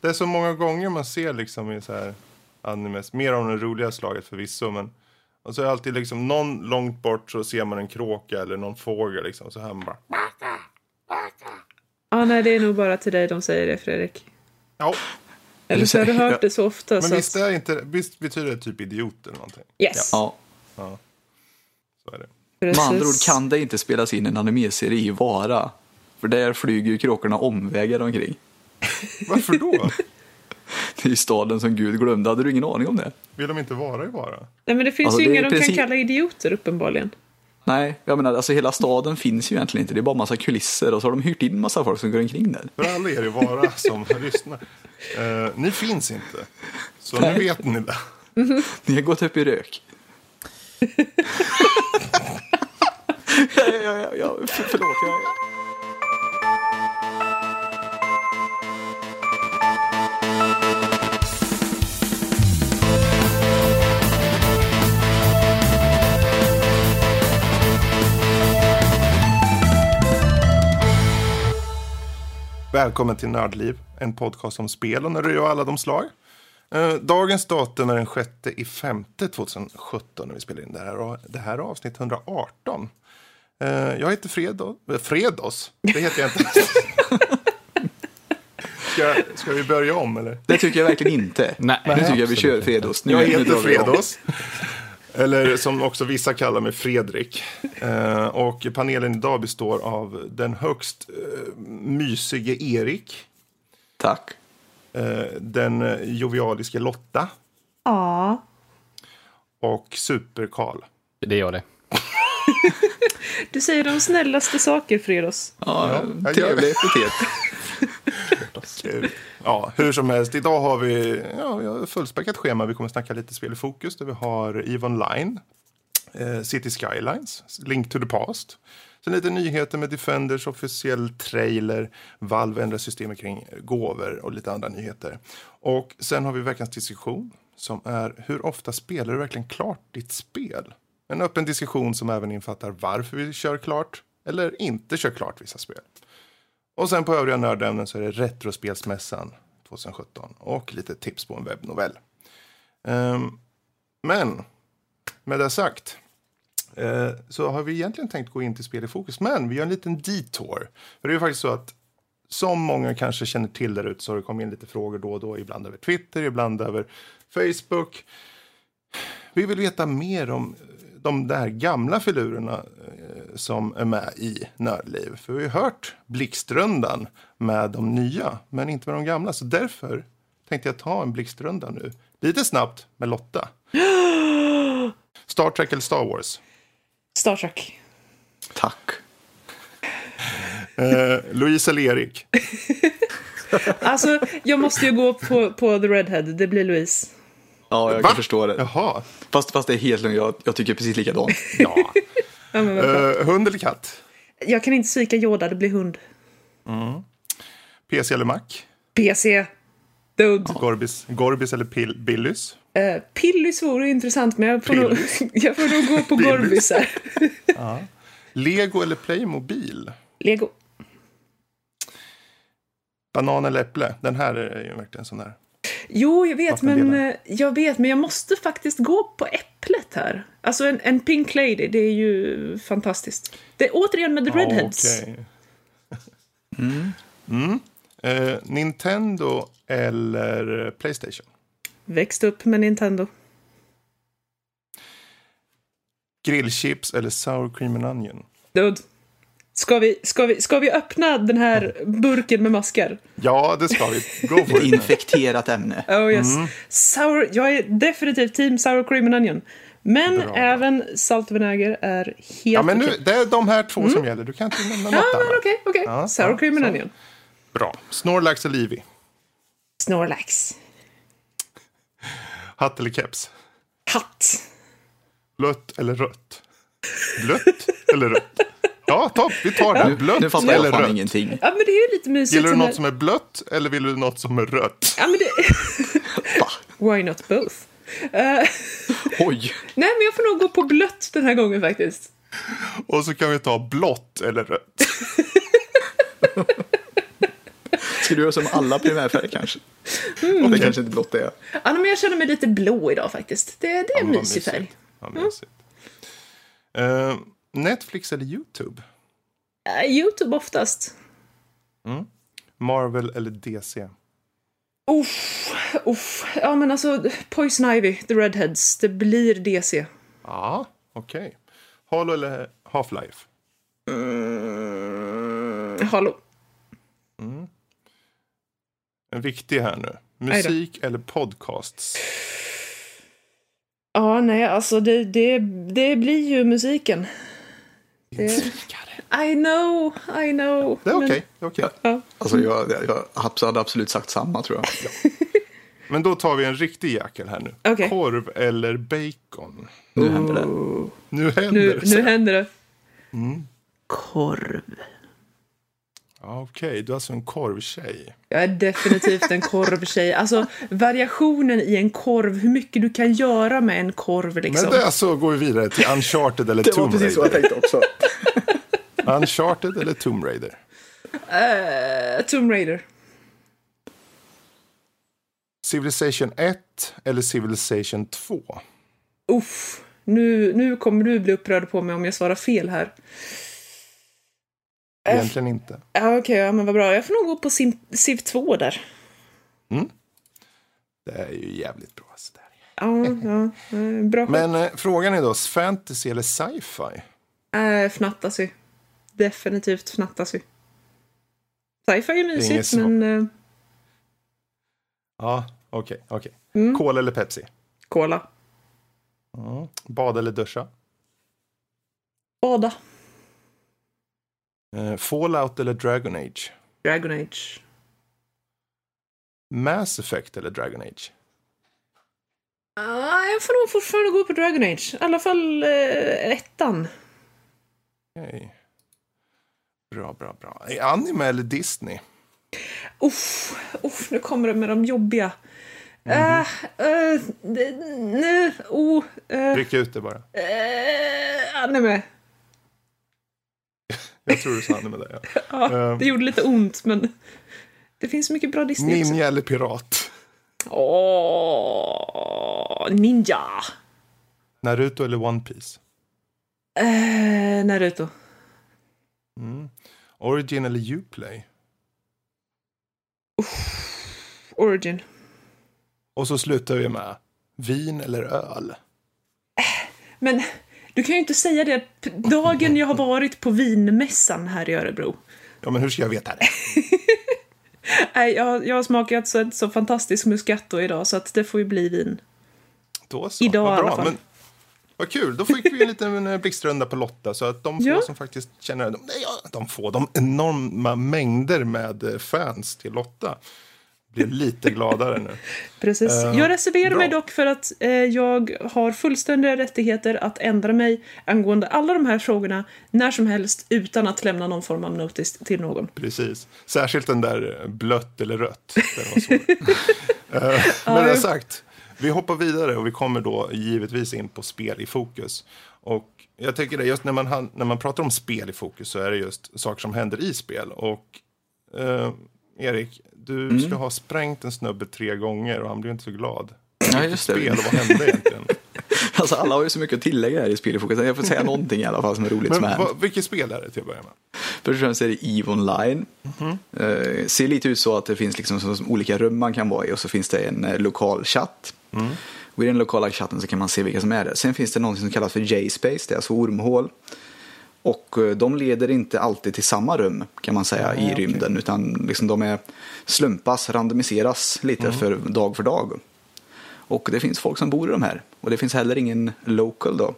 Det är så många gånger man ser liksom i så här animes, mer om det roliga slaget förvisso, men och så är det alltid liksom någon långt bort så ser man en kråka eller någon fågel liksom, så här man bara Ja, nej, det är nog bara till dig de säger det, Fredrik. Ja, Eller så har du hört det så ofta. men så visst, att... är inte, visst betyder det typ idiot eller någonting? Yes. Ja. Så är det. Med andra ord kan det inte spelas in en animeserie i Vara. För där flyger ju kråkorna omvägar omkring. Varför då? Det är ju staden som Gud glömde. Hade du ingen aning om det? Vill de inte vara i Vara? Nej, men det finns Alltså, ju inga de precis- kan kalla idioter uppenbarligen. Nej, jag menar alltså hela staden finns ju egentligen inte. Det är bara massa kulisser och så har de hyrt in massa folk som går omkring där. För alla er i Vara som lyssnar. Eh, ni finns inte. Så nu vet ni det. Ni har gått upp i rök. ja, ja, ja, ja, för, förlåt. Jag... Välkommen till Nördliv, en podcast om spel och nörderi och alla de slag. Eh, Dagens datum är den 6 i femte 2017 när vi spelar in det här. Och det här är avsnitt 118. Eh, Jag heter Fredo, eh, Fredos. Det heter jag inte. Ska, ska vi börja om eller? Det tycker jag verkligen inte. Nej, nu tycker jag vi kör. Fredos. Nu, Jag heter. Fredos. Eller som också vissa kallar mig Fredrik. Eh, och panelen idag består av den högst eh, mysige Erik. Tack. Eh, den eh, jovialiske Lotta. Ja. Och Super-Karl. Det gör det. Du säger de snällaste saker, Fredos. Ja, jag trevlig epitet. Ja, hur som helst. Idag har vi, ja, vi har ett fullspäckat schema. Vi kommer snacka lite spel i fokus. Där vi har EVE Online, eh, City Skylines, Link to the Past. Sen lite nyheter med Defenders officiell trailer. Valve ändrar systemet kring gåvor och lite andra nyheter. Och sen har vi veckans diskussion som är hur ofta spelar du verkligen klart ditt spel? En öppen diskussion som även infattar varför vi kör klart eller inte kör klart vissa spel. Och sen på övriga nördämnen så är det Retrospelsmässan 2017 och lite tips på en webbnovell. Um, men med det sagt uh, så har vi egentligen tänkt gå in till spel i fokus, men vi gör en liten detour. För det är ju faktiskt så att som många kanske känner till där ute så har det kommit in lite frågor då och då, ibland över Twitter, ibland över Facebook. Vi vill veta mer om de där gamla filurerna eh, som är med i Nördliv. För vi har hört Blixtrundan med de nya, men inte med de gamla. Så därför tänkte jag ta en Blixtrunda nu, lite snabbt med Lotta. Star Trek eller Star Wars? Star Trek. Tack. Eh, Louise eller Erik? Alltså, jag måste ju gå på, på The Redhead. Det blir Louise. Ja, jag Va? kan förstå det. Jaha. Fast, fast det är helt lugnt. Jag, jag tycker precis likadant. Ja. Ja. Eh, hund eller katt? Jag kan inte svika Yoda, det blir hund. PC eller Mac? PC. Dude. Gorbis, Gorbis eller Pil- Billys? Uh, Pillys vore intressant, men jag får, nog, jag får nog gå på. Gorbis här. Lego eller Playmobil? Lego. Banan eller äpple? Den här är ju verkligen sån där. Jo, jag vet, men, eh, jag vet, men jag måste faktiskt gå på äpplet här. Alltså en, en Pink Lady, det är ju fantastiskt. Det är återigen med The Redheads. Okej. Mm. Eh, Nintendo eller Playstation? Växt upp med Nintendo. Grillchips eller sour cream and onion? Dude. Ska vi, ska, vi, ska vi öppna den här burken med maskar? Ja, det ska vi. Go for it. infekterat ämne. Oh yes. Sour, jag är definitivt team sour cream and onion. Men Bra, bra. även salt och vinäger är helt Ja, men nu, okej. det är de här två som gäller. Du kan inte nämna något Ja, men annat. okej, okej. Ja, Sour ja, cream and så. onion. Bra. Snorlax eller Livy? Snorlax. Hatt eller keps? Hatt. Blött eller rött? Blött eller rött? Ja, topp. Vi tar det. Blött nu fattar eller rött? ingenting. Ja, men det är ju lite mysigt. Gillar du något som är blött eller vill du något som är rött? Ja, men det... Why not both? Eh, Oj. nej, men jag får nog gå på blött den här gången faktiskt. Och så kan vi ta blått eller rött. Skulle du göra som alla primärfärger kanske? Mm. Det kanske inte blått är. Ja, men jag känner mig lite blå idag faktiskt. Det, det är en ja, mysig färg. Ja, mysigt. Mm. Uh, Netflix eller YouTube? Uh, YouTube oftast. Mm. Marvel eller DC? Uff, uff. Ja, men alltså Poison Ivy, The Redheads. Det blir DC. Ja, okej. Okay. Halo eller Half-Life? Mm, Halo. Mm. En viktig här nu. Musik eller podcasts? Ja, nej, alltså det, det, det blir ju musiken. Det... I know, I know. Det är okej. Okay, okay. ja. Alltså jag, jag, jag hade absolut sagt samma tror jag. Ja. Men då tar vi en riktig jäkel här nu. Okay. Korv eller bacon? Nu händer det. Nu händer nu, det. Nu händer det. Mm. Korv. Okej, okay, du är alltså en korvtjej. Jag är definitivt en korvtjej. Alltså variationen i en korv, hur mycket du kan göra med en korv liksom. Men det så går vi vidare till Uncharted eller Tomb Raider. Det var precis så jag tänkte också. Uncharted eller Tomb Raider? Uh, Tomb Raider. Civilization 1 eller Civilization 2? Uff, nu, nu kommer du bli upprörd på mig om jag svarar fel här. Egentligen F inte. Ja, Okej, okay, ja, men vad bra. Jag får nog gå på Civ 2 där. Mm. Det är ju jävligt bra. Så där. Ja, ja, bra. Men eh, frågan är då, fantasy eller sci-fi? Äh, fnattasy. Definitivt fnattasy. Sci-fi är mysigt, men... Uh... Ja, okej, okay. Okay. Mm. Cola eller Pepsi? Cola. Mm. Bada eller duscha? Bada. Uh, Fallout eller Dragon Age? Dragon Age. Mass Effect eller Dragon Age? Uh, jag får nog fortfarande gå på Dragon Age. I alla fall uh, ettan. Okay. Bra, bra, bra. Anime eller Disney? Uff, uff, nu kommer det med de jobbiga. Mm -hmm. uh, uh, oh, uh, Ryck ut det bara. Uh, anime. Jag tror du sa anime där, ja. ja det gjorde lite ont, men det finns så mycket bra Disney Ninja också. eller pirat? Åh, ninja. Naruto eller One Piece? Uh, Naruto. Mm. Origin eller Uplay? Origin. Och så slutar vi med vin eller öl? Men du kan ju inte säga det dagen jag har varit på vinmässan här i Örebro. Ja, men hur ska jag veta det? Nej, jag, jag har smakat så, så fantastisk muscato idag så att det får ju bli vin. Då så. Idag Vad bra. i alla fall. Men, vad kul, då fick vi en liten eh, blixtrunda på Lotta så att de få ja. som faktiskt känner, de, de får de enorma mängder med eh, fans till Lotta blir lite gladare nu. Precis. Uh, jag reserverar bra. mig dock för att uh, jag har fullständiga rättigheter att ändra mig angående alla de här frågorna när som helst utan att lämna någon form av notis till någon. Precis. Särskilt den där blött eller rött. uh, men det sagt, vi hoppar vidare och vi kommer då givetvis in på spel i fokus. Och jag tycker det, just när man, när man pratar om spel i fokus så är det just saker som händer i spel. Och Erik, du mm. ska ha sprängt en snubbe tre gånger och han blev inte så glad. Ja, just det. Spel, vad hände egentligen? alltså alla har ju så mycket att tillägga här i Spelfokus. Jag får säga någonting i alla fall som är roligt Men, som är vad, Vilket spel är det till att börja med? Först och främst är det EVE Online. Mm -hmm. uh, ser lite ut så att det finns liksom så, som olika rum man kan vara i och så finns det en uh, lokal chatt. Mm. Och i den lokala chatten så kan man se vilka som är där. Sen finns det något som kallas för J-space, det är alltså ormhål. Och eh, de leder inte alltid till samma rum kan man säga ja, i okay. rymden utan liksom de är slumpas, randomiseras lite mm. för dag för dag. Och det finns folk som bor i de här och det finns heller ingen local då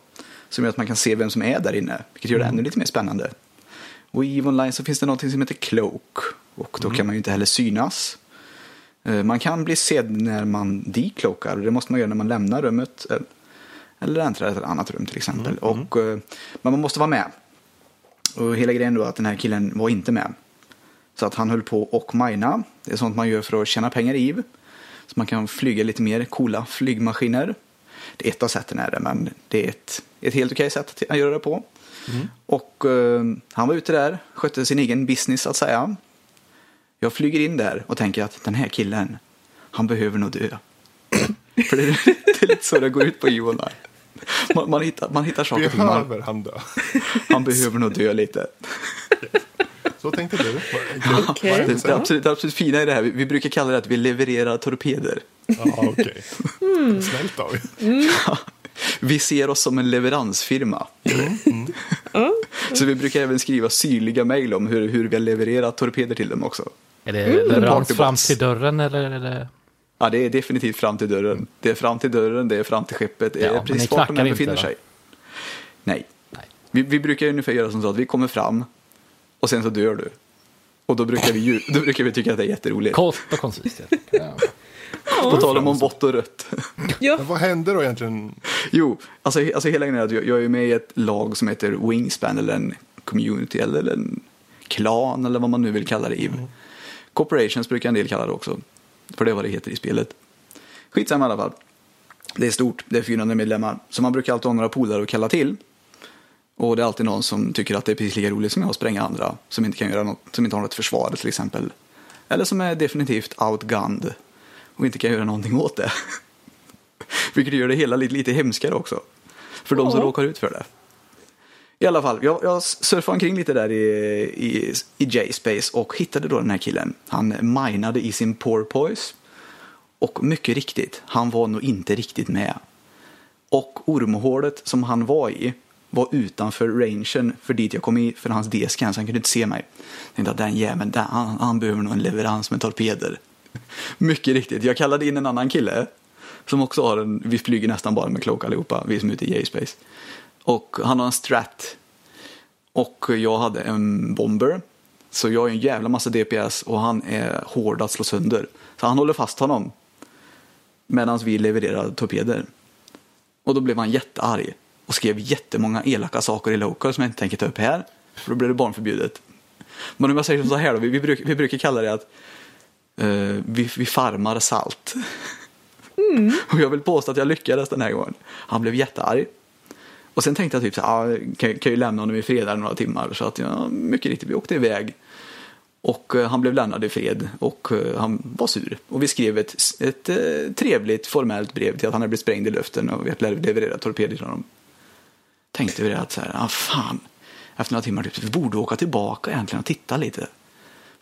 som gör att man kan se vem som är där inne vilket gör det mm. ännu lite mer spännande. Och i EVE Online så finns det något som heter Cloak och då mm. kan man ju inte heller synas. Eh, man kan bli sedd när man decloakar och det måste man göra när man lämnar rummet eh, eller äntrar ett annat rum till exempel. Mm. Och, men man måste vara med. Och hela grejen då att den här killen var inte med. Så att han höll på och mina. Det är sånt man gör för att tjäna pengar i. Så man kan flyga lite mer coola flygmaskiner. Det är ett av sätten är det, men det är ett, ett helt okej sätt att göra det på. Mm. Och uh, han var ute där, skötte sin egen business att säga. Jag flyger in där och tänker att den här killen, han behöver nog dö. För det, det är lite så det går ut på Online. Man, man, hittar, man hittar saker ting. man- Behöver han dö? Han behöver nog dö lite. Så tänkte du? Okej. Det, det, absolut, det absolut fina i det här, vi, vi brukar kalla det att vi levererar torpeder. Ja, okej. Snällt av er. Vi ser oss som en leveransfirma. Ja. Så vi brukar även skriva syrliga mejl om hur, hur vi har levererat torpeder till dem också. Är det leverans Partybox. fram till dörren eller är det... Ja, det är definitivt fram till dörren. Det är fram till dörren, det är fram till skeppet, det Ja, är men ni precis vart de än inte, befinner va? sig. Nej. Nej. Vi, vi brukar ju ungefär göra som så att vi kommer fram och sen så dör du. Och då brukar vi, då brukar vi tycka att det är jätteroligt. Kort och koncist. Ja. På tal om vått och rött. Ja. Men vad hände då egentligen? Jo, alltså, alltså hela grejen är att jag, jag är med i ett lag som heter Wingspan eller en community eller en klan eller vad man nu vill kalla det. Mm. Corporations brukar en del kalla det också. För det är vad det heter i spelet. Skitsamma i alla fall. Det är stort, det är 400 medlemmar. Så man brukar alltid ha några polare att kalla till. Och det är alltid någon som tycker att det är precis lika roligt som jag att spränga andra. Som inte kan göra något, som inte har något försvar till exempel. Eller som är definitivt outgunned. Och inte kan göra någonting åt det. Vilket gör det hela lite, lite hemskare också. För de som råkar ut för det. I alla fall, jag, jag surfade omkring lite där i, i, i J-Space och hittade då den här killen. Han minade i sin porpoise. Och mycket riktigt, han var nog inte riktigt med. Och ormhålet som han var i var utanför rangen för dit jag kom i för hans D-scan så han kunde inte se mig. Jag tänkte att den jäveln, den, han, han behöver nog en leverans med torpeder. Mycket riktigt, jag kallade in en annan kille som också har en, vi flyger nästan bara med cloak allihopa, vi som är ute i J-space. Och han har en strat. Och jag hade en bomber. Så jag har en jävla massa DPS och han är hård att slå sönder. Så han håller fast honom. Medan vi levererar torpeder. Och då blev han jättearg. Och skrev jättemånga elaka saker i local som jag inte tänker ta upp här. För då blir det barnförbjudet. Men om jag säger så här då, vi, vi, brukar, vi brukar kalla det att eh, vi, vi farmar salt. Och jag vill påstå att jag lyckades den här gången. Han blev jättearg. Och sen tänkte jag typ så här, ah, kan, kan ju lämna honom i fred här några timmar. Så att ja, mycket riktigt, vi åkte iväg. Och eh, han blev lämnad i fred och eh, han var sur. Och vi skrev ett, ett eh, trevligt formellt brev till att han hade blivit sprängd i luften och vi hade levererat torpeder till honom. Tänkte vi det att så här, ah, fan, efter några timmar typ, vi borde åka tillbaka egentligen och titta lite.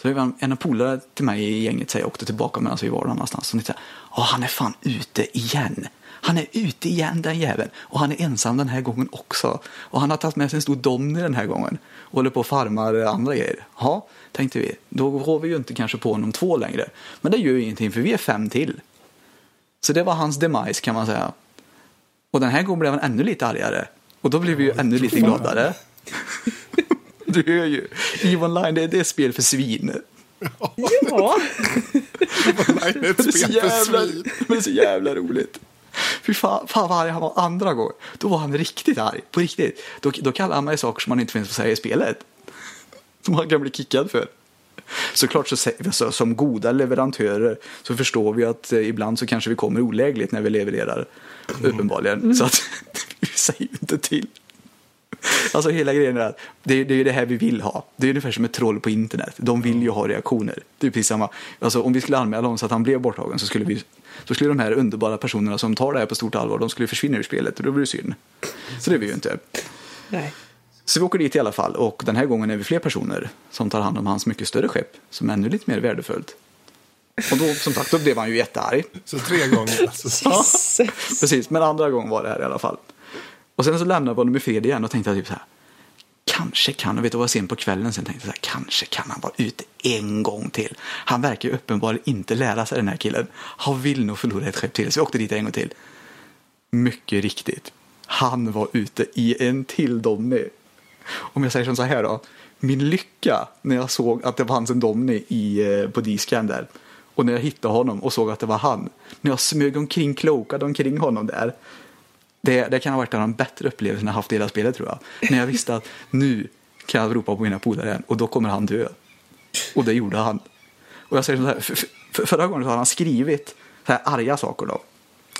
Så det var en, polare till mig i gänget säger jag åkte tillbaka medan vi var någon annanstans. Och tänkte, ah, han är fan ute igen. Han är ute igen den jäveln. Och han är ensam den här gången också. Och han har tagit med sig en stor domny den här gången. Och håller på och farmar andra grejer. Ja, tänkte vi. Då har vi ju inte kanske på honom två längre. Men det gör ju ingenting för vi är fem till. Så det var hans demise kan man säga. Och den här gången blev han ännu lite argare. Och då blev vi ju ännu lite gladare. Du hör ju. EVE Online, det är, det är spel för svin. Ja. Nej, det är ett spel för svin. men det är så jävla roligt. Fy fan, fan vad arg han var andra gången. Då var han riktigt arg. På riktigt. Då, då kallar han mig saker som man inte finns får säga i spelet. Som han kan bli kickad för. Såklart så, som goda leverantörer så förstår vi att eh, ibland så kanske vi kommer olägligt när vi levererar. Uppenbarligen. Så att vi säger inte till. Alltså hela grejen är att det är, det är ju det här vi vill ha. Det är ungefär som ett troll på internet. De vill ju ha reaktioner. Det är precis samma. Alltså om vi skulle anmäla honom så att han blev borttagen så skulle vi så skulle de här underbara personerna som tar det här på stort allvar, de skulle försvinna ur spelet och då blir det synd. Så det vill vi ju inte. Nej. Så vi åker dit i alla fall och den här gången är vi fler personer som tar hand om hans mycket större skepp som är ännu lite mer värdefullt. Och då, som sagt, då blev han ju jättearg. Så tre gånger alltså. Ja, precis, men andra gången var det här i alla fall. Och sen så lämnade vi honom i fred igen och tänkte typ så här. Kanske kan, och vet du vad jag sen på kvällen sen tänkte jag så här, kanske kan han vara ute en gång till. Han verkar ju uppenbarligen inte lära sig den här killen. Han vill nog förlora ett skepp till, så vi åkte dit en gång till. Mycket riktigt. Han var ute i en till Domny. Om jag säger som så här då. Min lycka när jag såg att det fanns en Domny i, eh, på disken där. Och när jag hittade honom och såg att det var han. När jag smög omkring, klokade omkring honom där. Det, det kan ha varit en av de bättre upplevelserna jag haft i hela spelet tror jag. När jag visste att nu kan jag ropa på mina polare igen och då kommer han dö. Och det gjorde han. Och jag säger så här, för, för, förra gången så har han skrivit så här arga saker då.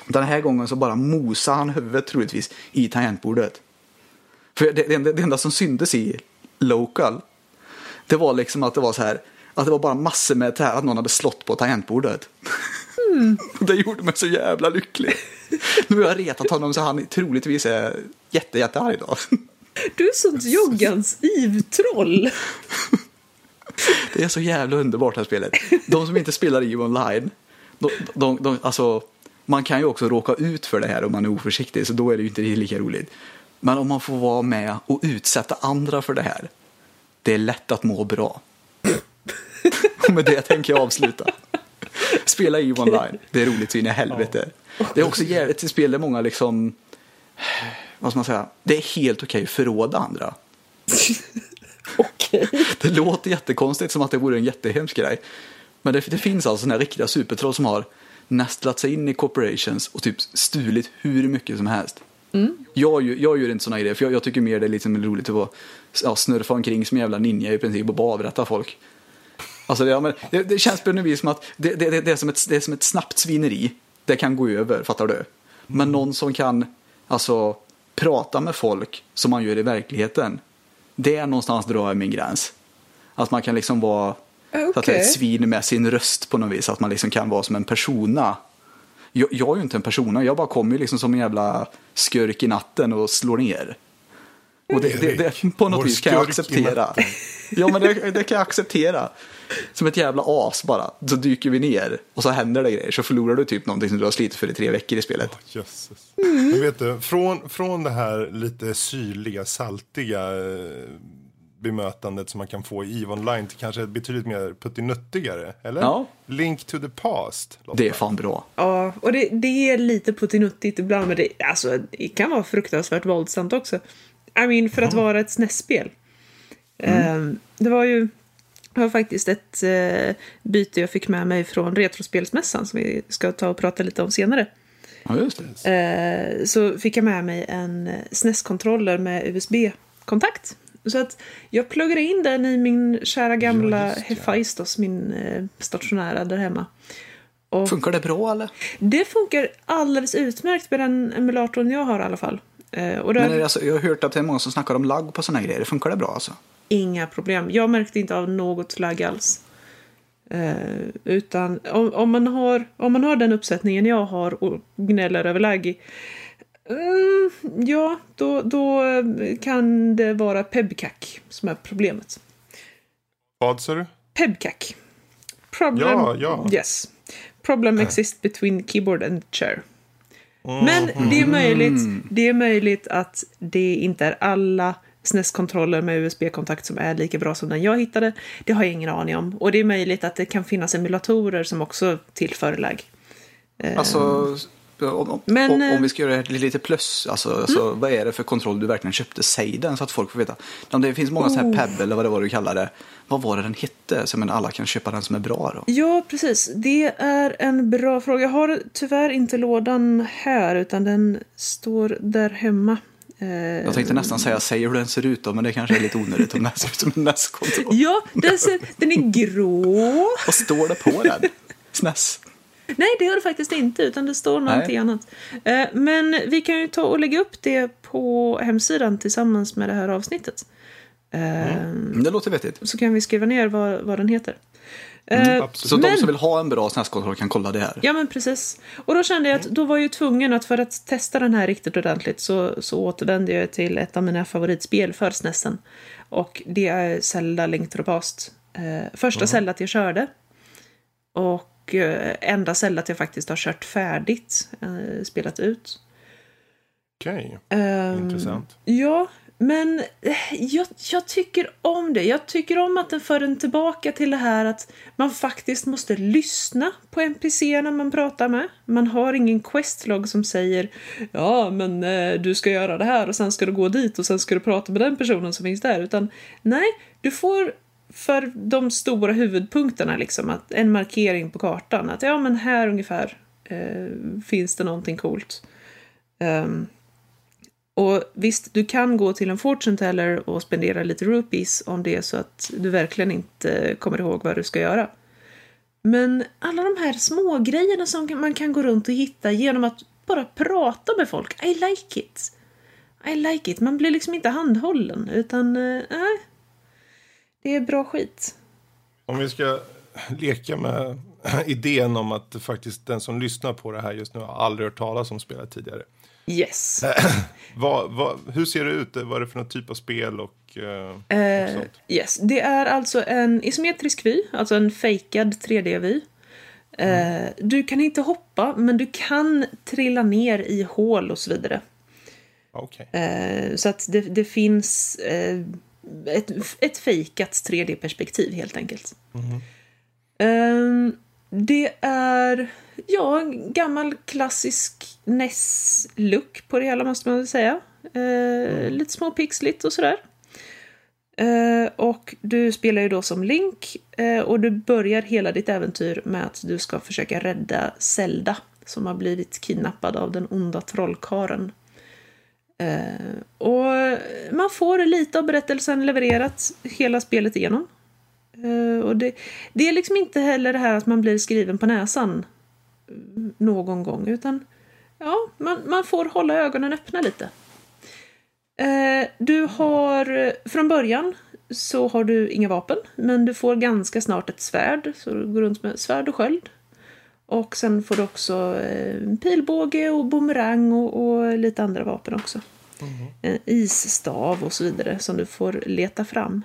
Den här gången så bara mosade han huvudet troligtvis i tangentbordet. För det, det, det enda som syntes i local, det var liksom att det var så här, Att det var bara massor med det här att någon hade slått på tangentbordet. Och det gjorde mig så jävla lycklig. Nu har jag retat honom så han troligtvis är jätte, jättearg då. Du är sånt joggans ivtroll. Det är så jävla underbart det här spelet. De som inte spelar EVE online, de, de, de, alltså, man kan ju också råka ut för det här om man är oförsiktig, så då är det ju inte lika roligt. Men om man får vara med och utsätta andra för det här, det är lätt att må bra. Och med det tänker jag avsluta. Spela EVE online, det är roligt så in i helvete. Det är också till spel där många liksom, vad ska man säga, det är helt okej att förråda andra. Okej. Det låter jättekonstigt som att det vore en jättehemsk grej. Men det, det finns alltså sådana här riktiga supertroll som har nästlat sig in i corporations och typ stulit hur mycket som helst. Jag, gör- jag gör inte sådana grejer för jag, jag tycker mer det är liksom roligt att vara, ja, snurfa omkring som en jävla ninja i princip och bara avrätta folk. Alltså det, ja, men det, det känns på något vis som att det, det, det, det, är som ett, det är som ett snabbt svineri. Det kan gå över, fattar du? Men någon som kan alltså, prata med folk som man gör i verkligheten. Det är någonstans drar jag min gräns. Att man kan liksom vara så att det är ett svin med sin röst på något vis. Att man liksom kan vara som en persona. Jag, jag är ju inte en persona, jag bara kommer ju liksom som en jävla skurk i natten och slår ner. Och det, det, det på något vis kan jag acceptera. Ja men det, det kan jag acceptera. Som ett jävla as bara. Så dyker vi ner och så händer det grejer. Så förlorar du typ någonting som du har slitit för i tre veckor i spelet. Jösses. Men vet du, från, från det här lite syrliga, saltiga eh, bemötandet som man kan få i EVE Online till kanske ett betydligt mer puttinuttigare, eller? Ja. Link to the past. Lotta. Det är fan bra. Ja, och det, det är lite puttinuttigt ibland, men det, alltså, det kan vara fruktansvärt våldsamt också. I mean, för att vara ett SNES-spel. Ehm, det var ju det var faktiskt ett eh, byte jag fick med mig från Retrospelsmässan som vi ska ta och prata lite om senare. Ja, just det. Eh, så fick jag med mig en SNES-kontroller med USB-kontakt. Så att jag pluggade in den i min kära gamla det. Hephaistos, min eh, stationära där hemma. Och Funkar det bra eller? det funkar alldeles utmärkt med den emulatorn jag har i alla fall. Eh, och det Men det alltså, jag har hört att det är många som snackar om lagg på sådana här grejer. Funkar det bra alltså? inga problem. Jag märkte inte av något flagg alls. Eh, utan om, om, man har, om man har den uppsättningen jag har och gnäller över lagg mm, ja, då, då eh, kan det vara pebcack som är problemet. Vad sa du? Pebcack. Problem, Ja, ja. Yes. Problem exists between keyboard and chair. Mm. Men det är möjligt, det är möjligt att det inte är alla SNES-kontroller med USB-kontakt som är lika bra som den jag hittade. Det har jag ingen aning om. Och det är möjligt att det kan finnas emulatorer som också tillför lag. Alltså, om, om, Men, om, eh, om vi ska göra det lite plus, alltså, alltså, vad är det för kontroll du verkligen köpte? Säg den så att folk får veta. Det finns många sådana Oh. här Pebble eller vad det var du kallar det. Vad var det den hette? Så men alla kan köpa den som är bra då. Ja, precis. Det är en bra fråga. Jag har tyvärr inte lådan här, utan den står där hemma. Eh, Jag tänkte nästan säga, säg hur den ser ut då, men det kanske är lite onödigt om den ser ut som en NES-kontroll. Ja, den, ser, den är grå. Vad står det på den? SNES? Nej, det gör det faktiskt inte, utan det står någonting annat. Eh, Men vi kan ju ta och lägga upp det på hemsidan tillsammans med det här avsnittet. Eh, Mm, Det låter vettigt. Så kan vi skriva ner vad, vad den heter. Eh, Mm, absolut. Så men- de som vill ha en bra SNES-kontroll kan kolla det här. Ja, men precis. Och då kände jag att då var jag ju tvungen att för att testa den här riktigt ordentligt så, så återvände jag till ett av mina favoritspel för SNESen. Och det är Zelda Link to the Past. Eh, första Zelda jag körde. Och eh, enda Zelda jag faktiskt har kört färdigt, eh, spelat ut. Okej, Ehm, intressant. Ja, men eh, jag, jag tycker om det. Jag tycker om att den för en tillbaka till det här att man faktiskt måste lyssna på NPC när man pratar med. Man har ingen questlog som säger ja, men eh, du ska göra det här och sen ska du gå dit och sen ska du prata med den personen som finns där. Utan nej, du får för de stora huvudpunkterna liksom att en markering på kartan att ja, men här ungefär eh, finns det någonting coolt. Um, och visst, du kan gå till en fortune teller och spendera lite rupees om det är så att du verkligen inte kommer ihåg vad du ska göra. Men alla de här små grejerna som man kan gå runt och hitta genom att bara prata med folk. I like it. I like it. Man blir liksom inte handhållen, utan eh det är bra skit. Om vi ska leka med idén om att faktiskt den som lyssnar på det här just nu har aldrig hört talas om spelet tidigare. Yes. Vad, vad, hur ser det ut? Vad är det för någon typ av spel och, eh, och Eh, sånt? yes. Det är alltså en isometrisk vy, alltså en fejkad 3D-vy. Eh, du kan inte hoppa, men du kan trilla ner i hål och så vidare. Okej. Eh, så att det, det finns ett, ett fejkat 3D-perspektiv helt enkelt. Eh, det är ja, gammal klassisk NES-look på det hela måste man väl säga. Eh, Lite småpixligt och sådär. Eh, och du spelar ju då som Link eh, och du börjar hela ditt äventyr med att du ska försöka rädda Zelda som har blivit kidnappad av den onda trollkaren. Eh, och man får lite av berättelsen levererat hela spelet igenom. Eh, och det, det är liksom inte heller det här att man blir skriven på näsan eh, någon gång, utan ja, man, man får hålla ögonen öppna lite. Eh, du har, från början så har du inga vapen, men du får ganska snart ett svärd, så du går runt med svärd och sköld. Och sen får du också eh, pilbåge och bumerang och, och lite andra vapen också. En isstav och så vidare som du får leta fram.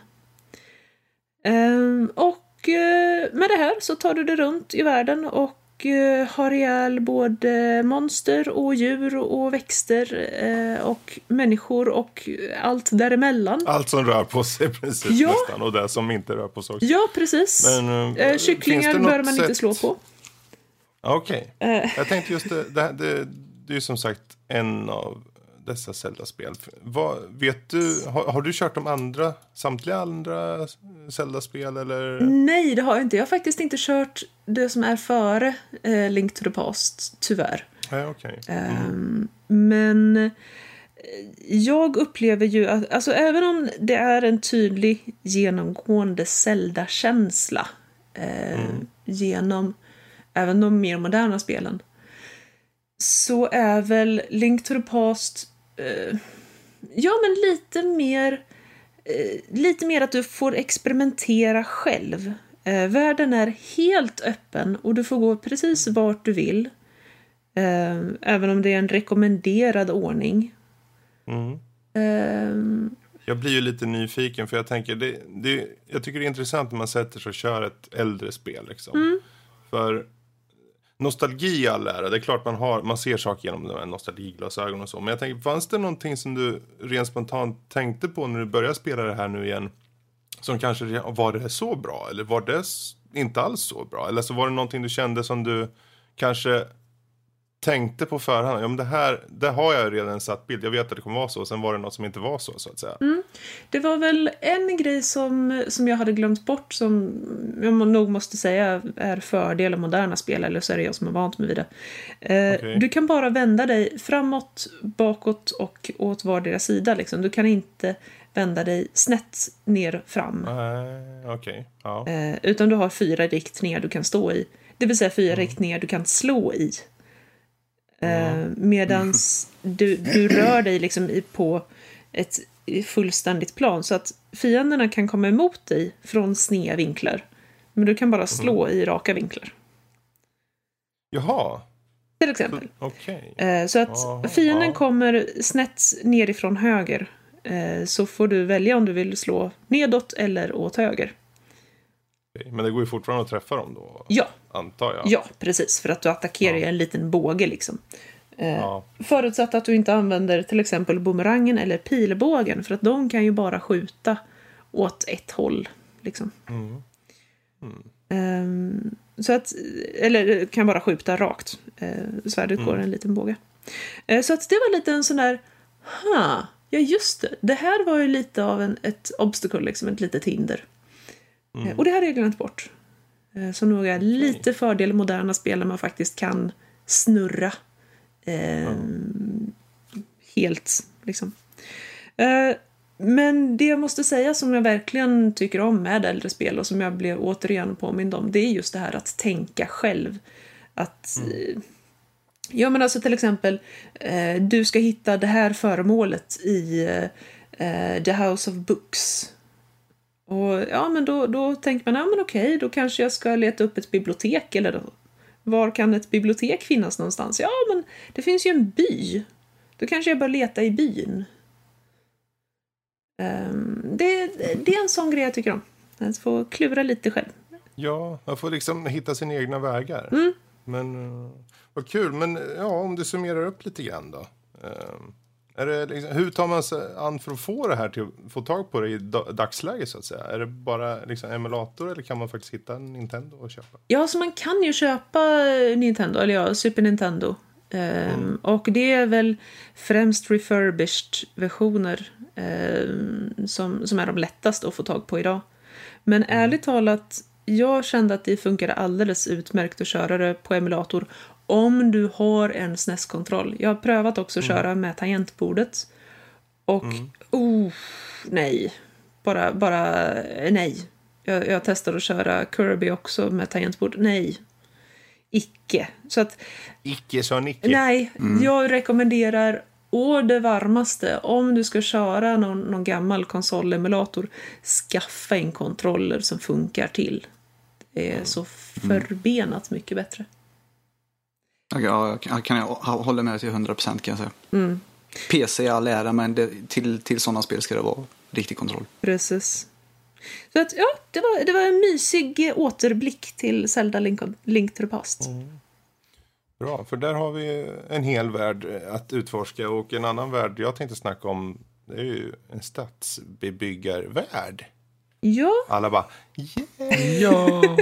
Ehm, och eh, med det här så tar du dig runt i världen och eh, har ihjäl både monster och djur och växter eh, och människor och allt däremellan. Allt som rör på sig precis Ja. nästan och det som inte rör på sig också. Ja, precis. Men, eh, Eh, kycklingar bör man inte sätt- slå på. Okej. Eh. Jag tänkte just det, det, det, det är ju som sagt en av dessa Zelda-spel. Vet du, har, har du kört de andra, samtliga andra Zelda-spel eller? Nej, det har jag inte. Jag har faktiskt inte kört det som är före eh, Link to the Past, tyvärr. Nej, okej. Ehm, Men eh, jag upplever ju att, alltså även om det är en tydlig genomgående Zelda-känsla eh, genom även de mer moderna spelen så är väl Link to the Past eh, ja men lite mer eh, lite mer att du får experimentera själv. Eh, världen är helt öppen och du får gå precis vart du vill. Eh, även om det är en rekommenderad ordning. Mm. Eh, Jag blir ju lite nyfiken för jag tänker, det, det, jag tycker det är intressant när man sätter sig och kör ett äldre spel. Liksom. Mm. För nostalgi i all ära, det är klart man, har, man ser saker genom de här nostalgiglasögonen och så. Men jag tänker, fanns det någonting som du rent spontant tänkte på när du började spela det här nu igen? Som kanske, var det så bra? Eller var det inte alls så bra? Eller så var det någonting du kände som du kanske tänkte på förhand? Ja men det här, det har jag redan satt bild. Jag vet att det kommer vara så. Sen var det något som inte var så, så att säga. Mm. Det var väl en grej som, som jag hade glömt bort som jag nog måste säga är fördel av moderna spel, eller så är det jag som är vant med det. Eh, Okej. Du kan bara vända dig framåt, bakåt och åt vardera sida. Liksom. Du kan inte vända dig snett ner fram. Nej, okej. Ja. Eh, utan du har fyra riktningar du kan stå i. Det vill säga fyra Mm. riktningar du kan slå i. Eh, medans du, du rör dig liksom i, på ett fullständigt plan. Så att fienderna kan komma emot dig från sneda vinklar. Men du kan bara slå Mm. i raka vinklar. Jaha, Till exempel. okej. Eh, så att Jaha, fienden ja. kommer snett nerifrån höger. Eh, så får du välja om du vill slå nedåt eller åt höger. Men det går ju fortfarande att träffa dem då, Ja, antar jag. ja precis. För att du attackerar ju en liten båge liksom. Eh, Ja. Förutsatt att du inte använder till exempel bumerangen eller pilbågen. För att de kan ju bara skjuta åt ett håll. Liksom. Mm. Ehm, så att, eller kan bara skjuta rakt. Uh, svärdet går en liten båge. Eh, så att det var lite en sån där, ha, ja just det. Det här var ju lite av en, ett obstacle, liksom ett litet hinder. Eh, och det hade jag glömt bort. Eh, som nog är lite fördel moderna spel när man faktiskt kan snurra ehm, helt. Liksom. Eh, men det jag måste säga som jag verkligen tycker om med äldre spel och som jag blev återigen påmind om, det är just det här att tänka själv. Att... eh, Ja, men alltså till exempel, eh, du ska hitta det här föremålet i eh, The House of Books. Och ja, men då, då tänker man, ja men okej, då kanske jag ska leta upp ett bibliotek eller då, var kan ett bibliotek finnas någonstans? Ja, men det finns ju en by. Då kanske jag bör leta i byn. Um, det, det är en sån grej jag tycker om. Att få klura lite själv. Ja, man får liksom hitta sina egna vägar. Mm. Men uh, vad kul. Men ja, om du summerar upp lite grann då. Liksom, hur tar man sig an för att få det här till få tag på det i da- dagsläget så att säga? Är det bara liksom emulator eller kan man faktiskt hitta en Nintendo och köpa? Ja, så man kan ju köpa Nintendo, eller ja, Super Nintendo. Ehm, Och det är väl främst refurbished-versioner ehm, som, som är de lättaste att få tag på idag. Men ärligt talat, jag kände att det funkade alldeles utmärkt att köra det på emulator om du har en SNES-kontroll. Jag har prövat också att köra med tangentbordet. Och, oh, nej. Bara, bara, nej. Jag, jag testade att köra Kirby också med tangentbord. Nej. Icke. Så att, Icke sa Nicke. nej. Jag rekommenderar å det varmaste, om du ska köra någon, någon gammal konsolemulator, skaffa en kontroller som funkar till. Det är så förbenat mycket bättre. Ja, jag kan, jag hålla med till 100% kan jag säga. Mm. PC i all ära, men det, till, till sådana spel ska det vara riktig kontroll. Precis. Så att, ja, det var, det var en mysig återblick till Zelda Link, Link to the Past. Bra, för där har vi en hel värld att utforska och en annan värld jag tänkte snacka om det är ju en stadsbebyggarvärld. Ja, Alla bara yeah! Ja.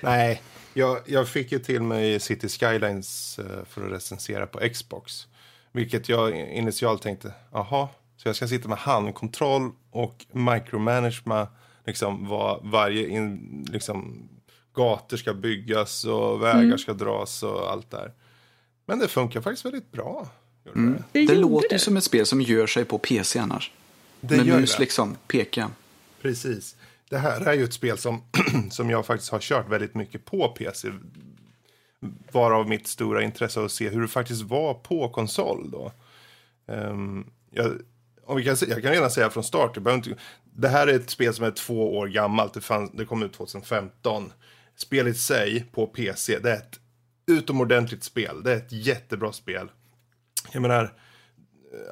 Nej, jag, jag fick ju till mig City Skylines eh, för att recensera på Xbox. Vilket jag initialt tänkte, aha, så jag ska sitta med handkontroll och micromanagema liksom vad varje in, liksom, gator ska byggas och vägar ska dras och allt där. Men det funkar faktiskt väldigt bra. Gjorde det. det, låter det. som ett spel som gör sig på PC annars. Det Med gör mus det. liksom, peka. Precis. Det här är ju ett spel som, som jag faktiskt har kört väldigt mycket på PC. Varav mitt stora intresse att se hur det faktiskt var på konsol då. Um, jag, om vi kan, jag kan redan säga från start, inte, det här är ett spel som är två år gammalt, det, fanns, det kom ut 2015. Spelet i sig på PC, det är ett utomordentligt spel, det är ett jättebra spel. Jag menar,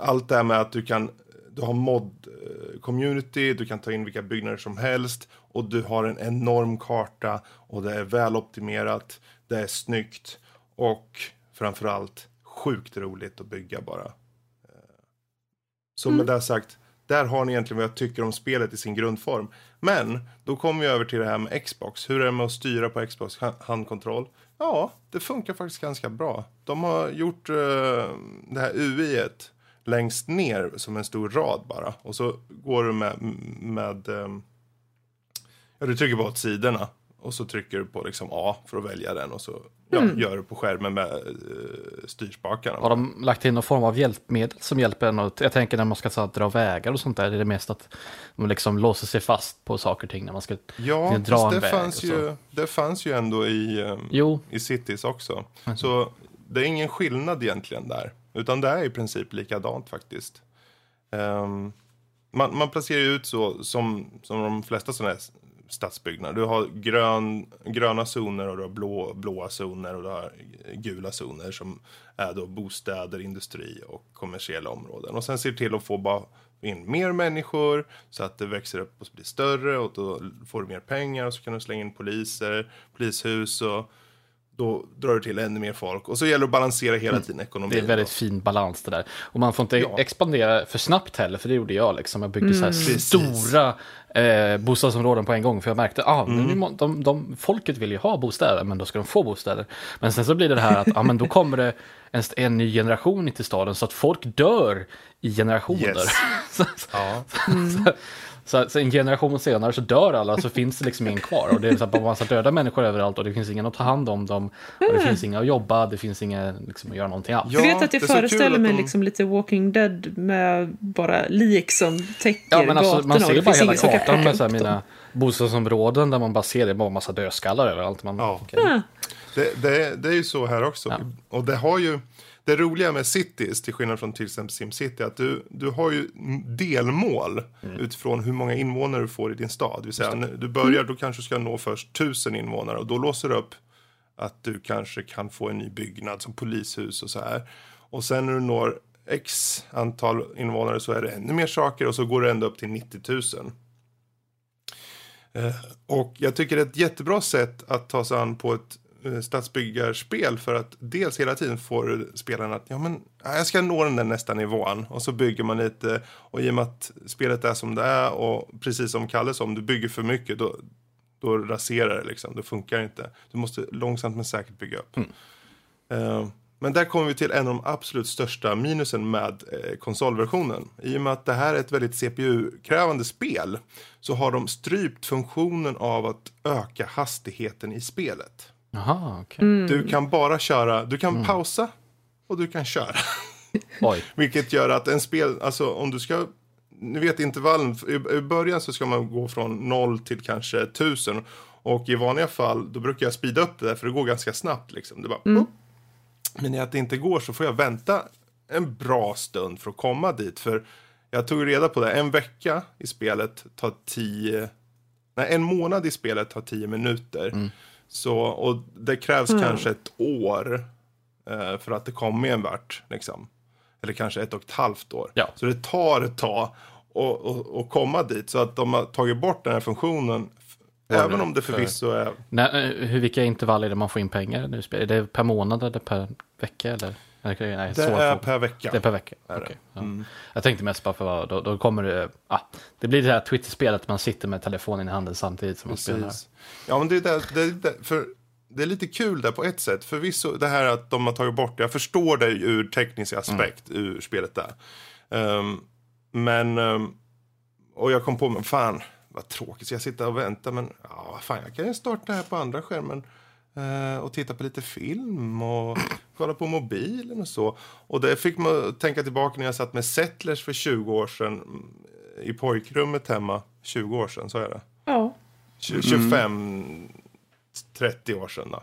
allt det här med att du kan du har mod-community, du kan ta in vilka byggnader som helst och du har en enorm karta och det är väloptimerat, det är snyggt och framförallt sjukt roligt att bygga bara. Eh, Så med det sagt, där har ni egentligen vad jag tycker om spelet i sin grundform. Men då kommer vi över till det här med Xbox. Hur är det med att styra på Xbox ha- handkontroll? Ja, det funkar faktiskt ganska bra. De har gjort eh, det här UI-et längst ner som en stor rad bara. Och så går du med, med ehm, ja, du trycker på åt sidorna. Och så trycker du på liksom A för att välja den och så ja, gör du på skärmen med uh, styrspakarna. Har de lagt in någon form av hjälpmedel som hjälper en? att- Jag tänker när man ska så här, dra vägar och sånt där, är det mest att man liksom låser sig fast på saker och ting när man ska Ja, dra en det väg fanns, ju, det fanns ju ändå i, Jo, i cities också. Så det är ingen skillnad egentligen där. Utan det är i princip likadant faktiskt. Um, man, man placerar ju ut så som, som de flesta sådana här stadsbyggnader. Du har grön, gröna zoner och du har blå, blåa zoner och du har gula zoner som är då bostäder, industri och kommersiella områden. Och sen ser till att få bara in mer människor så att det växer upp och blir större och då får du mer pengar och så kan du slänga in poliser, polishus och då drar du till ännu mer folk. Och så gäller det att balansera hela tiden ekonomin. det är väldigt då. fin balans det där. Och man får inte Ja. expandera för snabbt heller, för det gjorde jag liksom. Jag byggde så här Precis. stora eh, bostadsområden på en gång, för jag märkte att ah, Mm. de, de, folket vill ju ha bostäder, men då ska de få bostäder. Men sen så blir det det här att ah, men då kommer det en, en ny generation in till staden, så att folk dör i generationer. Yes. så, Ja. så, så, så en generation senare så dör alla, så finns det liksom ingen kvar. Och det är så här massa döda människor överallt och det finns ingen att ta hand om dem. Och det finns inga att jobba, det finns inga liksom, att göra någonting alls. Ja, jag vet att jag så föreställer mig de- liksom lite Walking Dead med bara lik som täcker Ja men alltså gatorna. man ser ju bara hela kartan med så här, mina bostadsområden där man bara ser det bara massa dödskallar överallt. Man, Ja. okej. Ah, Det, det, det är ju så här också. Ja. Och det har ju, det roliga med Cities, till skillnad från till exempel SimCity, är att du, du har ju delmål utifrån hur många invånare du får i din stad. Det vill säga, när du börjar, då kanske du ska nå först tusen invånare och då låser du upp att du kanske kan få en ny byggnad som polishus och så här. Och sen när du når x antal invånare så är det ännu mer saker och så går det ända upp till 90 000. Eh, Och jag tycker det är ett jättebra sätt att ta sig an på ett stadsbyggarspel för att dels hela tiden får du spelaren att ja, men, ja, jag ska nå den där nästa nivån och så bygger man lite och i och med att spelet är som det är och precis som Kalle sa om du bygger för mycket då, då raserar det liksom, det funkar inte. Du måste långsamt men säkert bygga upp. Eh, men där kommer vi till en av de absolut största minusen med eh, konsolversionen. I och med att det här är ett väldigt CPU-krävande spel så har de strypt funktionen av att öka hastigheten i spelet. Jaha, okej. Mm. Du kan bara köra, du kan pausa och du kan köra. Oj. Vilket gör att en spel, alltså om du ska, ni vet intervallen, i, i början så ska man gå från 0 till kanske 1000. Och i vanliga fall, då brukar jag speeda upp det för det går ganska snabbt liksom. Det bara, upp. Men i att det inte går så får jag vänta en bra stund för att komma dit. För jag tog reda på det, en vecka i spelet tar 10, nej en månad i spelet tar 10 minuter. Så, och det krävs kanske ett år eh, för att det kommer en vart. Liksom. Eller kanske ett och ett halvt år. Ja. Så det tar ett tag att och, och komma dit. Så att de har tagit bort den här funktionen. Även om det förvisso är... Nej, eh, hur, vilka intervall är det man får in pengar nu? Är det per månad eller per vecka? Eller? Eller, nej, Det är per vecka. Det är per vecka? Är det. Okej, ja. Mm. Jag tänkte mest bara för då, då kommer det, ah, det blir det här Twitter-spelet, man sitter med telefonen i handen samtidigt som man spelar. Precis. Ja, men det är, där, det, är där, för det är lite kul där på ett sätt. Förvisso det här att de har tagit bort det. Jag förstår det ur teknisk aspekt ur spelet där. Ehm, men, ehm, och jag kom på mig, fan vad tråkigt. Så jag sitter och väntar. Men ja, fan jag kan ju starta här på andra skärmen. Eh, och titta på lite film och kolla på mobilen och så. Och det fick man tänka tillbaka när jag satt med Settlers för 20 år sedan. mm, I pojkrummet hemma. 20 år sedan, så är det. Ja. 20, 25, 30 år sedan. Då.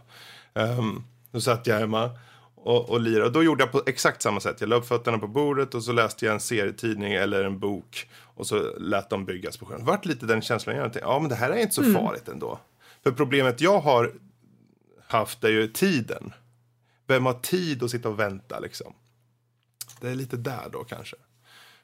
Um, då satt jag hemma och, och lirade. Och då gjorde jag på exakt samma sätt. Jag la upp fötterna på bordet och så läste jag en serietidning eller en bok. Och så lät dem byggas på skärmen. Vart lite den känslan jag hade. Ja, men det här är inte så farligt ändå. För problemet jag har haft är ju tiden. Vem har tid att sitta och vänta liksom? Det är lite där då kanske.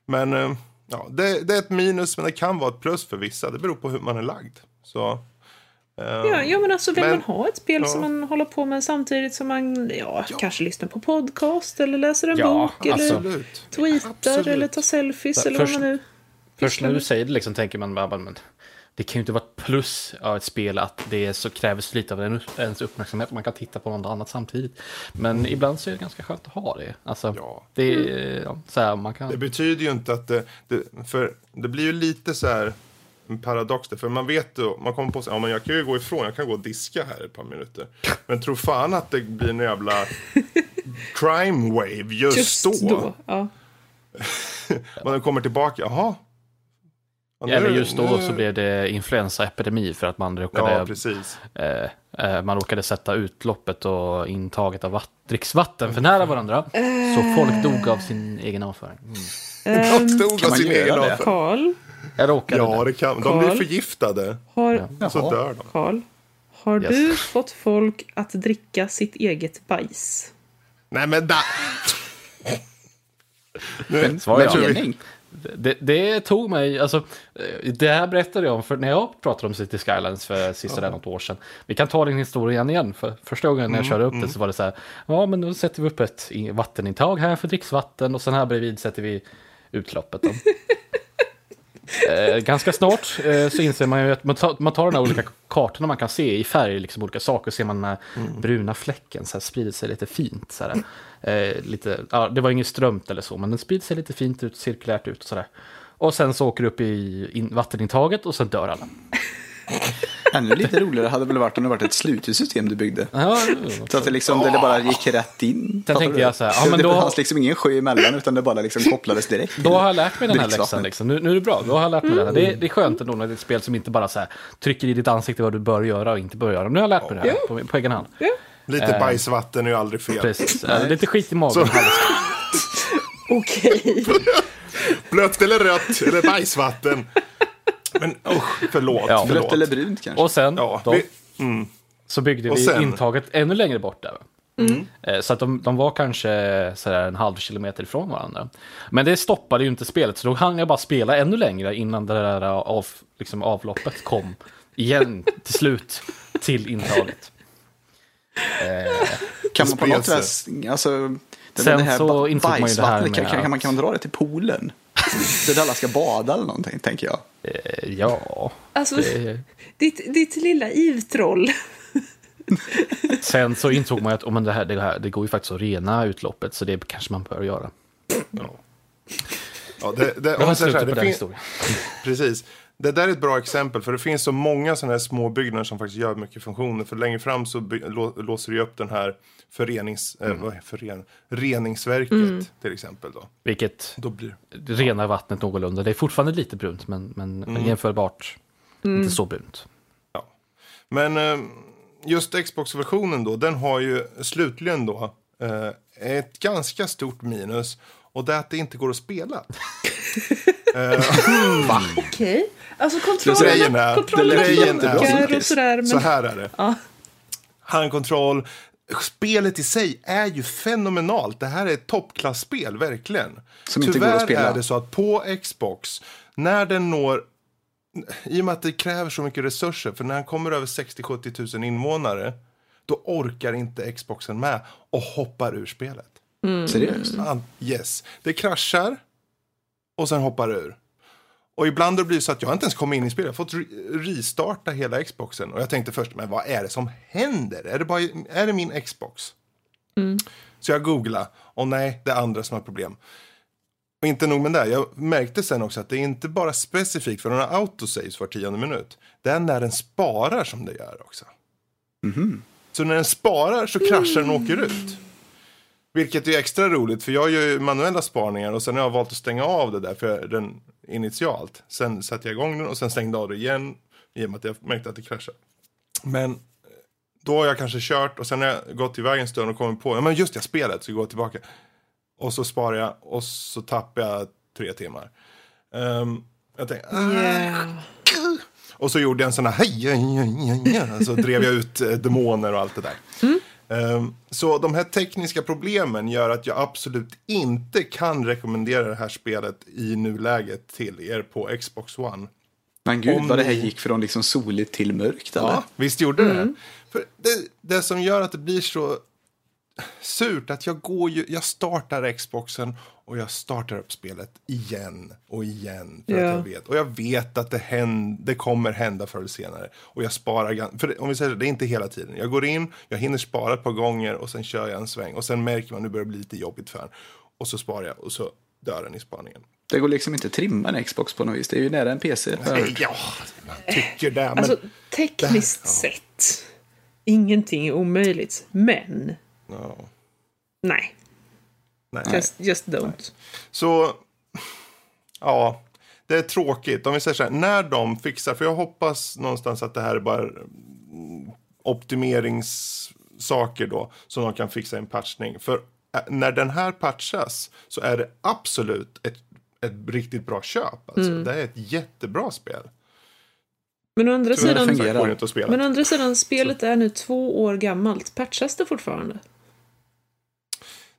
Men eh, ja, det, det är ett minus, men det kan vara ett plus för vissa. Det beror på hur man är lagd. Så, eh, Ja, ja, men alltså vill Men- man ha ett spel ja. som man håller på med samtidigt som man ja, kanske lyssnar på podcast eller läser en Ja, bok eller alltså, absolut. tweetar Absolut. eller tar selfies Så eller vad först- man nu Först när du säger det liksom tänker man bara, men det kan ju inte vara ett plus av ett spel att det så kräver så lite av en- ens uppmärksamhet. Man kan titta på något annat samtidigt. Men ibland så är det ganska skönt att ha det. Alltså, Ja. det ja, så här, man kan... Det betyder ju inte att det, det, för det blir ju lite så här en paradox där, för man vet ju, man kommer på sig, ja men jag kan ju gå ifrån, jag kan gå och diska här ett par minuter. Men tro fan att det blir en jävla crime wave just, just då. då. Ja. Man kommer tillbaka, jaha. Ja, nu- Eller just då nu- så blev det influensaepidemi för att man råkade, Ja, precis. eh, eh, man råkade sätta utloppet och intaget av vatt, dricksvatten för nära varandra. Så folk dog av sin egen avföring. Mm. De dog av man sin egen avföring. Karl, Jag råkade Ja, det. kan De blir Carl? förgiftade, har, så Jaha. dör de. Karl, har Yes. du fått folk att dricka sitt eget bajs? Nej men da! Nu, Svar ja. Det, det tog mig, alltså, eh, det här berättade jag om för när jag pratade om City Skylines för sista där något år sedan. Vi kan ta den historien igen, för första gången när jag körde upp det så var det så här, ja men då sätter vi upp ett vattenintag här för dricksvatten och sen här bredvid sätter vi utloppet. Eh, ganska snart eh, så inser man ju att man tar, man tar de här olika kartorna man kan se i färg, liksom olika saker, ser man den här bruna fläcken så här, sprider sig lite fint. Så här, eh, lite, ja, det var inget strömt eller så, men den sprider sig lite fint ut, cirkulärt ut och sådär. Och sen så åker det upp i in, vattenintaget och sen dör alla. Ännu lite roligare hade väl varit om det varit ett slutet-system du byggde. Ja, Så att det liksom, det bara gick rätt in. Fattar tänkte jag så här, ja, men det då- fanns liksom ingen sjö emellan utan det bara liksom kopplades direkt Då har jag lärt mig den här läxan. Liksom. Nu, nu är det bra, då har jag lärt mig den här. Det, är- det är skönt ändå när det är ett spel som inte bara så här, trycker i ditt ansikte vad du bör göra och inte bör göra. Nu har jag lärt mig det här på, på egen hand. Ja. Lite Eh. bajsvatten är ju aldrig fel. Precis. Eh, Lite skit i magen. Okej. Blött eller rött eller bajsvatten. Men usch, förlåt. Ja. förlåt. Blött eller brunt kanske? Och sen Ja, då, vi, mm, så byggde och vi sen- intaget ännu längre bort där. Eh, Så att de, de var kanske sådär en halv kilometer ifrån varandra. Men det stoppade ju inte spelet, så då hann jag bara spela ännu längre innan det där av, liksom avloppet kom igen till slut till intaget. Eh, kan man på något vis, alltså, det, Sen det här så insåg man ju det här med kan, kan, man, kan man dra det till poolen? Där alla ska bada eller någonting, tänker jag. eh, ja, Alltså, det, ditt, ditt lilla ivtroll. sen så insåg man ju att oh, men det, här, det, här, det går ju faktiskt att rena utloppet, så det kanske man bör göra. ja, det, det, Det om här, på det den fin- historien. Precis. Det där är ett bra exempel, för det finns så många sådana här små byggnader som faktiskt gör mycket funktioner. För längre fram så låser du upp den här förenings, eh, vad är fören, reningsverket till exempel. Då. Vilket Då blir, renar vattnet någorlunda. Det är fortfarande lite brunt, men, men Mm. jämförbart inte så brunt. ja. Men eh, just Xbox-versionen då, den har ju slutligen då eh, ett ganska stort minus. Och det är att det inte går att spela. Okej. Alltså Grejen kontrollerna, funkar och sådär. Så Men, här är det. Ja. handkontroll. Spelet i sig är ju fenomenalt. Det här är ett toppklassspel, verkligen. Som inte Tyvärr går att spela. är det så att på Xbox, när den når... I och med att det kräver så mycket resurser, för när den kommer över 60-70 000 invånare, då orkar inte Xboxen med och hoppar ur spelet. Seriöst? An- Yes. Det kraschar och sen hoppar ur. Och ibland har det blivit så att jag inte ens kommit in i spelet. Jag har fått re- restarta hela Xboxen. Och jag tänkte först, men vad är det som händer? Är det, bara, är det min Xbox? Så jag googlade. Och nej, det är andra som har problem. Och inte nog med det. Jag märkte sen också att det är inte bara specifikt för den har autosaves var tionde minut. Det är när den sparar som det gör också. Så när den sparar så kraschar den och åker ut. Vilket är extra roligt för jag gör ju manuella spaningar och sen har jag valt att stänga av det där för den initialt. Sen satte jag igång den och sen stängde av det igen i och med att jag märkte att det kraschade. Men eh, då har jag kanske kört och sen har jag gått iväg en stund och kommit på, ja men just det, spelet, så går jag tillbaka. Och så sparar jag och så tappar jag tre timmar. Ehm, jag tänkte, ah, Yeah. och så gjorde jag en sån här hej, hej, hej, hej. Så drev jag ut eh, demoner och allt det där. Ehm, så de här tekniska problemen gör att jag absolut inte kan rekommendera det här spelet i nuläget till er på Xbox One. Men gud Om vad det här gick från liksom soligt till mörkt. Eller? Ja, visst gjorde det. För det. Det som gör att det blir så surt att jag går ju, jag startar Xboxen och jag startar upp spelet igen och igen. För Ja. att jag vet. Och jag vet att det, händer, det kommer hända förr eller senare. Och jag sparar, för om vi säger det, det är inte hela tiden. Jag går in, jag hinner spara ett par gånger och sen kör jag en sväng. Och sen märker man nu börjar det bli lite jobbigt för en. Och så sparar jag och så dör den i spaningen. Det går liksom inte att trimma en Xbox på något vis. Det är ju nära en PC. hört. Ja, man tycker det. Men, Alltså tekniskt ja. sett, ingenting är omöjligt. Men, ja, nej. Nej. Just, just don't. Så, ja, det är tråkigt. Om vi säger så här, när de fixar, för jag hoppas någonstans att det här är bara mm, optimeringssaker då, som de kan fixa i en patchning. För äh, när den här patchas så är det absolut ett, ett riktigt bra köp. Alltså. Det är ett jättebra spel. Men å andra Tyvärr sidan, men å andra sidan, spelet är nu två år gammalt. Patchas det fortfarande?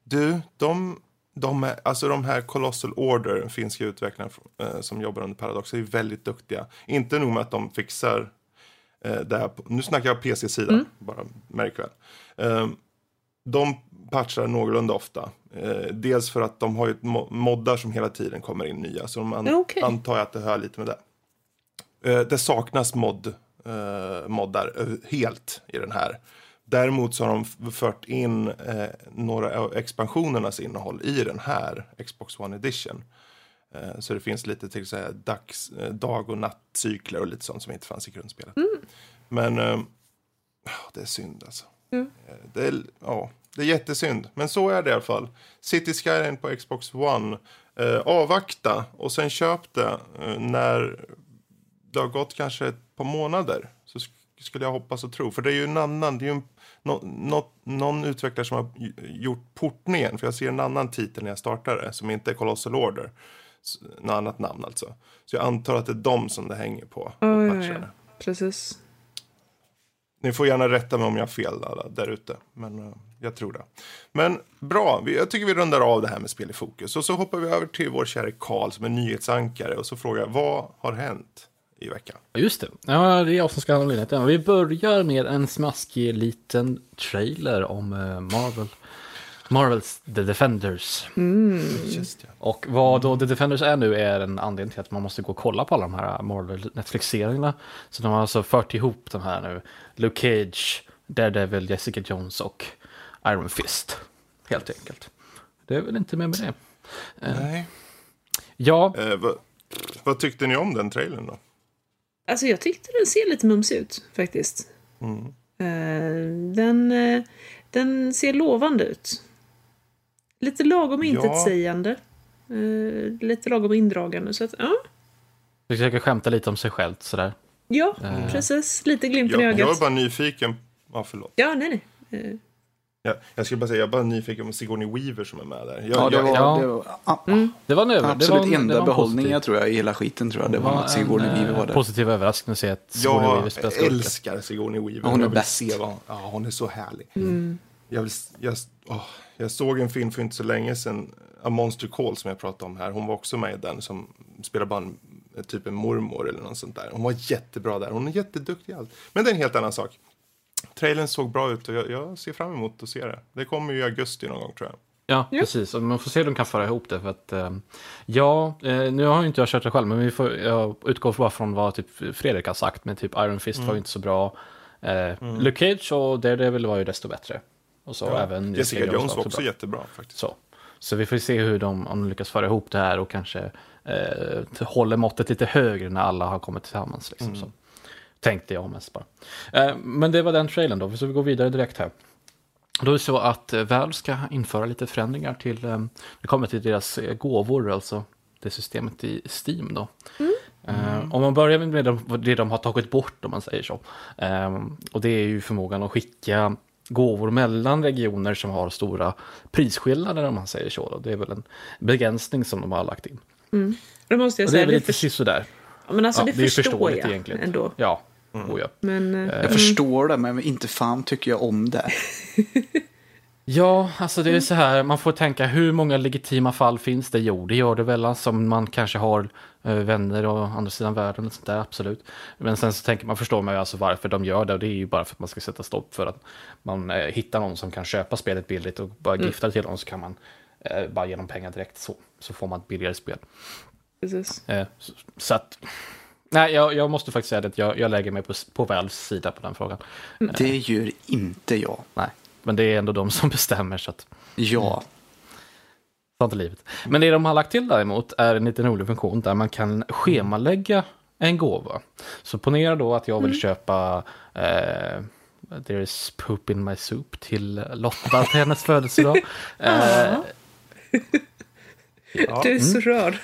Du, de, de, alltså de här Colossal Order, finska utvecklarna eh, som jobbar under Paradox, är väldigt duktiga. Inte nog med att de fixar eh, det här, på, nu snackar jag PC-sidan, bara märk väl. Eh, de patchar någorlunda ofta. Eh, dels för att de har ju moddar som hela tiden kommer in nya, så de an, Ja, okej. antar jag att det hör lite med det. Det saknas mod, moddar helt i den här. Däremot så har de fört in eh, några av expansionernas innehåll i den här Xbox One Edition. Eh, så det finns lite till så här, dags, eh, dag och nattcykler och lite sånt som inte fanns i grundspelet. Men eh, det är synd alltså. Eh, Det, är, ja, det är jättesynd, men så är det i alla fall. City Skyline på Xbox One. Eh, avvakta och sen köp det eh, när det har gått kanske ett par månader. Så sk- skulle jag hoppas och tro. För det är ju en annan, det är ju en, nå, nå, någon utvecklare som har gjort portningen. För jag ser en annan titel när jag startade som inte är Colossal Order. Något annat namn alltså. Så jag antar att det är dem som det hänger på. Ja, ja, ja. Precis. Ni får gärna rätta mig om jag har fel alla där ute. Men eh, jag tror det. Men bra, vi, jag tycker vi rundar av det här med spel i fokus. Och så hoppar vi över till vår kära Karl som är nyhetsankare. Och så frågar jag, vad har hänt i veckan? Ja, Just det. Ja, det är jag som ska hålla nyheten. Vi börjar med en smaskig liten trailer om eh, Marvel. Marvels The Defenders. Ja. Och vad då The Defenders är nu är en anledning till att man måste gå och kolla på alla de här Marvel Netflix-serierna. Så de har alltså fört ihop de här nu. Luke Cage, Daredevil, Jessica Jones och Iron Fist. Helt enkelt. Det är väl inte mer med det. Nej. Ja, Eh, vad, vad tyckte ni om den trailern då? Alltså jag tyckte den ser lite mums ut faktiskt. Mm. Eh, den, eh, den ser lovande ut. Lite lagom Ja. intetsägande. Eh, lite lagom indragande. Så att, ja. försöker skämta lite om sig själv sådär. Ja, precis. Lite glimten i Jag, jag ögat. är bara nyfiken. Ja, förlåt. Ja, nej, nej. Eh, Jag, jag skulle bara säga, jag är bara nyfiken på Sigourney Weaver som är med där. Jag, Ja, det jag, var, Ja. det var ah, Det var en över, absolut det var en, det enda var behållningen jag tror jag i hela skiten tror jag. Det var var att Sigourney en, Weaver var eh, där. Positiv överraskning att se att Sigourney jag Weaver spelar skurken. älskar Sigourney Weaver. Ja, hon är jag bäst. Se vad, ja, hon är så härlig. Jag, vill, jag, åh, jag såg en film för inte så länge sedan, A Monster Call som jag pratade om här. Hon var också med i den som spelar bara en, typ en mormor eller något sånt där. Hon var jättebra där. Hon är jätteduktig i allt. Men det är en helt annan sak. Trailern såg bra ut och jag, jag ser fram emot att se det. Det kommer ju i augusti någon gång tror jag. Ja, Ja. precis. Och man får se hur de kan föra ihop det. För att, eh, ja, eh, nu har ju inte jag kört det själv, men vi får, jag utgår bara från vad typ Fredrik har sagt. Men typ Iron Fist var ju inte så bra. Eh, Luke Cage och Daredevil var ju desto bättre. Och så Ja. även Jessica Jones var bra. också jättebra faktiskt. Så. så vi får se hur de, om de lyckas föra ihop det här och kanske eh, håller måttet lite högre när alla har kommit tillsammans. Liksom, så. Tänkte jag mest bara. Eh, men det var den trailern då, så vi går vidare direkt här. Då är det så att eh, Valve ska införa lite förändringar till, eh, det kommer till deras gåvor, alltså det systemet i Steam då. Eh, om man börjar med de, det de har tagit bort om man säger så. Och det är ju förmågan att skicka gåvor mellan regioner som har stora prisskillnader om man säger så. Då. Det är väl en begränsning som de har lagt in. Då måste jag Och det säga, är väl det, lite för, sådär. ja, men alltså, Ja, det, det förstår jag egentligen. ändå. Ja, oh, ja. Men, eh, Jag förstår det, men inte fan tycker jag om det. Ja, alltså det är så här, man får tänka hur många legitima fall finns det? Jo, det gör det väl, som man kanske har eh, vänner och andra sidan världen och sånt där, absolut. Men sen så tänker man, förstår man ju alltså varför de gör det och det är ju bara för att man ska sätta stopp för att man eh, hittar någon som kan köpa spelet billigt och bara gifta det till dem så kan man eh, bara ge dem pengar direkt så, så får man ett billigare spel. precis. Eh, så, så att, nej, jag, jag måste faktiskt säga att jag, jag lägger mig på, på Valves sida på den frågan. Det gör inte jag. Nej, men det är ändå de som bestämmer så att Ja. Sånt är livet. Men det de har lagt till däremot är en liten rolig funktion där man kan schemalägga en gåva. Så ponera då att jag vill köpa eh, There is poop in my soup till Lotta till hennes födelsedag. Eh, Ja. Du är så Mm. rörd.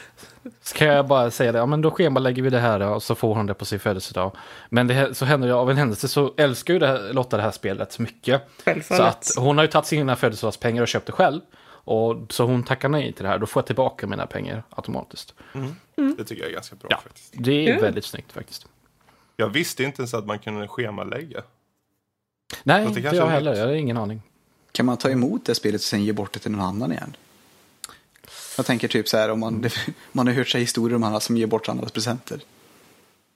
Så kan jag bara säga det, ja men då schemalägger vi det här då, och så får hon det på sin födelsedag. Men det, så händer det av en händelse så älskar ju det här, Lotta det här spelet så mycket. Så att hon har ju tagit sina födelsedagspengar och köpt det själv. Och så hon tackar nej till det här, då får jag tillbaka mina pengar automatiskt. Det tycker jag är ganska bra Ja, faktiskt. det är Ja. väldigt snyggt faktiskt. Jag visste inte ens att man kunde schemalägga. Nej, inte jag heller. Jag har ingen aning. Kan man ta emot det spelet och sen ge bort det till någon annan igen? Jag tänker typ så här om man, man har hört sig historier om alla som ger bort andras presenter.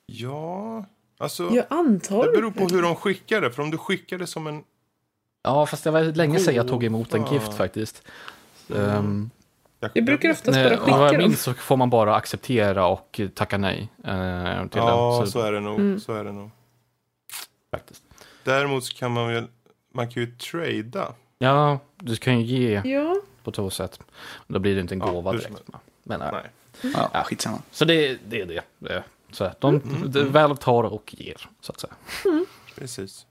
Ja, alltså. Jag antar Det beror på hur de skickar det. För om du skickar det som en... Ja, fast det var länge sedan jag tog emot en gift faktiskt. Um, Jag brukar oftast bara och vad jag skicka dem. minns så får man bara acceptera och tacka nej eh, till Ja, den. så är det nog. Mm. Så är det nog. faktiskt. Däremot så kan man väl... Man kan ju trada. Ja, du kan ju ge Ja, på två sätt. Då blir det inte en Ja, gåva som direkt. Men, nej. Nej. Ja, Ja. skitsamma. Så det, det är det. Så här, de, de väl tar och ger, så att säga. Precis.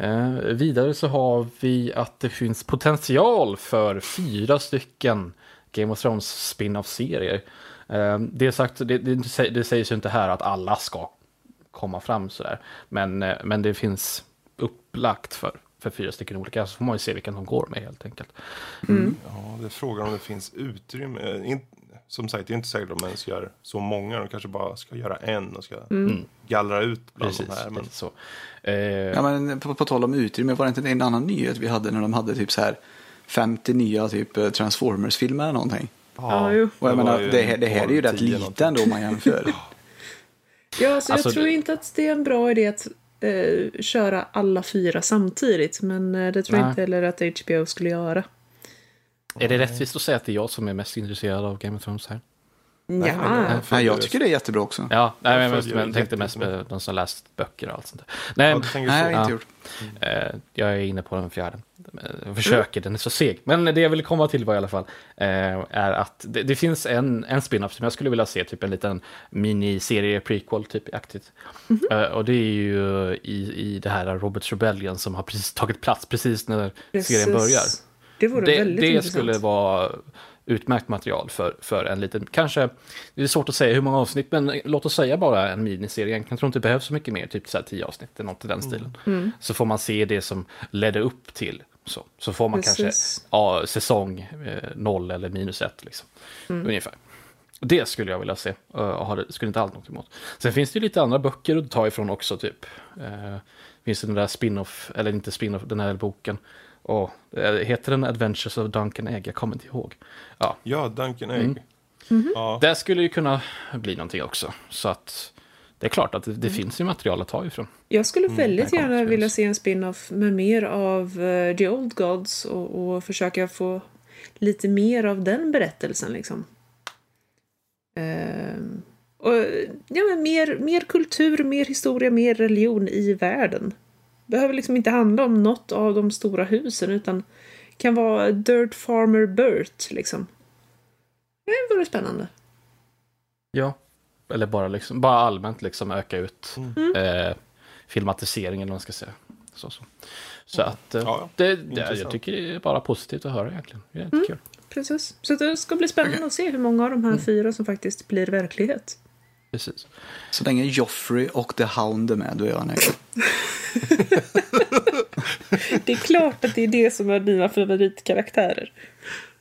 Eh, vidare så har vi att det finns potential för fyra stycken Game of Thrones spin-off-serier. Eh, det, sagt, det, det, det sägs ju inte här att alla ska komma fram sådär. Men, eh, men det finns upplagt för för fyra stycken olika. Så får man ju se vilken de går med helt enkelt. Ja, det är frågan om det finns utrymme. In, som sagt, det är inte säkert om de ens gör så många. De kanske bara ska göra en och ska gallra ut bland Precis, de här. Men så. Eh, Ja, men på, på tal om utrymme, var det inte en annan nyhet vi hade när de hade typ så här 50 nya typ eh, Transformers-filmer eller någonting? Ja, jo. Och jag Det menar, det, här- det här är ju 12, rätt 10 lite ändå om man jämför. Ja, alltså, Alltså, jag tror det- inte att det är en bra idé att eh, köra alla fyra samtidigt. Men eh, det tror jag Nej. inte heller att HBO skulle göra. Är det rättvist att säga att det är jag som är mest intresserad av Game of Thrones här? Ja, nej, nej. Jag tycker det är jättebra också. Ja, nej, men jag det tänkte mest på de som läst böcker och allt sånt där. Nej, ja, Nej, så. jag har inte Ja. gjort. eh, jag är inne på den fjärde. Jag försöker, den är så seg. Men det jag ville komma till var i alla fall eh, är att det, det finns en, en spin-off som jag skulle vilja se, typ en liten miniserie prequel typ aktigt. Eh, och det är ju i, i det här Roberts Rebellion som har precis tagit plats precis när serien börjar. Det vore Det, väldigt det intressant. skulle vara utmärkt material för, för en liten, kanske, det är svårt att säga hur många avsnitt, men låt oss säga bara en miniserie. Jag tror inte det behövs så mycket mer, typ så här tio avsnitt eller något i den stilen. Mm. Så får man se det som ledde upp till, så, så får man kanske Precis. ja, säsong eh, noll eller minus ett, liksom. Mm. ungefär. Det skulle jag vilja se, eh, och skulle inte allt något emot. Sen finns det ju lite andra böcker att ta ifrån också, typ. Eh, finns det den där spin-off, eller inte spin-off, den här boken. Och, eh, heter den Adventures of Duncan Egg? Jag kommer inte ihåg. Ja, Ja, Duncan Egg. Mm. Mhm. Ja. det skulle ju kunna bli någonting också. Så att det är klart att det, det Mm. finns ju material att ta ifrån. Jag skulle väldigt det kommer gärna vilja se en spin-off med mer av eh, The Old Gods och, och försöka få lite mer av den berättelsen liksom. Ehm, och, ja, men mer, mer kultur, mer historia, mer religion i världen. Behöver liksom inte handla om något av de stora husen utan kan vara Dirt Farmer Burt liksom. Det vore spännande. Ja. Eller bara, liksom, bara allmänt liksom öka ut Mm. eh, filmatiseringen, eller vad man ska säga. Så, så. så att eh, Ja, det, det, intressant. jag tycker det är bara positivt att höra egentligen. Det är Mm. jättekul. Precis. Så det ska bli spännande att se hur många av de här fyra som faktiskt blir verklighet. Precis. Så länge Joffrey och The Hound är med, då är jag nöjd. Det är klart att det är det som är dina favoritkaraktärer.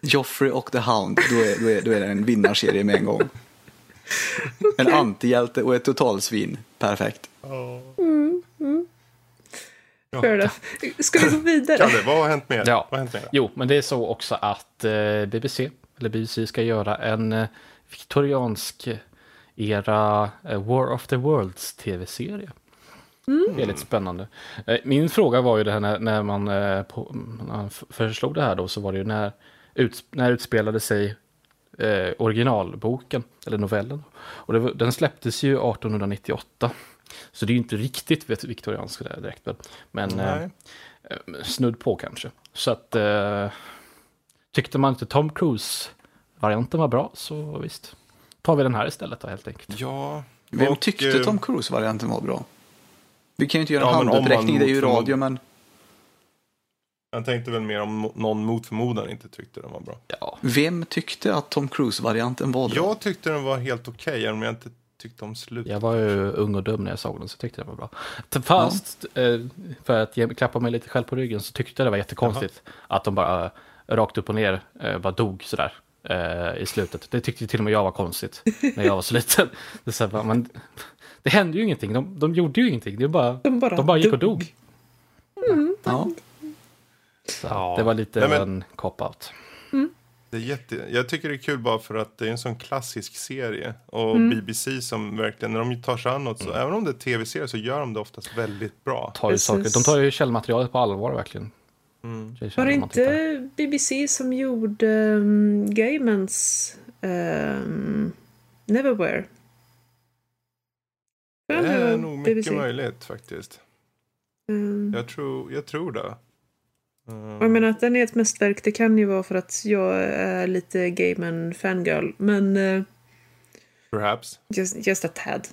Joffrey och The Hound, då är, då är, då är det en vinnarserie med en gång. En antihjälte och ett totalsvin. Perfekt. Fair enough. Ska vi gå vidare? Kalle, vad har hänt mer? Ja. Vad har hänt mer? Jo, men det är så också att eh, BBC, eller BBC ska göra en eh, viktoriansk era eh, War of the Worlds tv-serie. Är lite spännande. Eh, min fråga var ju det här när, när man eh, på, man föreslog det här då, så var det ju när, ut, när utspelade sig eh, originalboken, eller novellen. Och det, den släpptes ju 1898. Så det är ju inte riktigt viktoriansk direkt. Men. Eh, snudd på kanske. Så att eh, tyckte man inte Tom Cruise-varianten var bra så visst. Tar vi den här istället då helt enkelt. Ja. Vem och, tyckte eh, Tom Cruise-varianten var bra? Vi kan ju inte göra en Ja, men om man handuppräckning, det är ju radio, men Jag tänkte väl mer om någon mot förmodan inte tyckte den var bra. Ja, vem tyckte att Tom Cruise-varianten var bra? Jag tyckte den var helt okej, även om jag inte tyckte om slutet. jag var ju ung och dum när jag såg den så tyckte jag det var bra. Fast eh, för att klappa mig lite själv på ryggen så tyckte jag det var jättekonstigt att de bara rakt upp och ner eh, bara dog sådär. Eh, I slutet. Det tyckte till och med jag var konstigt när jag var så liten. Det, är så här, men, det hände ju ingenting. De, de gjorde ju ingenting. Det bara, De bara de bara gick och dog. dog. Ja. Så Ja. Det var lite Nej, men- en cop-out. Det är jätte... Jag tycker det är kul bara för att det är en sån klassisk serie. Och Mm. BBC som verkligen, när de tar sig an något, så, även om det är tv-serie så gör de det oftast väldigt bra. Tar ju saker, de tar ju källmaterialet på allvar verkligen. Mm. Var det inte BBC som gjorde um, Gaymans um, Neverwhere? Det är var nog mycket BBC. möjligt faktiskt. Um, Jag tror, jag tror det. Uh, Jag menar att den är ett mästerverk, det kan ju vara för att jag är lite Gayman fangirl, men uh, perhaps. just, just a tad.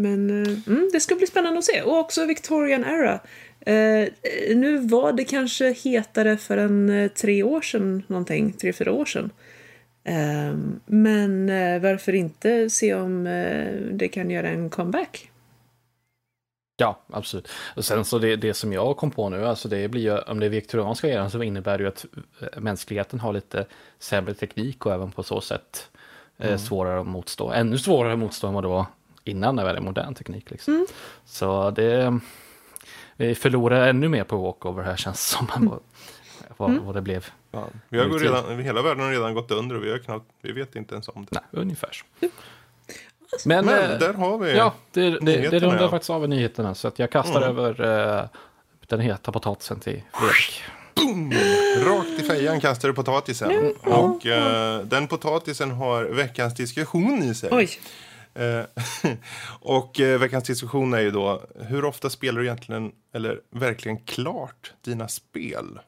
Men uh, mm, det ska bli spännande att se. Och också Victorian era. Eh, nu var det kanske hetare för en eh, tre år sedan, någonting, tre, fyra år sedan. Ehm, men eh, varför inte se om eh, det kan göra en comeback? Ja, absolut. Och sen så det, det som jag kom på nu, alltså det blir ju, om det är viktorianska eran så innebär det ju att eh, mänskligheten har lite sämre teknik och även på så sätt eh, svårare att motstå. Ännu svårare att motstå än vad det var innan när det var modern teknik. Liksom. Så det, vi förlorar ännu mer på walkover här känns som. än Vad, det blev. Ja, vi har gått redan, hela världen har redan gått under och vi, har knappt, vi vet inte ens om det. Nej, ungefär så. Men, Men eh, där har vi Ja, det, det, det rundar ja. faktiskt av nyheterna. Så att jag kastar över eh, den heta potatisen till Fredrik. Rakt i fejan kastar du potatisen. Och eh, den potatisen har veckans diskussion i sig. Oj. Eh, och eh, veckans diskussion är ju då, hur ofta spelar du egentligen, eller verkligen klart, dina spel?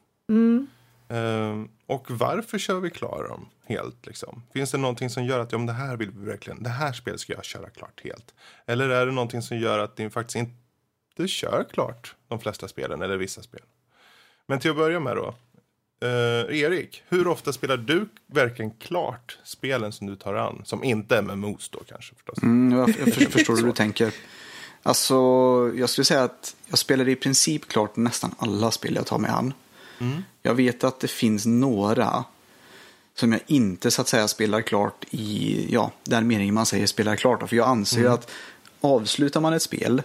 Eh, och varför kör vi klar dem helt? Liksom? Finns det någonting som gör att ja, men det här vill vi verkligen, det här spelet ska jag köra klart helt? Eller är det någonting som gör att ni faktiskt inte kör klart de flesta spelen, eller vissa spel? Men till att börja med då. Eh, Erik, hur ofta spelar du verkligen klart spelen som du tar an? Som inte är med MMOs då kanske förstås. Mm, jag jag för, förstår hur du tänker. Alltså, jag skulle säga att jag spelar i princip klart nästan alla spel jag tar mig an. Jag vet att det finns några som jag inte så att säga spelar klart i ja, den meningen man säger spelar klart. För jag anser ju att avslutar man ett spel,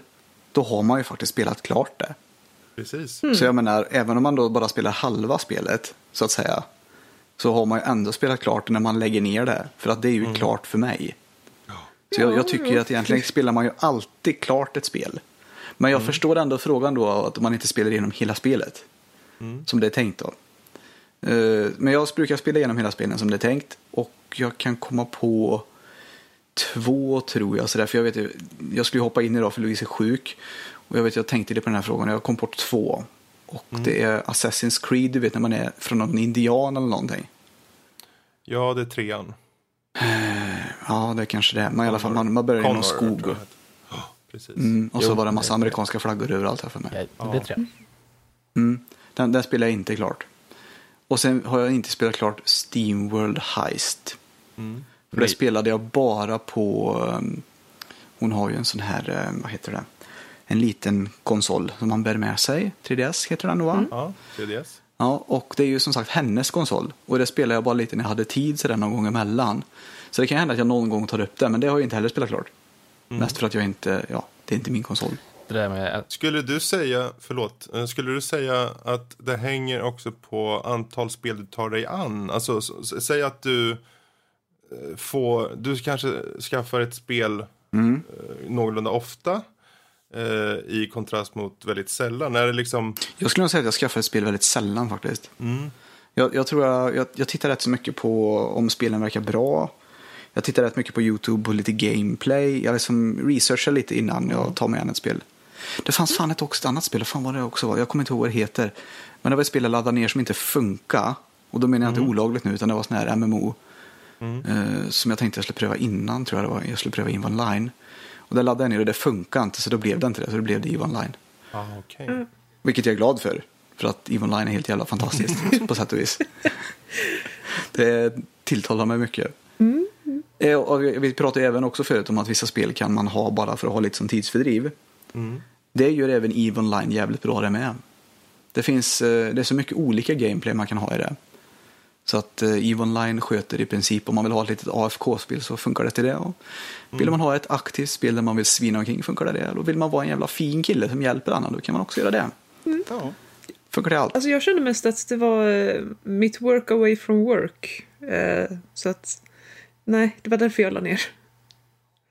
då har man ju faktiskt spelat klart det. Precis. Så jag menar, även om man då bara spelar halva spelet, så att säga, så har man ju ändå spelat klart när man lägger ner det. För att det är ju klart för mig. Så jag, jag tycker ju att egentligen spelar man ju alltid klart ett spel. Men jag förstår ändå frågan då att man inte spelar igenom hela spelet. Som det är tänkt då. Eh, Men jag brukar spela igenom hela spelen som det är tänkt. Och jag kan komma på två tror jag. Så därför jag, vet, jag skulle hoppa in idag för Louise är sjuk. Och jag vet, jag tänkte det på den här frågan. Jag kom på två. Och det är Assassin's Creed, du vet när man är från någon indian eller någonting. Ja, det är trean. Ja, det är kanske det är. Men i alla fall, man, man börjar i någon skog. Ja, Precis. Mm, och så Jo, var det en massa det- amerikanska flaggor överallt här för mig. Ja, det är tre. Mm, den, den spelar jag inte klart. Och sen har jag inte spelat klart Steamworld Heist. Mm. För det spelade jag bara på, um, hon har ju en sån här, um, vad heter det, en liten konsol som man bär med sig. 3DS heter den då va? Ja, 3DS. Ja, och det är ju som sagt hennes konsol. Och det spelade jag bara lite när jag hade tid sådär någon gång emellan. Så det kan hända att jag någon gång tar upp det, men det har jag inte heller spelat klart. Mest för att jag inte, ja, det är inte min konsol. Det där med Skulle du säga, förlåt, eh, skulle du säga att det hänger också på antal spel du tar dig an? Alltså, säg att du eh, får, du kanske skaffar ett spel Mm. eh, någorlunda ofta eh, i kontrast mot väldigt sällan. Är det liksom, Jag skulle nog säga att jag skaffar ett spel väldigt sällan faktiskt. mm, Jag, jag tror jag, jag, jag tittar rätt så mycket på om spelen verkar bra. Jag tittar rätt mycket på YouTube på lite gameplay. Jag liksom researchar lite innan jag tar mig an ett spel. Det fanns fan ett, också, ett annat spel, vad fan var det också var? Jag kommer inte ihåg vad det heter. Men det var ett spel jag laddade ner som inte funkar. Och då menar jag inte olagligt nu, utan det var sån här MMO. Eh, som jag tänkte jag skulle pröva innan, tror jag det var. Jag skulle pröva EVE Online. Och det laddade jag ner och det funkar inte, så då blev det inte det. Så då blev det EVE Online. ah, okej. Vilket jag är glad för. För att EVE Online är helt jävla fantastiskt på sätt och vis. Det tilltalar mig mycket. Eh, Och vi pratade ju även också förut om att vissa spel kan man ha bara för att ha lite som tidsfördriv. Mm. Det gör även EVE Online jävligt bra det med. Det finns eh, det är så mycket olika gameplay man kan ha i det. Så att eh, EVE Online sköter i princip om man vill ha ett litet AFK-spel så funkar det till det. Och vill man ha ett aktivt spel där man vill svina omkring funkar det det. Och vill man vara en jävla fin kille som hjälper andra då kan man också göra det. Ja. Funkar det allt? Alltså jag kände mest att det var eh, mitt work away from work. Eh, så att, nej, det var därför jag la ner.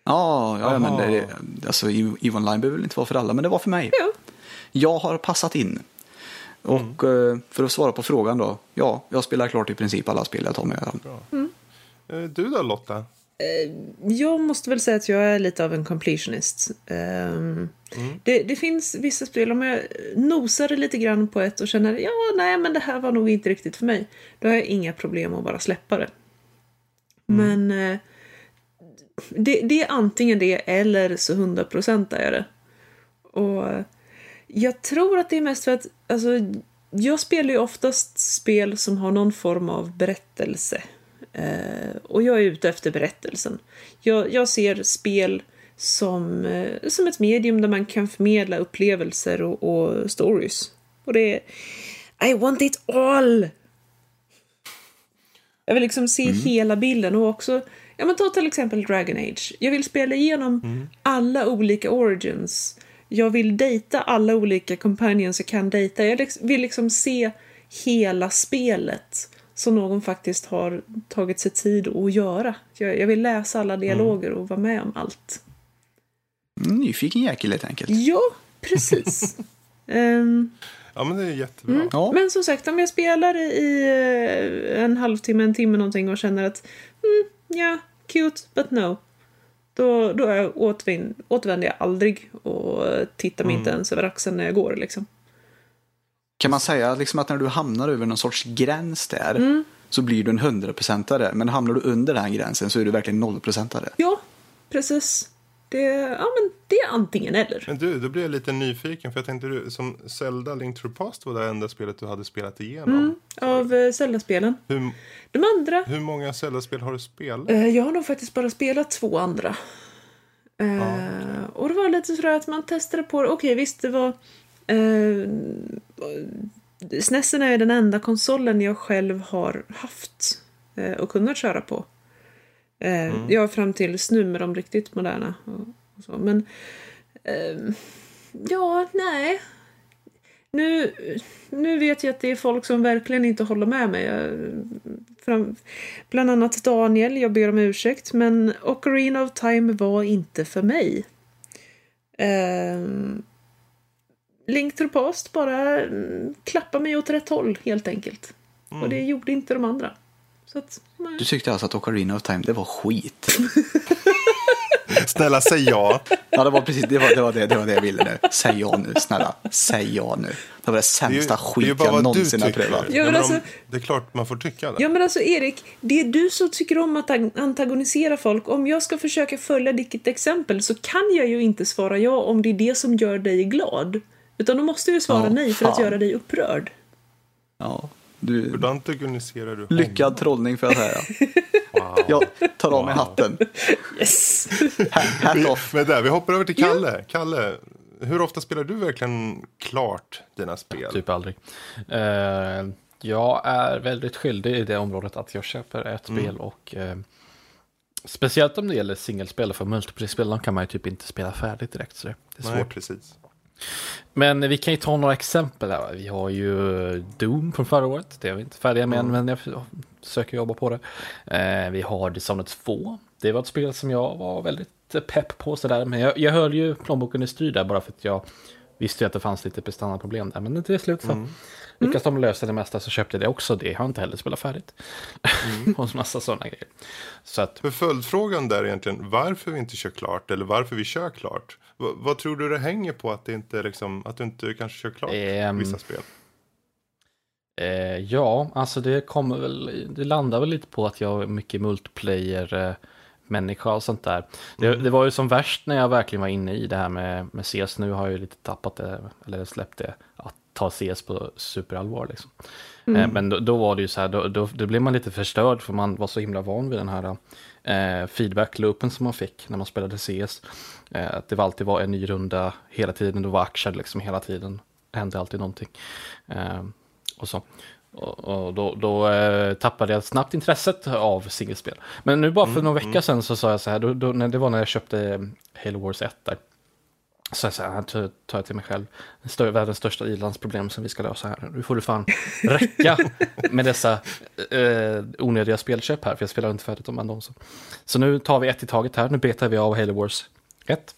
Ja, ja, ja men det, alltså, EVE Online behöver väl inte vara för alla, men det var för mig. Ja. Jag har passat in. Och eh, för att svara på frågan då, ja, jag spelar klart i princip alla spel jag tar mig an. Eh, Du då Lotta? Jag måste väl säga att jag är lite av en completionist. Ehm, det, det finns vissa spel, om jag nosar lite grann på ett och känner ja, nej, men det här var nog inte riktigt för mig. Då har jag inga problem att bara släppa det. Men eh, det, det är antingen det eller så 100 procent är det. Och eh, jag tror att det är mest för att alltså, jag spelar ju oftast spel som har någon form av berättelse. Eh, och jag är ute efter berättelsen. Jag, jag ser spel som, eh, som ett medium där man kan förmedla upplevelser och, och stories. Och det är... I want it all! Jag vill liksom se hela bilden och också... Ja men ta till exempel Dragon Age. Jag vill spela igenom alla olika origins. Jag vill dejta alla olika companions jag kan dejta. Jag lex- vill liksom se hela spelet som någon faktiskt har tagit sig tid att göra. Jag, jag vill läsa alla dialoger och vara med om allt. Nyfiken jäkel helt enkelt. Ja, precis. Ehm, Ja, men det är jättebra. Mm. Ja. Men som sagt, om jag spelar i eh, en halvtimme, en timme någonting och känner att mm, ja, cute, but no. Då, då är återvin- återvänder jag aldrig och tittar mig inte ens över axeln när jag går. Liksom. Kan man säga liksom att när du hamnar över någon sorts gräns där Mm. så blir du en hundraprocentare. Men hamnar du under den gränsen så är du verkligen nollprocentare. Ja, precis. Det, ja, men det är antingen eller. Men du, då blir jag lite nyfiken. För jag tänkte du, som Zelda Link to the Past var det enda spelet du hade spelat igenom. Av eh, Zelda-spelen. Hur, De andra, hur många Zelda-spel har du spelat? eh, jag har nog faktiskt bara spelat två andra. Eh, Och det var lite sådär att man testade på det. Okej, visst det var... Eh, SNESen är den enda konsolen jag själv har haft eh, och kunnat köra på. Eh, Ja, fram tills nu med de riktigt moderna. Och, och så. Men... ehm, ja, nej. Nu, nu vet jag att det är folk som verkligen inte håller med mig. Jag, fram, bland annat Daniel, jag ber om ursäkt, men Ocarina of Time var inte för mig. Ehm, Link to the Past bara mm, klappar mig åt rätt håll, helt enkelt. Och det gjorde inte de andra. Så att. Du tyckte alltså att Ocarina of Time, det var skit. Snälla, säg ja. Ja, det var precis det, var, det, var det, det var det jag ville nu. Säg ja nu, snälla. Säg ja nu. Det var det sämsta det skit jag någonsin har prövat. Ja, men alltså- det är klart man får tycka det. Ja men alltså Erik, det är du som tycker om att ag- antagonisera folk. Om jag ska försöka följa ditt exempel så kan jag ju inte svara ja om det är det som gör dig glad. Utan då måste jag ju svara Ja, nej för att fan. göra dig upprörd. Ja, du, Hur antagoniserar du honom? lyckad trollning får jag säga. Wow. Jag tar av mig hatten. Yes! Hat Vi, off. men där, vi hoppar över till Kalle. Kalle, hur ofta spelar du verkligen klart dina spel? Typ aldrig. Eh, jag är väldigt skyldig i det området att jag köper ett spel och eh, speciellt om det gäller singelspel för multiplayer-spel kan man ju typ inte spela färdigt direkt. Så det är Nej, svårt. precis. Men vi kan ju ta några exempel här. Vi har ju Doom från förra året. Det är vi inte färdiga med än, men jag försöker jobba på det. Eh, vi har Dishonored 2. Det var ett spel som jag var väldigt pepp på sådär. Men jag, jag höll ju plånboken i styr där bara för att jag visste ju att det fanns lite prestanda-problem där. Men till slut så lyckas de lösa det mesta så köpte jag det också. Det har inte heller spelat färdigt. och massa sådana grejer. Så att För följdfrågan där egentligen, varför vi inte kör klart eller varför vi kör klart. V- vad tror du det hänger på att, det inte liksom, att du inte kanske kör klart Ehm, vissa spel? Eh, ja, alltså det kommer väl, det landar väl lite på att jag är mycket multiplayer eh, människa och sånt där. Det, det var ju som värst när jag verkligen var inne i det här med, med CS. Nu har jag ju lite tappat det, eller släppt det, att ta CS på superallvar liksom. Eh, men då, då var det ju så här, då, då, då blev man lite förstörd för man var så himla van vid den här eh, feedback-loopen som man fick när man spelade CS. Eh, att det var alltid var en ny runda hela tiden, det var action liksom hela tiden. Det hände alltid någonting. Eh, och så. Och, och då, då eh, tappade jag snabbt intresset av singelspel. Men nu bara för någon vecka sedan så sa jag så här, då, då, när det var när jag köpte eh, Halo Wars 1 där. Så jag så här, tar jag till mig själv, det stör, världens största ilandsproblem som vi ska lösa här. Nu får du fan räcka med dessa eh, onödiga spelköp här, för jag spelar inte färdigt om dem. Så. så nu tar vi ett i taget här, nu betar vi av Halo Wars 1.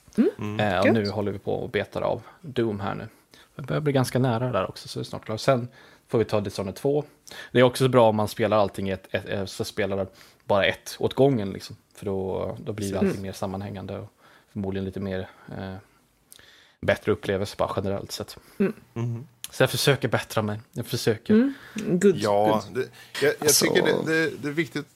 Eh, och nu håller vi på och betar av Doom här nu. Det börjar bli ganska nära där också, så det är snart klart. Sen får vi ta Dishonored 2. Det är också bra om man spelar allting i ett, ett, ett så spelar bara ett åt gången liksom. För då, då blir det allting mer sammanhängande och förmodligen lite mer eh, bättre upplevelse bara generellt sett. Så jag försöker bättra mig. Jag försöker. Good. Ja, good. det, jag, jag Alltså- tycker det, det, det är viktigt.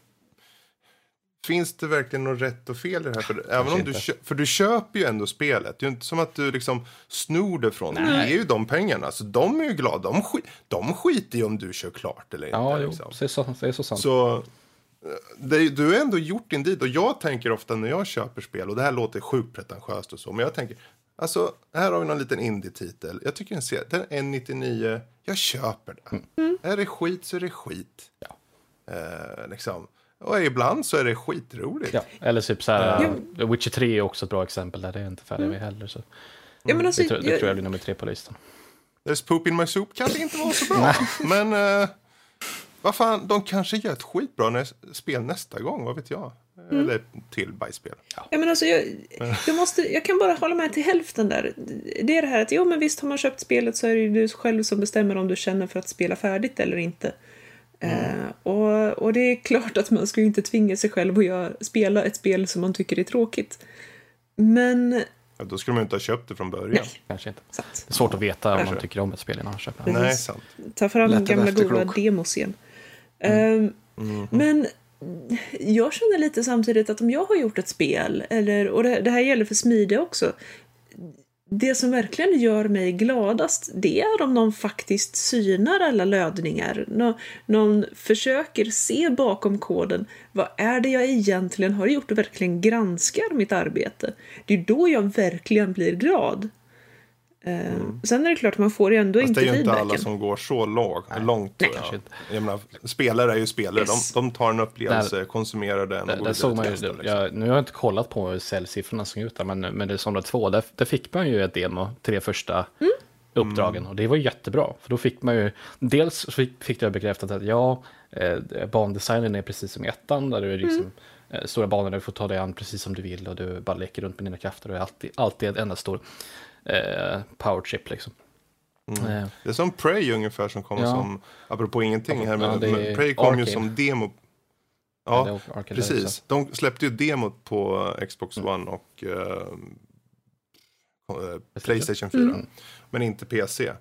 Finns det verkligen något rätt och fel i det här? För, även om du, inte. kö, för du köper ju ändå spelet. Det är ju inte som att du liksom snor det från dem. Du ger ju de pengarna. Så de är ju glada. De, skit, de skiter ju om du kör klart eller inte. Ja, jo, liksom. det är så, det är så sant. Så det, är- du har ändå gjort din dit och jag tänker ofta när jag köper spel och det här låter sjukt pretentiöst och så, men jag tänker alltså här har vi någon liten indie-titel. Jag tycker den ser, den är 1,99. Jag köper den. Är det skit så är det skit. Ja. Eh, liksom. Och ibland så är det skitroligt. Ja, eller typ så här, uh, Witcher 3 är också ett bra exempel där det är inte färdig med heller. Så. Ja, men alltså, Det, tror- det jag- tror jag blir nummer tre på listan. There's poop in my soup kanske inte var så bra. men eh, vad fan, de kanske gör ett skitbra nä- spel nästa gång, vad vet jag. Eller till bajsspel. Ja, men alltså, jag, jag, måste, jag kan bara hålla med till hälften där. Det är det här att jo, men visst har man köpt spelet så är det ju du själv som bestämmer om du känner för att spela färdigt eller inte. Eh, och, och det är klart att man ska ju inte tvinga sig själv att göra, spela ett spel som man tycker är tråkigt. Men... Ja, då skulle man ju inte ha köpt det från början. Nej, Kanske inte. sant. Det är svårt att veta om man Kanske. tycker om ett spel innan man köper det. Nej, sant. Ta fram Lätt att gamla goda demos igen. Ehm, Men jag känner lite samtidigt att om jag har gjort ett spel, eller, och det, det här gäller för Smide också, det som verkligen gör mig gladast, det är om någon faktiskt synar alla lödningar. Nå, någon försöker se bakom koden. Vad är det jag egentligen har gjort och verkligen granskar mitt arbete. Det är då jag verkligen blir glad. Eh, Sen är det klart, man får ju ändå Fast inte det är ju inte alla feedbacken. som går så låg, långt. Nej. ja. Kanske inte. Jag menar, spelare är ju spelare. Yes. De, de tar en upplevelse, konsumerar den och Där, går där såg man till ju, liksom. jag, nu har jag inte kollat på hur säljsiffrorna såg ut där, men, men det är Dishonored 2, där, där fick man ju ett demo, tre första Mm. uppdragen. Och det var jättebra, för då fick man ju, dels fick, fick jag bekräftat att ja, eh, bandesignen är precis som i ettan, där du är liksom, Mm. eh, stora banor där du får ta dig an precis som du vill och du bara leker runt med dina krafter och är alltid, alltid en enda stor eh, power chip liksom. Eh, Det är som Prey ungefär som kommer Ja. som, apropå ingenting här, Ja, men, är men Prey kom ju Arcane. som demo. Ja, Ja, precis. också. De släppte ju demot på Xbox Mm. One och eh, eh, Playstation 4. Men inte PC.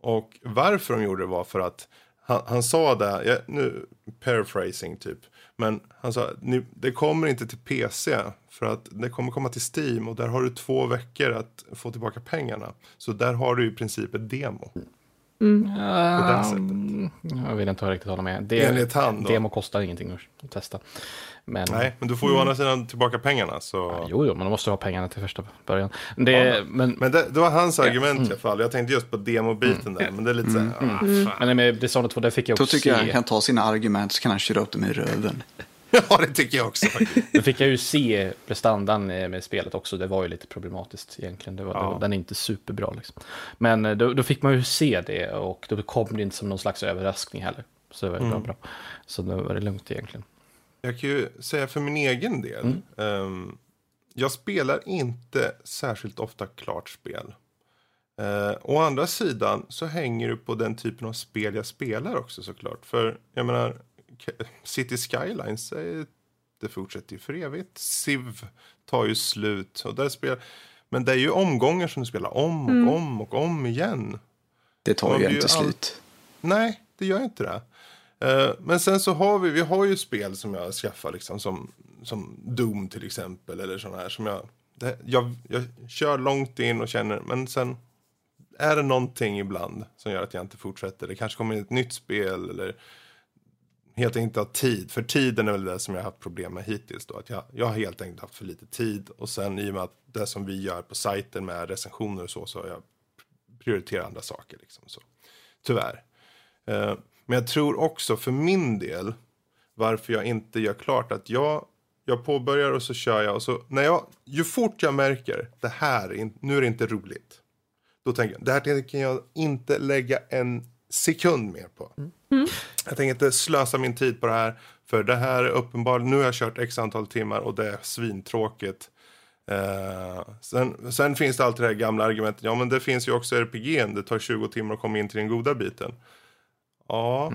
Och varför de gjorde det var för att han, han sa det, ja, nu paraphrasing typ. Men han sa, "Ni- det kommer inte till PC för att det kommer komma till Steam och där har du två veckor att få tillbaka pengarna. Så där har du i princip ett demo. På det sättet. Mm, Jag vill inte riktigt hålla med. Det, Enligt han då. Demo kostar ingenting att testa. Men, Nej, men du får ju å andra sidan tillbaka pengarna. Så. Jo, jo, men då måste du ha pengarna till första början. Det, men, Men det, det var hans argument i alla fall. Jag tänkte just på demobiten där. Men det är lite så här, ah, fan. men med Dishonored 2, där fick jag Då också tycker jag han kan ta sina argument så kan han köra upp dem i röven. Ja, det tycker jag också. då fick jag ju se prestandan eh, med spelet också. Det var ju lite problematiskt egentligen. Det var, Ja. det den är inte superbra liksom. Men eh, då, då fick man ju se det och då kom det inte som någon slags överraskning heller. Så det var ju bra, bra. Så då var det lugnt egentligen. Jag kan ju säga för min egen del. ehm, jag spelar inte särskilt ofta klart spel. Uh, å andra sidan så hänger du på den typen av spel jag spelar också såklart. För jag menar, City Skylines, eh, det fortsätter ju för evigt. Civ tar ju slut. Och där spel... Men det är ju omgångar som du spelar om och om och om igen. Det tar ju inte all- slut. Nej, det gör inte det. Eh, men sen så har vi, vi har ju spel som jag skaffar liksom som, som Doom till exempel eller sådana här som jag, det, jag, jag kör långt in och känner, men sen är det någonting ibland som gör att jag inte fortsätter. Det kanske kommer ett nytt spel eller helt enkelt inte har tid. För tiden är väl det som jag har haft problem med hittills då. Att jag, jag har helt enkelt haft för lite tid och sen i och med att det som vi gör på sajten med recensioner och så, så har jag prioriterat andra saker liksom så. Tyvärr. Eh, Men jag tror också för min del varför jag inte gör klart att jag, jag påbörjar och så kör jag och så när jag, ju fort jag märker det här, nu är det inte roligt. Då tänker jag, det här tänker jag inte lägga en sekund mer på. Mm. Jag tänker inte slösa min tid på det här. För det här är uppenbarligen, nu har jag kört x antal timmar och det är svintråkigt. Eh, sen, sen finns det alltid det här gamla argumentet, ja men det finns ju också RPG, det tar 20 timmar att komma in till den goda biten. Ja,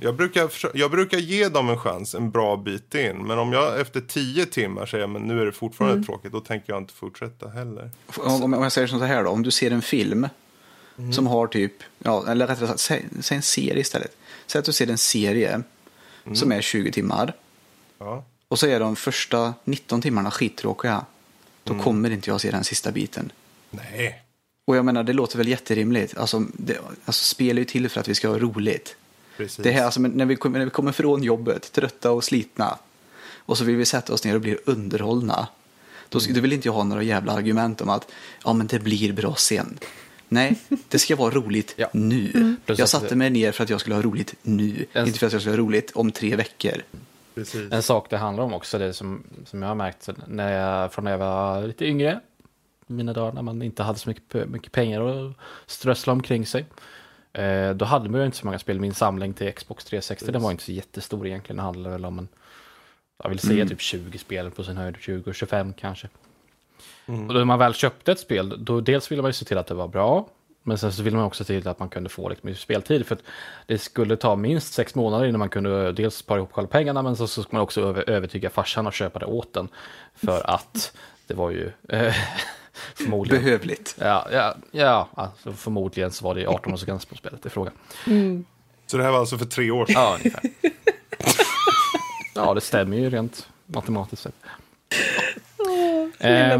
jag, brukar, jag brukar ge dem en chans en bra bit in. Men om jag efter 10 timmar säger men nu är det fortfarande tråkigt, då tänker jag inte fortsätta heller. Om, om jag säger så här då, om du ser en film som har typ, ja, eller rättare sagt, säg, säg en serie istället. Säg att du ser en serie som är 20 timmar Ja. och så är de första 19 timmarna skittråkiga. Då kommer inte jag se den sista biten. Nej. Och jag menar, det låter väl jätterimligt. Alltså, det, alltså spel är ju till för att vi ska ha roligt. Precis. Det här, alltså, när, vi när vi kommer från jobbet, trötta och slitna, och så vill vi sätta oss ner och bli underhållna. Då, Mm. då vill inte jag ha några jävla argument om att ja, men det blir bra sen. Nej, det ska vara roligt Ja. nu. Plus Jag att- satte mig ner för att jag skulle ha roligt nu, En- inte för att jag skulle ha roligt om tre veckor. Precis. En sak det handlar om också, det som, som jag har märkt när jag, från när jag var lite yngre, mina dagar när man inte hade så mycket, mycket pengar att strössla omkring sig. Eh, då hade man ju inte så många spel. Min samling till Xbox 360 den var inte så jättestor egentligen. Det handlade väl om en, jag vill säga typ 20 spel på sin höjd, 20-25 kanske. Och då man väl köpte ett spel, då dels ville man ju se till att det var bra. Men sen så ville man också se till att man kunde få lite mer speltid. För att det skulle ta minst sex månader innan man kunde dels spara ihop själva pengarna. Men så, så skulle man också över, övertyga farsan att köpa det åt den. För att det var ju eh, förmodligen... Behövligt. Ja, ja, ja alltså förmodligen så var det 18 års gräns på spelet i fråga. Så det här var alltså för tre år sedan. Ja, ungefär. ja, det stämmer ju rent matematiskt sett.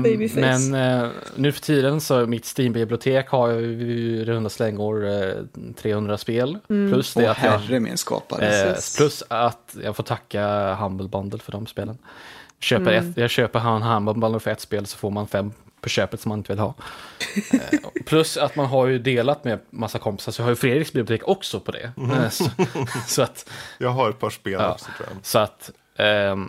Babyface. men eh, nu för tiden så mitt Steam-bibliotek har ju i runda slängor eh, 300 spel. Plus det Åh att jag, herre min skapare. eh, plus att jag får tacka Humble Bundle för de spelen. Köper ett, jag köper en Humble Bundle för ett spel så får man fem på köpet som man inte vill ha. Eh, plus att man har ju delat med massa kompisar så jag har ju Fredriks bibliotek också på det. Eh, så, så att Jag har ett par spel Ja. också tror jag. så att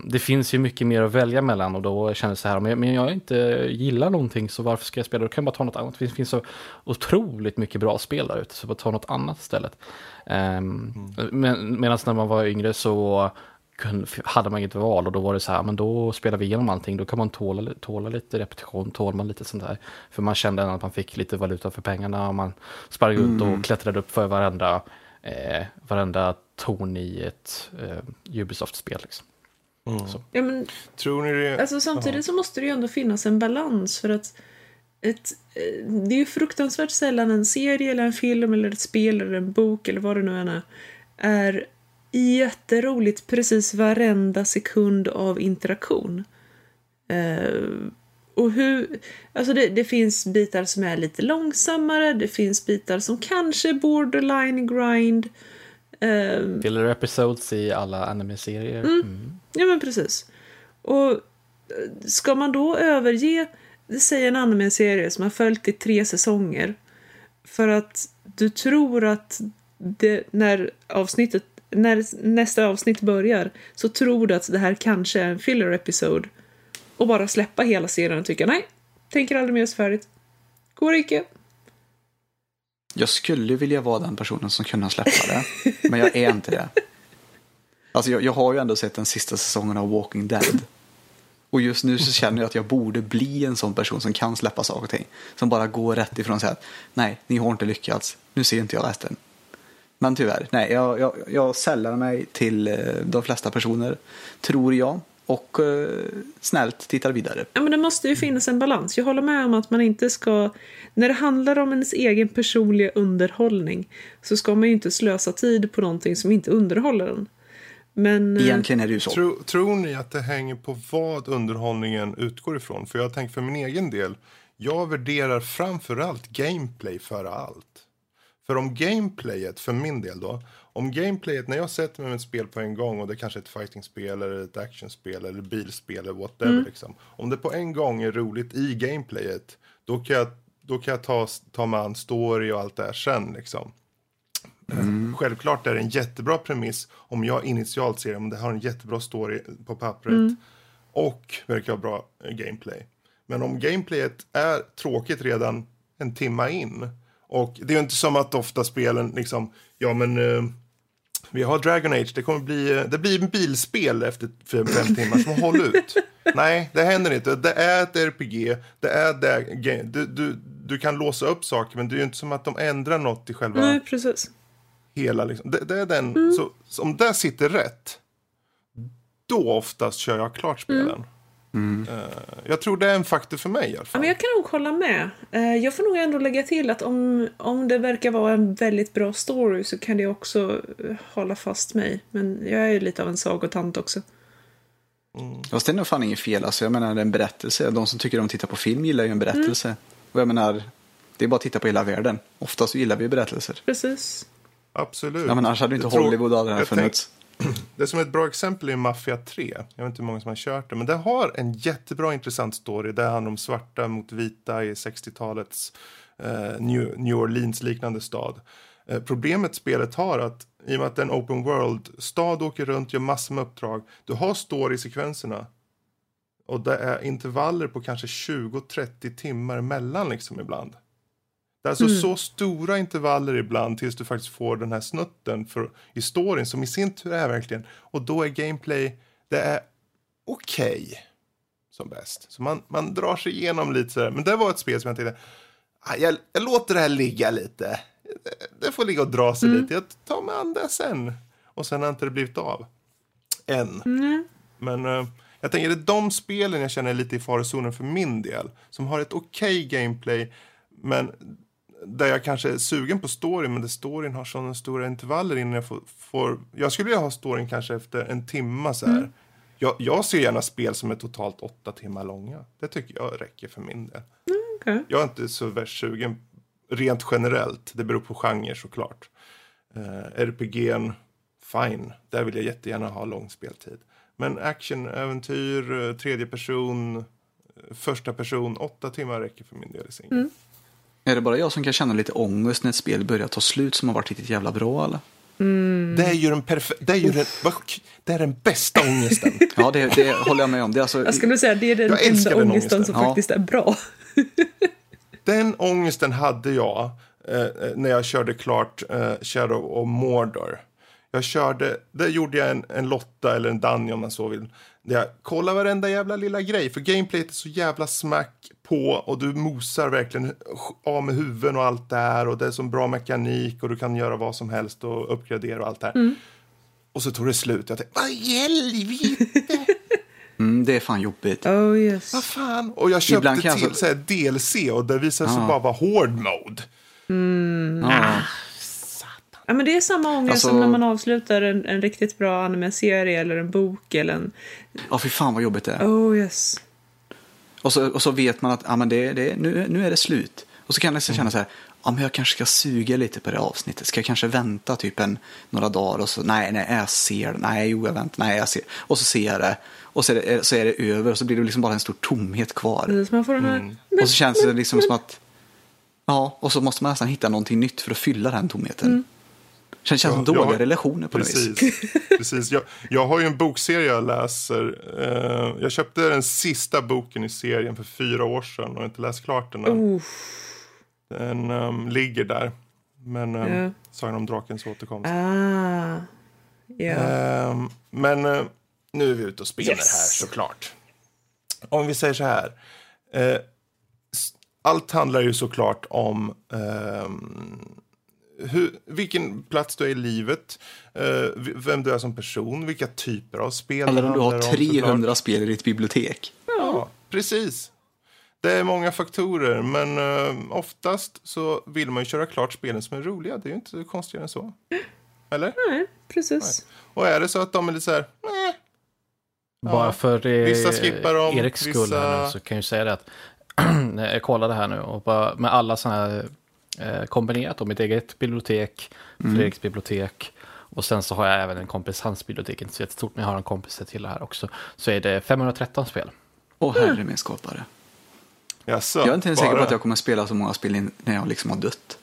det finns ju mycket mer att välja mellan och då känner jag så här, men, jag inte gillar någonting så varför ska jag spela? Då kan jag bara ta något annat. Det finns, så otroligt mycket bra spel där ute så bara ta något annat istället. Um, men, Medan när man var yngre så kunde, hade man inget val och då var det så här, men då spelar vi igenom allting. Då kan man tåla, tåla lite repetition, tål man lite sånt där. För man kände att man fick lite valuta för pengarna och man sprang runt och klättrade upp för varenda, eh, varenda torn i ett eh, Ubisoft-spel. Liksom. Så. Ja, men, Tror ni det? alltså, samtidigt så måste det ju ändå finnas en balans för att ett, eh, det är ju fruktansvärt sällan en serie eller en film eller ett spel eller en bok eller vad det nu än är är jätteroligt precis varenda sekund av interaktion. Eh, och hur, alltså det, det finns bitar som är lite långsammare, det finns bitar som kanske är borderline grind. Eh, Filler episodes i alla anime-serier. Mm. Ja, men precis. Och eh, ska man då överge, säg en anime-serie som har följt i tre säsonger för att du tror att det, när avsnittet när nästa avsnitt börjar så tror du att det här kanske är en filler episode och bara släppa hela serien och tycka nej, tänker aldrig mer så färdigt. Går icke. Jag skulle vilja vara den personen som kunde släppa det, men jag är inte det. Alltså jag, jag har ju ändå sett den sista säsongen av Walking Dead. Och just nu så känner jag att jag borde bli en sån person som kan släppa saker och ting. Som bara går rätt ifrån och säger att nej, ni har inte lyckats. Nu ser inte jag resten. Men tyvärr, nej, jag, jag, jag sällar mig till eh, de flesta personer, tror jag. Och eh, snällt tittar vidare. Ja, men det måste ju finnas en balans. Jag håller med om att man inte ska... När det handlar om ens egen personliga underhållning så ska man ju inte slösa tid på någonting som inte underhåller en. Men... eh, Egentligen är det ju så. Tror, tror ni att det hänger på vad underhållningen utgår ifrån? För jag tänker för min egen del, jag värderar framförallt gameplay före allt. För om gameplayet, för min del då, om gameplayet, när jag sätter mig med ett spel på en gång och det kanske är ett fightingspel eller ett actionspel eller bilspel eller whatever liksom. Om det på en gång är roligt i gameplayet, då kan jag, då kan jag ta, ta mig an story och allt det här sen liksom. Självklart är det en jättebra premiss om jag initialt ser om det har en jättebra story på pappret och verkar ha bra eh, gameplay. Men om gameplayet är tråkigt redan en timma in och det är ju inte som att ofta spelen liksom, ja men eh, vi har Dragon Age, det kommer bli, eh, det blir en bilspel efter fem, timmar, som håll ut. Nej, det händer inte. Det är ett RPG, det är det, du, du, du kan låsa upp saker men det är ju inte som att de ändrar något i själva Nej, precis. Hela liksom. det, det är den, så, så om det sitter rätt, då oftast kör jag klart spelen. Eh, jag tror det är en faktor för mig i alla fall. men jag kan nog hålla med. Eh, Jag får nog ändå lägga till att om, om det verkar vara en väldigt bra story så kan det också eh, hålla fast mig. Men jag är ju lite av en sagotant också. Fast det är nog fan inget fel. Alltså, jag menar, det är en berättelse. De som tycker om att titta på film gillar ju en berättelse. Och jag menar, det är bara att titta på hela världen. Oftast gillar vi berättelser. Precis. Absolut. Ja, men annars hade inte Jag tror- Hollywood aldrig jag funnits. Det är som ett bra exempel är Mafia 3. Jag vet inte hur många som har kört det. Men det har en jättebra intressant story. Det handlar om svarta mot vita i 60-talets eh, New, New Orleans-liknande stad. Eh, problemet spelet har att i och med att det är en open world-stad åker runt, gör massor med uppdrag. Du har story-sekvenserna. Och det är intervaller på kanske 20-30 timmar emellan liksom ibland. Det är alltså så stora intervaller ibland tills du faktiskt får den här snutten för, i storyn som i sin tur är verkligen, och då är gameplay, det är okej som bäst. Så man, man drar sig igenom lite sådär, men det var ett spel som jag tänkte, ah, jag, jag låter det här ligga lite. Det, får ligga och dra sig lite, jag tar mig an det sen. Och sen har inte det blivit av. Än. Men eh, jag tänker det är de spelen jag känner är lite i farozonen för min del. Som har ett okej gameplay, men där jag kanske är sugen på storyn, men där storyn har sådana stora intervaller innan jag får, får... Jag skulle vilja ha storyn kanske efter en timma så här. Jag, jag ser gärna spel som är totalt åtta timmar långa. Det tycker jag räcker för min del. Okej. Jag är inte så värst sugen rent generellt. Det beror på genre såklart. Uh, RPG'n, fine. Där vill jag jättegärna ha lång speltid. Men action, äventyr, eh, tredje person, eh, första person, åtta timmar räcker för min del i sin. Är det bara jag som kan känna lite ångest när ett spel börjar ta slut som har varit riktigt jävla bra eller? Det är ju den perfekta, det är ju den, det är den bästa ångesten. Ja, det, det håller jag med om. Det är alltså, Jag skulle säga det är den enda den ångesten ångesten. som Ja. faktiskt är bra. Den ångesten hade jag eh, när jag körde klart eh, Shadow of Mordor. Jag körde, där gjorde jag en, en Lotta eller en Danny om man så vill. Där jag kollar varenda jävla lilla grej. För gameplayet är så jävla smack på och du mosar verkligen av med huvuden och allt det här. Och det är så bra mekanik och du kan göra vad som helst och uppgradera och allt det här. Och så tog det slut. Jag tänkte, vad i helvete? mm, det är fan jobbigt. Oh yes. Vad fan? Och jag köpte Ibland jag till alltså- så här DLC och det visade sig Ja. bara vara hård mode. Ja. Ja, men det är samma ångest Alltså- som när man avslutar en, en riktigt bra anime-serie eller en bok eller en... Ja, fy fan vad jobbigt det är. Oh yes. Och så, och så vet man att ja, men det, det, nu, nu är det slut. Och så kan jag känna så här, ja, men jag kanske ska suga lite på det avsnittet. Ska jag kanske vänta typ en, några dagar och så, nej, nej, jag ser det. Nej, jo, jag väntar, nej, jag ser. Och så ser jag det. Och så är det, så är det över och så blir det liksom bara en stor tomhet kvar. Precis, man får den här... Men, och så känns det liksom som att, ja, och så måste man nästan hitta någonting nytt för att fylla den tomheten. Känns, känns som Ja, jag dåliga har- relationer på något vis. Precis. Precis. Jag, jag har ju en bokserie jag läser. Eh, jag köpte den sista boken i serien för fyra år sedan och har inte läst klart den än. oh, Den ehm, ligger där. Men um, Ja. Sagan om drakens återkomst. ah. Ja. Ehm, men eh, nu är vi ute och spelar Yes. här såklart. Om vi säger så här. s- allt handlar ju såklart om ehm, hur, vilken plats du är i livet, eh, vem du är som person, vilka typer av spel Eller om du har handlar om, 300 såklart. spel i ditt bibliotek. Ja, precis. Det är många faktorer, men eh, oftast så vill man ju köra klart spelen som är roliga. Det är ju inte konstigare än så. Eller? Nej, precis. Och är det så att de är lite så här, "Meh", Bara för eh, vissa skippar dem, Eriks skull här vissa- nu så kan jag ju säga det att jag kollade här nu och bara med alla sådana här kombinerat och mitt eget bibliotek, Fredriks bibliotek och sen så har jag även en kompis, hans bibliotek inte så jättestort men jag har en kompis till det här också. Så är det 513 spel. Åh herre min skapare. Jaså, Jag är inte ens säker på att jag kommer spela så många spel in- när jag liksom har dött.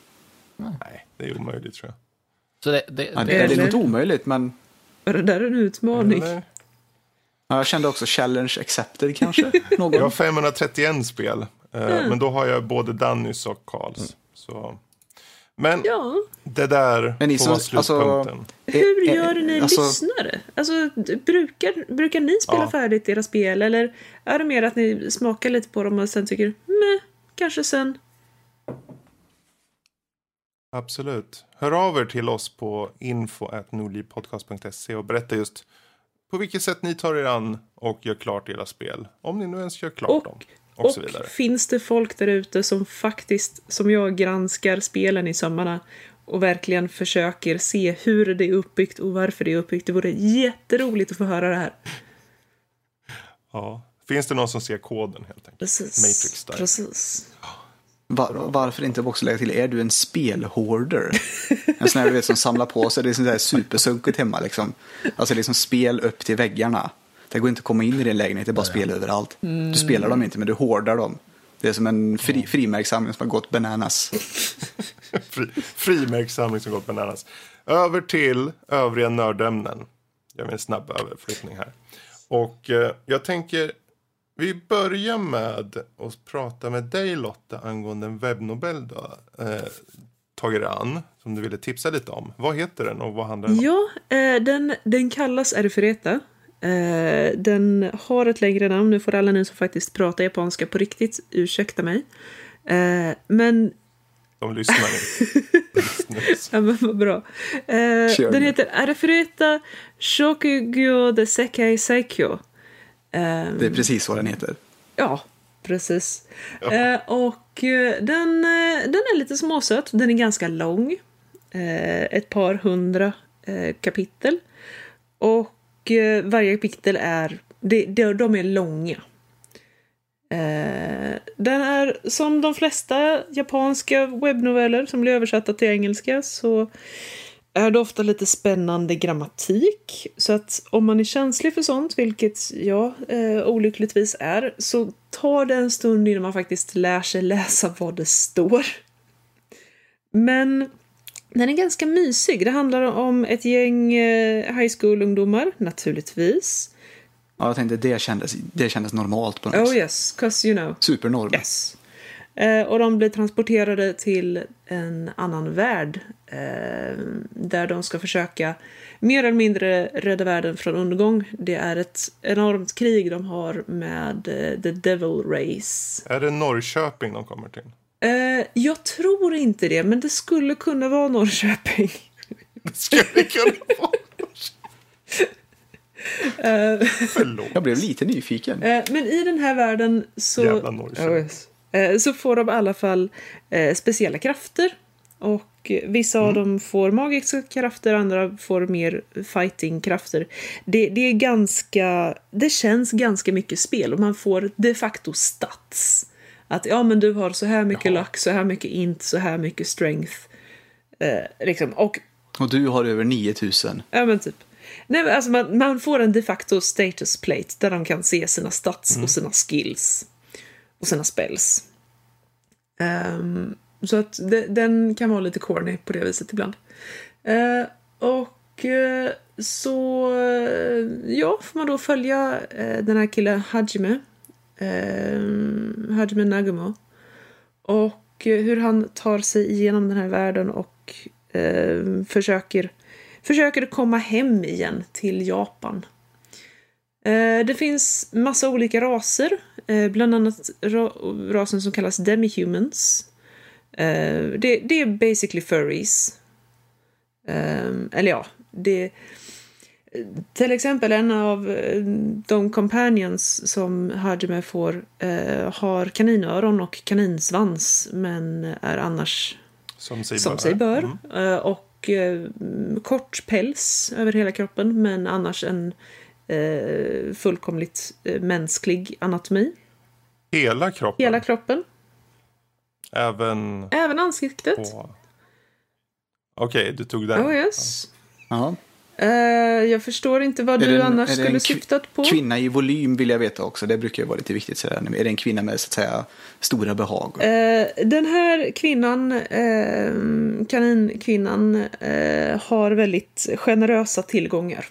Nej, det är omöjligt tror jag. Så det, det, Ja, det, det, det är Eller- inte omöjligt, men Var det där en utmaning? Eller? ja, jag kände också challenge accepted kanske. Någon. Jag har 531 spel, eh, Mm. men då har jag både Dannys och Karls. Så. Men Ja. det där Men ni får som- vara slutpunkten. alltså- Hur Eh, gör ni alltså- lyssnare? Alltså, brukar, brukar ni spela Ja. färdigt era spel eller är det mer att ni smakar lite på dem och sen tycker meh, kanske sen? Absolut. Hör av er till oss på info.nordlivpodcast.se och berätta just på vilket sätt ni tar er an och gör klart era spel. Om ni nu ens gör klart dem. Och, Och, och så vidare. finns det folk där ute som faktiskt, som jag, granskar spelen i sömmarna och verkligen försöker se hur det är uppbyggt och varför det är uppbyggt? Det vore jätteroligt att få höra det här. Ja. Finns det någon som ser koden helt enkelt? Precis. Matrix style. Precis. var, varför inte också lägga till, är du en spelhoarder? en sån här du vet som samlar på sig, det är sånt där supersunkigt hemma liksom. Alltså liksom spel upp till väggarna. Det går inte att komma in i din lägenhet, det är bara spel överallt. Du spelar dem inte, men du hårdar dem. Det är som en fri, frimärkssamling som har gått bananas. Fri, frimärkssamling som gått bananas. Över till övriga nördämnen. Jag gör en snabb överflyttning här. Och eh, jag tänker, vi börjar med att prata med dig Lotta angående en webbnobel du har eh, tagit dig an. Som du ville tipsa lite om. Vad heter den och vad handlar den om? Ja, eh, den, den kallas Erfereta. Eh, den har ett längre namn. Nu får alla ni som faktiskt pratar japanska på riktigt ursäkta mig. Eh, men De lyssnar nu. Ja, men vad bra. Eh, Kör den heter Arefureta Shokugyo de Sekai Saikyo. Eh, Det är precis vad den heter. ja, precis. Eh, och den, den är lite småsöt. Den är ganska lång. Eh, ett par hundra eh, kapitel. Och eh, varje kapitel är... Det, det, de är långa. Eh, den är som de flesta japanska webbnoveller som blir översatta till engelska så är det ofta lite spännande grammatik. Så att om man är känslig för sånt, vilket jag eh, olyckligtvis är, så tar det en stund innan man faktiskt lär sig läsa vad det står. Men den är ganska mysig. Det handlar om ett gäng eh, high school-ungdomar, naturligtvis. Ja, jag tänkte det kändes, det kändes normalt på något Oh sätt. yes, cause you know. Supernorm. Yes. Eh, och de blir transporterade till en annan värld eh, där de ska försöka mer eller mindre rädda världen från undergång. Det är ett enormt krig de har med eh, The Devil Race. Är det Norrköping de kommer till? Eh, jag tror inte det, men det skulle kunna vara Norrköping. Det skulle kunna vara Eh, Förlåt. Jag blev lite nyfiken. Eh, Men i den här världen så, Jävla Norrköping. Eh, så får de i alla fall speciella krafter. Och vissa av dem får magiska krafter, andra får mer fightingkrafter. Det, det är ganska... Det känns ganska mycket spel och man får de facto stats. Att ja, men du har så här mycket Jaha. luck, så här mycket int, så här mycket strength. Eh, liksom. Och Och du har över 9000. Ja men typ. Nej, alltså man, man får en de facto status plate där de kan se sina stats och sina skills. Och sina spells. Ehm, så att de, den kan vara lite corny på det viset ibland. Eh, och eh, så eh, ja, får man då följa den här killen Hajime eh, Hajime Nagumo. Och eh, hur han tar sig igenom den här världen och eh, försöker, försöker komma hem igen till Japan. Eh, det finns massa olika raser, eh, bland annat ra rasen som kallas demihumans. Eh, det, det är basically furries. Eh, eller ja, det... Till exempel en av eh, de companions som Hajime får eh, har kaninöron och kaninsvans men är annars Som sig som bör. sig bör. Mm. Eh, och eh, kort päls över hela kroppen men annars en eh, fullkomligt eh, mänsklig anatomi. Hela kroppen? Hela kroppen, Även även ansiktet. på... Okej, du tog den. Oh yes. Ja. Eh, jag förstår inte vad Är du en- annars skulle syftat på. Kvinna i volym vill jag veta också. Det brukar ju vara lite viktigt. Sådär. Är det en kvinna med så att säga stora behag? Eh, den här kvinnan, eh, kaninkvinnan, eh, har väldigt generösa tillgångar.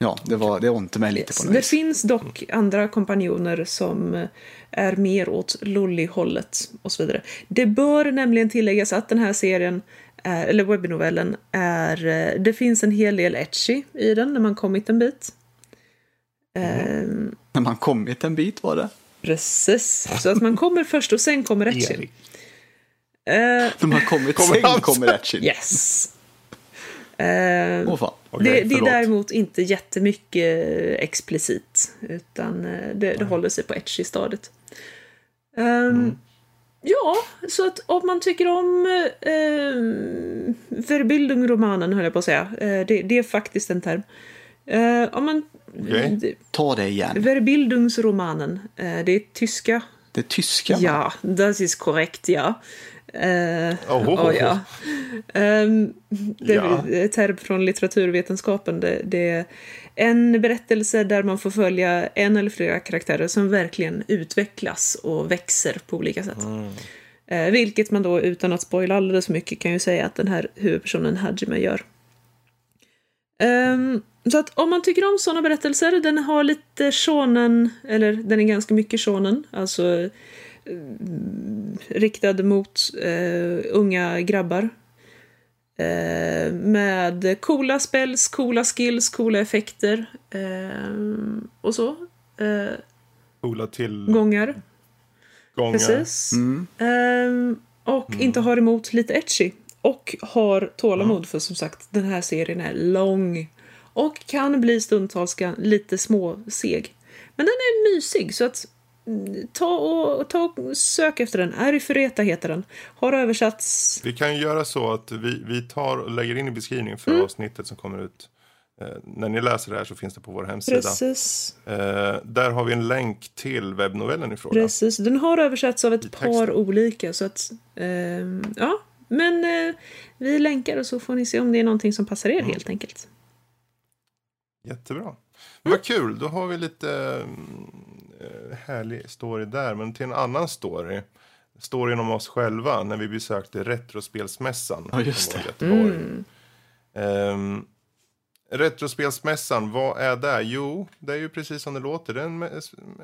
Ja, det var, det ont mig lite på något Det vis. finns dock andra kompanjoner som är mer åt lolly-hållet och så vidare. Det bör nämligen tilläggas att den här serien, är, eller webbnovellen, är... eh, Det finns en hel del etchy i den när man kommit en bit. Ehm, När man kommit en bit var det. precis. Så att man kommer först och sen kommer etchy. Eh, När man kommit Kommer sen kommer action. yes. Ehm, Åh fan. Okej, det, det är däremot inte jättemycket explicit, utan eh, det, det håller sig på etchy-stadiet. Um, Ja, så att om man tycker om eh, Verbildung-romanen, höll jag på att säga. Eh, det, det är faktiskt en term. Eh, om man, det- Ta det igen. Verbildungsromanen, eh, det är tyska Det är tyska. Ja, das ist korrekt, ja. Eh, Oh, oh, oh, ja. Ehm, det Ja. är ett term från litteraturvetenskapen. Det, det är en berättelse där man får följa en eller flera karaktärer som verkligen utvecklas och växer på olika sätt. Eh, vilket man då utan att spoila alldeles för mycket kan ju säga att den här huvudpersonen Hajime gör. Ehm, så att om man tycker om sådana berättelser, den har lite shonen, eller den är ganska mycket shonen, alltså mm, riktad mot eh, unga grabbar. Eh, med coola spells, coola skills, coola effekter eh, och så. Eh, Coola till gångar. gångar. Precis. Mm. Ehm, och inte har emot lite etchy. Och har tålamod för som sagt den här serien är lång. Och kan bli stundtals lite småseg. Men den är mysig så att mm, ta och, ta och sök efter den. Arifureta heter den. Har översatts. Vi kan ju göra så att vi, vi tar och lägger in i beskrivningen för Mm. avsnittet som kommer ut. Eh, när ni läser det här så finns det på vår hemsida. Precis. Eh, där har vi en länk till webbnovellen i fråga. Precis. Den har översatts av ett par olika. Så att, ehm, ja. Men eh, vi länkar och så får ni se om det är någonting som passar er helt enkelt. Jättebra. Men vad kul, då har vi lite mm, eh, härlig story där. Men till en annan story. Storyn om oss själva när vi besökte Retrospelsmässan. Ja, just det. Göteborg. Mm. Ehm, Retrospelsmässan, vad är det? Jo, det är ju precis som det låter. Det är en,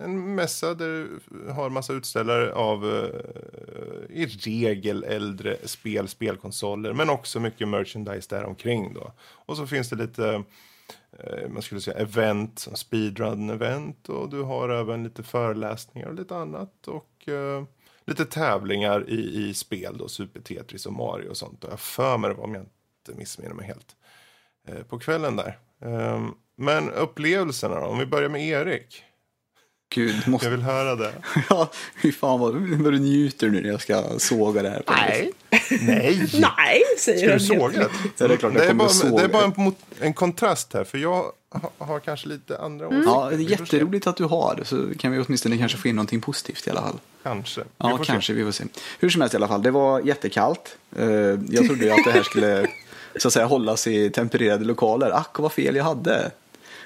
en mässa där du har massa utställare av eh, i regel äldre spel, spelkonsoler, men också mycket merchandise där omkring då. Och så finns det lite, eh, Eh, man skulle säga event, speedrun-event och du har även lite föreläsningar och lite annat och eh, lite tävlingar i, i spel då, Super Tetris och Mario och sånt. Och jag för mig det var, om jag inte missminner mig helt eh, på kvällen där. Ehm, Men upplevelserna då? Om vi börjar med Erik. Gud, Jag måste... vill höra det. Ja, fy fan vad, vad du njuter nu när jag ska såga det här. vis. Nej! Nej, säger Ska du såga det? Ja, det är klart jag Det är kommer bara, att såga. det är bara en, en kontrast här, för jag ha, har kanske lite andra åsikter. Ja, det är jätteroligt att du har, så kan vi åtminstone kanske få in någonting positivt i alla fall. Kanske. Vi Ja, kanske. Se. Vi får se. Hur som helst i alla fall, det var jättekallt. Eh, Jag trodde ju att det här skulle så att säga hållas i tempererade lokaler. Ack vad fel jag hade.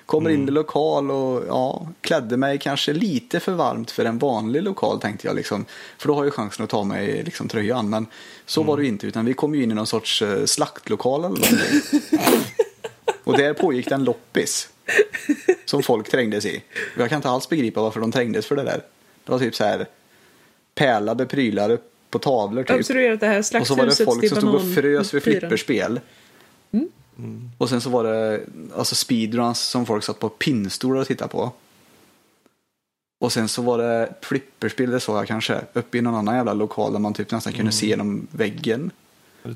Kommer Mm. in i lokal och ja, klädde mig kanske lite för varmt för en vanlig lokal tänkte jag. Liksom. För då har jag chansen att ta mig liksom, tröjan. Men så var det ju inte, utan vi kom ju in i någon sorts eh, slaktlokal eller någonting. och där pågick det en loppis. Som folk trängdes i. Och jag kan inte alls begripa varför de trängdes för det där. Det var typ så här pärlade prylar på tavlor typ. Observera att det här Och så var det folk som stod och frös vid fyren. Flipperspel. Och sen så var det alltså speedruns som folk satt på pinnstolar och tittade på. Och sen så var det flipperspel, det såg jag kanske, uppe i någon annan jävla lokal där man typ nästan kunde se genom väggen.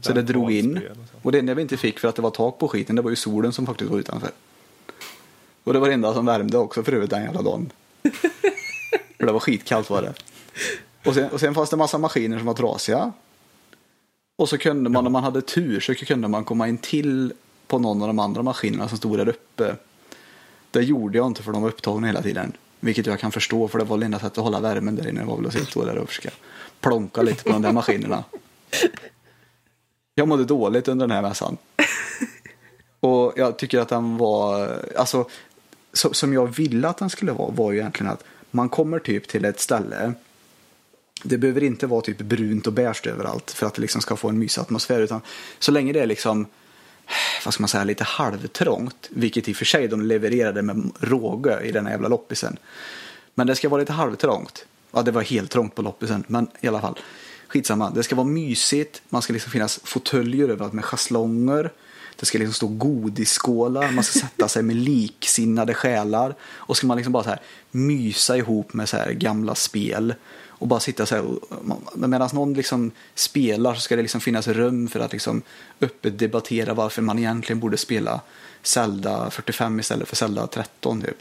Så det drog in. och så. Och det enda vi inte fick för att det var tak på skiten, det var ju solen som faktiskt var utanför. Och det var det enda som värmde också för övrigt den jävla dagen. för det var skitkallt var det. Och sen, och sen fanns det massa maskiner som var trasiga. Och så kunde man, om man hade tur, så kunde man komma in till på någon av de andra maskinerna som stod där uppe. Det gjorde jag inte för de var upptagna hela tiden. Vilket jag kan förstå, för det var det enda sättet att hålla värmen där inne var väl att sitta där och försöka plonka lite på de där maskinerna. Jag mådde dåligt under den här mässan. Och jag tycker att den var, alltså, så, som jag ville att den skulle vara, var ju egentligen att man kommer typ till ett ställe. Det behöver inte vara typ brunt och beige överallt för att det liksom ska få en mysig atmosfär. Utan så länge det är liksom, vad ska man säga, lite halvtrångt. Vilket i och för sig de levererade med råge i den här jävla loppisen. Men det ska vara lite halvtrångt. Ja, det var helt trångt på loppisen, men i alla fall. Skitsamma, det ska vara mysigt. Man ska liksom finnas fåtöljer överallt med schaslonger. Det ska liksom stå godisskålar. Man ska sätta sig med liksinnade själar. Och ska man liksom bara så här mysa ihop med så här gamla spel. Och bara sitta så här. Medan någon liksom spelar så ska det liksom finnas rum för att liksom öppet debattera varför man egentligen borde spela Zelda 45 istället för Zelda 13 typ.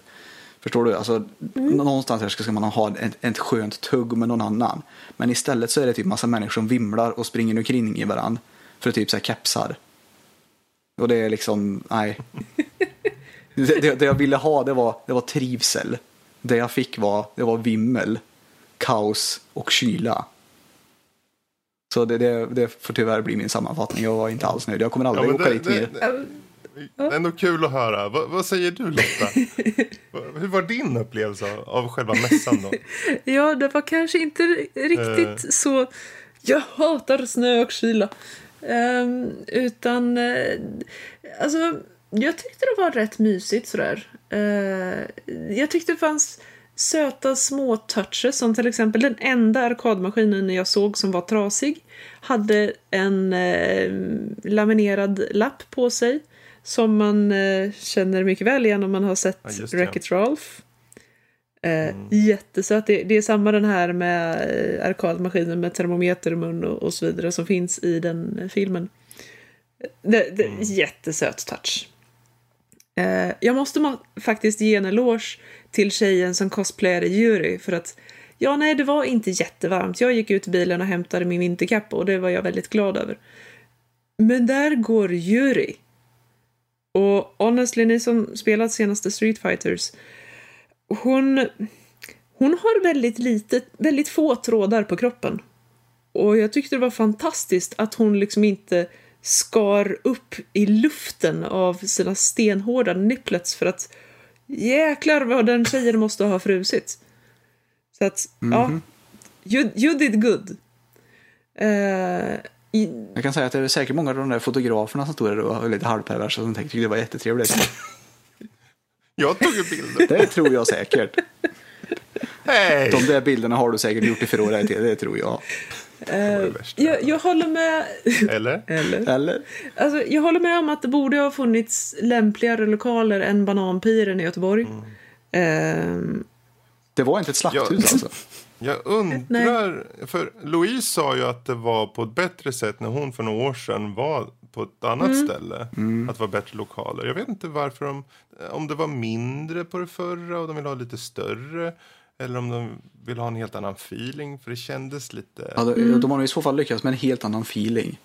Förstår du? Alltså, Någonstans här ska man ha ett, ett skönt tugg med någon annan. Men istället så är det typ massa människor som vimlar och springer omkring i varandra. För typ så här kepsar. Och det är liksom, nej. Det, det, det jag ville ha det var, det var trivsel. Det jag fick var, det var vimmel. Kaos och kyla. Så det, det, det får tyvärr bli min sammanfattning. Jag var inte alls nöjd. Jag kommer aldrig men åka det, dit mer. det, är ändå kul att höra. Vad, vad säger du Lotta? Hur var din upplevelse av, själva mässan då? Ja, det var kanske inte riktigt så... Jag hatar snö och kyla. Ehm, utan... eh, alltså, jag tyckte det var rätt mysigt sådär. Uh, jag tyckte det fanns söta små touches som till exempel den enda arkadmaskinen jag såg som var trasig hade en eh, laminerad lapp på sig som man eh, känner mycket väl igen om man har sett Ja. Wreck-It Ralph. Eh, Jättesöt. Det, det är samma den här med eh, arkadmaskinen med termometer i mun och, och så vidare som finns i den eh, filmen. Det, det, Jättesöt touch. Eh, jag måste ma- faktiskt ge en eloge till tjejen som cosplayade Yuri för att ja, nej, det var inte jättevarmt. Jag gick ut i bilen och hämtade min vinterkappa och det var jag väldigt glad över. Men där går Yuri. Och honestly, ni som spelat senaste Street Fighters, hon, hon har väldigt lite, väldigt få trådar på kroppen. Och jag tyckte det var fantastiskt att hon liksom inte skar upp i luften av sina stenhårda nipplets för att jäklar vad den tjejen måste ha frusit. Så att, ja, you, you did good. Eh, i, Jag kan säga att det är säkert många av de där fotograferna som stod där och var lite halvperversa som tänkte att det var jättetrevligt. Jag tog ju bilder. Det tror jag säkert. Hej! De där bilderna har du säkert gjort i förrådet, det tror jag. Värsta. jag, jag håller med. Eller? Eller? Eller? Alltså, jag håller med om att det borde ha funnits lämpligare lokaler än Bananpiren i Göteborg. Ehm, Det var inte ett slakthus Ja. alltså. Jag undrar, för Louise sa ju att det var på ett bättre sätt när hon för några år sedan var på ett annat ställe. Att det var bättre lokaler. Jag vet inte varför de, om det var mindre på det förra och de ville ha lite större. Eller om de vill ha en helt annan feeling. För det kändes lite, Ja, de, de har i så fall lyckats med en helt annan feeling.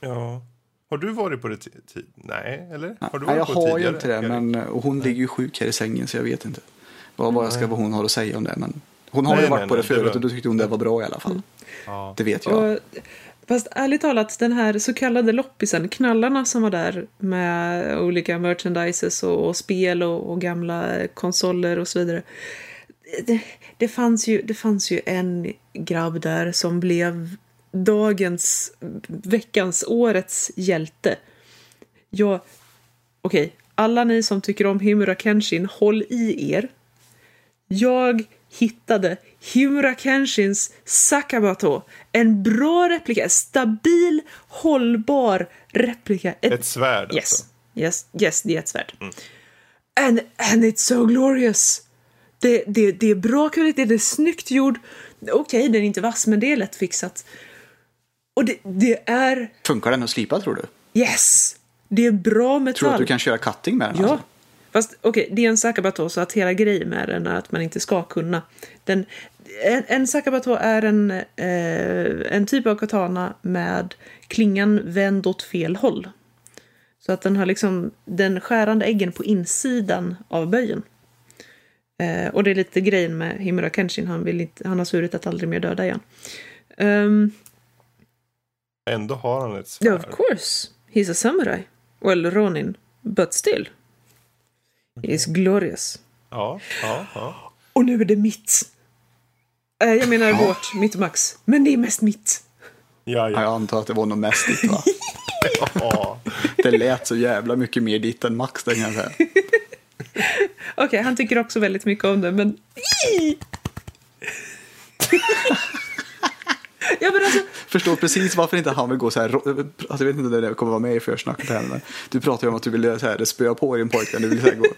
ja. Har du varit på det ti- ti- Nej, eller? Har du Nej, varit jag har ju inte det, men och hon ligger ju sjuk här i sängen så jag vet inte vad, vad, jag ska, vad hon har att säga om det. Men hon har Nej, ju varit nej, på det nej, det förut var- och då tyckte hon det var bra i alla fall. Ja. Det vet jag. och, fast ärligt talat, den här så kallade loppisen, knallarna som var där med olika merchandises och, och spel och, och gamla konsoler och så vidare. Det, det, fanns ju, det fanns ju en grabb där som blev dagens, veckans, årets hjälte. Jag, okej, alla ni som tycker om Himura Kenshin, håll i er. Jag hittade Himura Kenshins Sakabato. En bra replika, stabil, hållbar replika. Ett, Ett svärd yes, alltså. yes, yes, det är ett svärd. And, and it's so glorious. Det, det, det är bra kvalitet, det är snyggt gjord. Okej, den är inte vass, men det är lätt fixat. Och det, det är... Funkar den att slipa tror du? Yes! Det är bra metall. Tror du att du kan köra cutting med den? Ja. Alltså? Fast okej, det är en sakabato så att hela grejen med den är att man inte ska kunna. Den, en, en sakabato är en, eh, en typ av katana med klingan vänd åt fel håll. Så att den har liksom den skärande äggen på insidan av böjen. Eh, och det är lite grejen med Himura Kenshin, han, vill inte, han har svurit att aldrig mer döda igen. Um, Ändå har han ett Yeah, svärd. of course. He's a samurai. Well, Ronin. But still. He is glorious. Ja, ja, ja. Och nu är det mitt. Eh, jag menar vårt, mitt och Max. Men det är mest mitt. Ja, Ja, ja. jag antar att det var nog mest ditt va? ja. Det lät så jävla mycket mer ditt än Max den kan jag säga. Okej, han tycker också väldigt mycket om det, men... ja, men alltså... Förstår precis varför inte han vill gå så här. Alltså jag vet inte om det kommer vara med i försnacket här men du pratar ju om att du vill så här, spöa på din pojkvän. Du vill så här gå.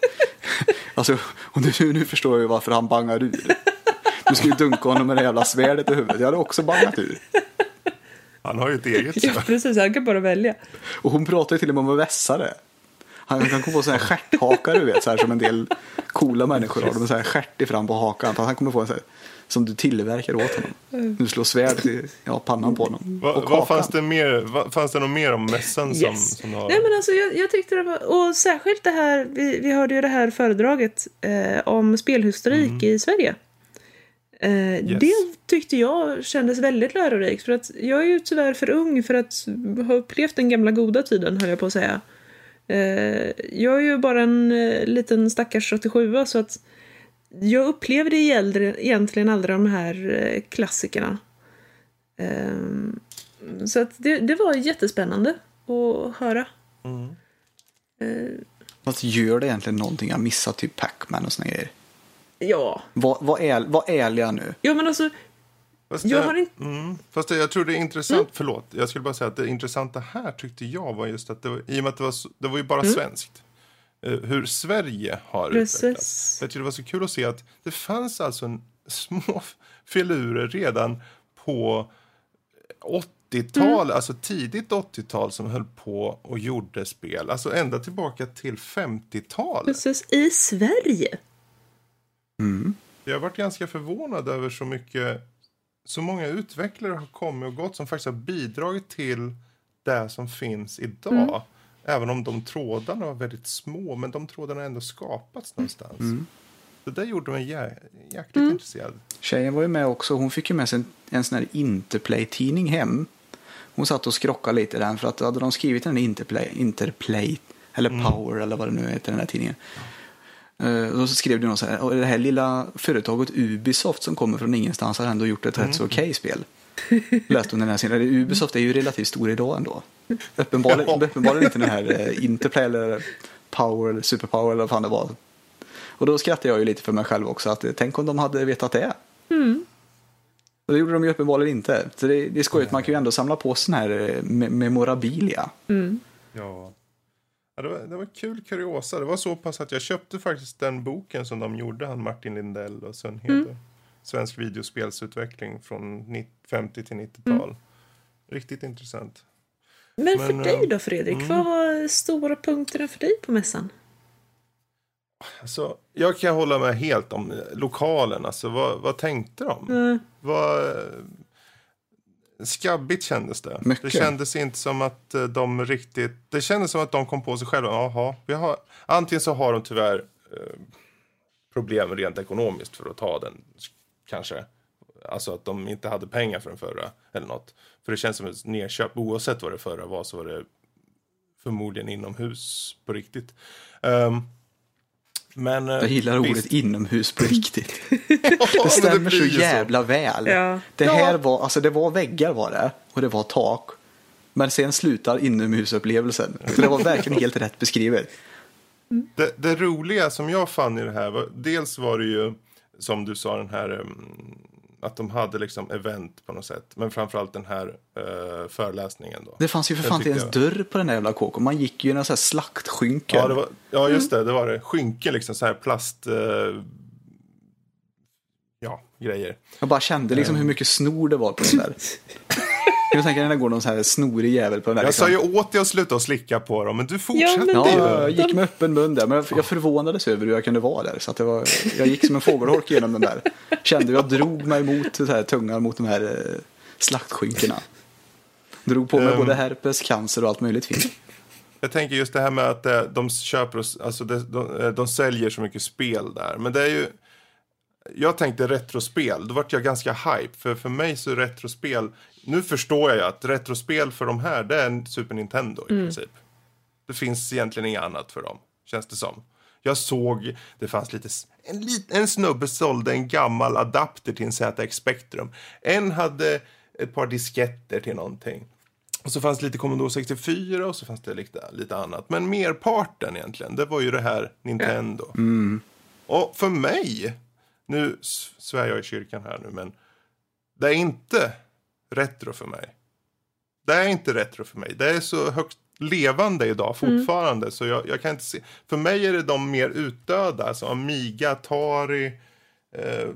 Alltså, och nu, nu förstår jag ju varför han bangar ur. Du skulle ju dunka honom med det jävla svärdet i huvudet. Jag hade också bangat ur. Han har ju ett eget Ja, svärd. precis. Han kan bara välja. Och hon pratar ju till och med om att vässa det. Han kan komma på sådana här stjärthakar du vet, så här, som en del coola människor har. De har så här stjärt i fram på hakan. Han kommer få en så här, som du tillverkar åt honom. Du slår svärd i ja, pannan på honom. Vad hakan. fanns det mer? Vad, fanns det något mer om mässan som, Yes. som du har? Nej, men alltså, jag, jag tyckte det var... Och särskilt det här... Vi, vi hörde ju det här föredraget eh, om spelhistorik i Sverige. Eh, Det tyckte jag kändes väldigt lärorikt. För att jag är ju tyvärr för ung för att ha upplevt den gamla goda tiden, höll jag på att säga. Eh, jag är ju bara en eh, liten stackars 87 så att jag upplevde egentligen aldrig de här eh, klassikerna. Ehm, så att det, det var jättespännande att höra. Mm. Fast gör det egentligen någonting att missa typ Pac-Man och såna grejer? Ja. Var, var, är, var ärliga nu. Ja, men alltså. Fast jag, har inte... Mm, fast jag tror det är intressant, mm. förlåt, jag skulle bara säga att det intressanta här tyckte jag var just att det var, i och med att det var, det var ju bara mm. svenskt. Uh, hur Sverige har Precis. utvecklats. Jag tyckte det var så kul att se att det fanns alltså en, små filurer redan på 80-tal, mm. alltså tidigt 80-tal som höll på och gjorde spel. Alltså ända tillbaka till 50-talet. Precis, i Sverige. Mm. Jag har varit ganska förvånad över så mycket, så många utvecklare har kommit och gått som faktiskt har bidragit till det som finns idag. Mm. Även om de trådarna var väldigt små, men de trådarna har ändå skapats någonstans. Mm. Det gjorde mig jä jäkligt mm. intresserad. Tjejen var ju med också. Hon fick ju med sig en, en sån här Interplay-tidning hem. Hon satt och skrockade lite i den för att hade de skrivit en Interplay, Interplay eller mm. Power eller vad det nu heter den här tidningen. Och så skrev du något så här, och det här lilla företaget Ubisoft som kommer från ingenstans har ändå gjort ett mm. rätt så okej okay spel. Läste hon den här scenen. Ubisoft är ju relativt stor idag ändå. Uppenbarligen, ja. uppenbarligen inte den här uh, Interplay eller Power eller Superpower eller vad fan det var. Och då skrattade jag ju lite för mig själv också. att Tänk om de hade vetat det. Mm. Och det gjorde de ju uppenbarligen inte. Så det, det är skojigt, man kan ju ändå samla på sån här eh, me memorabilia. Mm. Ja. Ja det, var, det var kul kuriosa. Det var så pass att jag köpte faktiskt den boken som de gjorde, han Martin Lindell och Sven mm. Svensk videospelsutveckling från 50 till 90-tal. Mm. Riktigt intressant. Men, Men för dig då Fredrik, mm. vad var stora punkterna för dig på mässan? Alltså, jag kan hålla med helt om lokalen. Alltså, vad, vad tänkte de? Mm. Vad, skabbigt kändes det. Mycket. Det kändes inte som att eh, de riktigt... Det kändes som att de kom på sig själva. Jaha, vi har, antingen så har de tyvärr eh, problem rent ekonomiskt för att ta den. Kanske. Alltså att de inte hade pengar för den förra. Eller något. För det känns som ett nedköp. Oavsett vad det förra var så var det förmodligen inomhus på riktigt. Um, men, eh, jag gillar visst. ordet inomhus på riktigt. det stämmer så jävla väl. Ja. Det här var, alltså det var väggar var det och det var tak. Men sen slutar inomhusupplevelsen. Så det var verkligen helt rätt beskrivet. Det, det, roliga som jag fann i det här var, dels var det ju som du sa den här um, att de hade liksom event på något sätt. Men framförallt den här uh, föreläsningen då. Det fanns ju för fan inte ens jag... dörr på den där jävla kåken. Man gick ju i en sån här slaktskynke. Ja, var, ja, just det. Det var det. Skynke liksom. Så här plast... Uh, ja, grejer. Jag bara kände liksom hur mycket snor det var på den där. Jag tänker när det går någon så här snorig jävel på den där. Jag liksom. sa ju åt dig att sluta och slicka på dem, men du fortsatte ja, ju. Ja, jag gick med öppen mun där, men jag förvånades över hur jag kunde vara där. Så att det var, jag gick som en fågelholk genom den där. Kände jag drog mig mot så här, tungan mot de här eh, slaktskinkorna. Drog på mig um, både herpes, cancer och allt möjligt fint. Jag tänker just det här med att eh, de köper, alltså de, de, eh, de säljer så mycket spel där. Men det är ju jag tänkte retrospel, då vart jag ganska hype. För för mig så är retrospel, nu förstår jag ju att retrospel för de här, det är en Super Nintendo i mm. princip. Det finns egentligen inget annat för dem, känns det som. Jag såg, det fanns lite, en, en snubbe sålde en gammal adapter till en ZX Spectrum. En hade ett par disketter till någonting. Och så fanns det lite Commodore 64 och så fanns det lite, lite annat. Men merparten egentligen, det var ju det här Nintendo. Mm. Och för mig nu svär jag i kyrkan här nu, men det är inte retro för mig. Det är inte retro för mig. Det är så högt levande idag mm. fortfarande. Mm. Så jag, jag, kan inte se. För mig är det de mer utdöda. Alltså Amiga, Atari. Eh,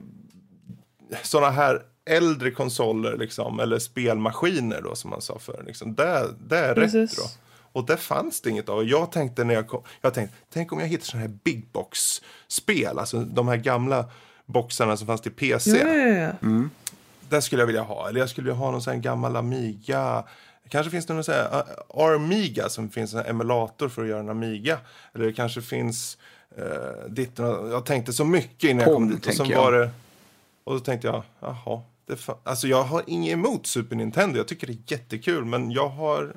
sådana här äldre konsoler liksom. Eller spelmaskiner då som man sa förr. Liksom. Det, det är Precis. retro. Och där fanns det inget av. Jag tänkte när jag kom. Jag tänkte, tänk om jag hittar sådana här big box spel. Alltså de här gamla boxarna som fanns till PC. Ja, ja, ja. Mm. Det skulle jag vilja ha. Eller jag skulle vilja ha någon sån här gammal Amiga. Kanske finns det någon sån här uh, Armiga som finns en emulator för att göra en Amiga. Eller det kanske finns uh, ditt, Jag tänkte så mycket innan Pong, jag kom dit. Och så var det... Och då tänkte jag, jaha. Det alltså jag har inget emot Super Nintendo. Jag tycker det är jättekul. Men jag har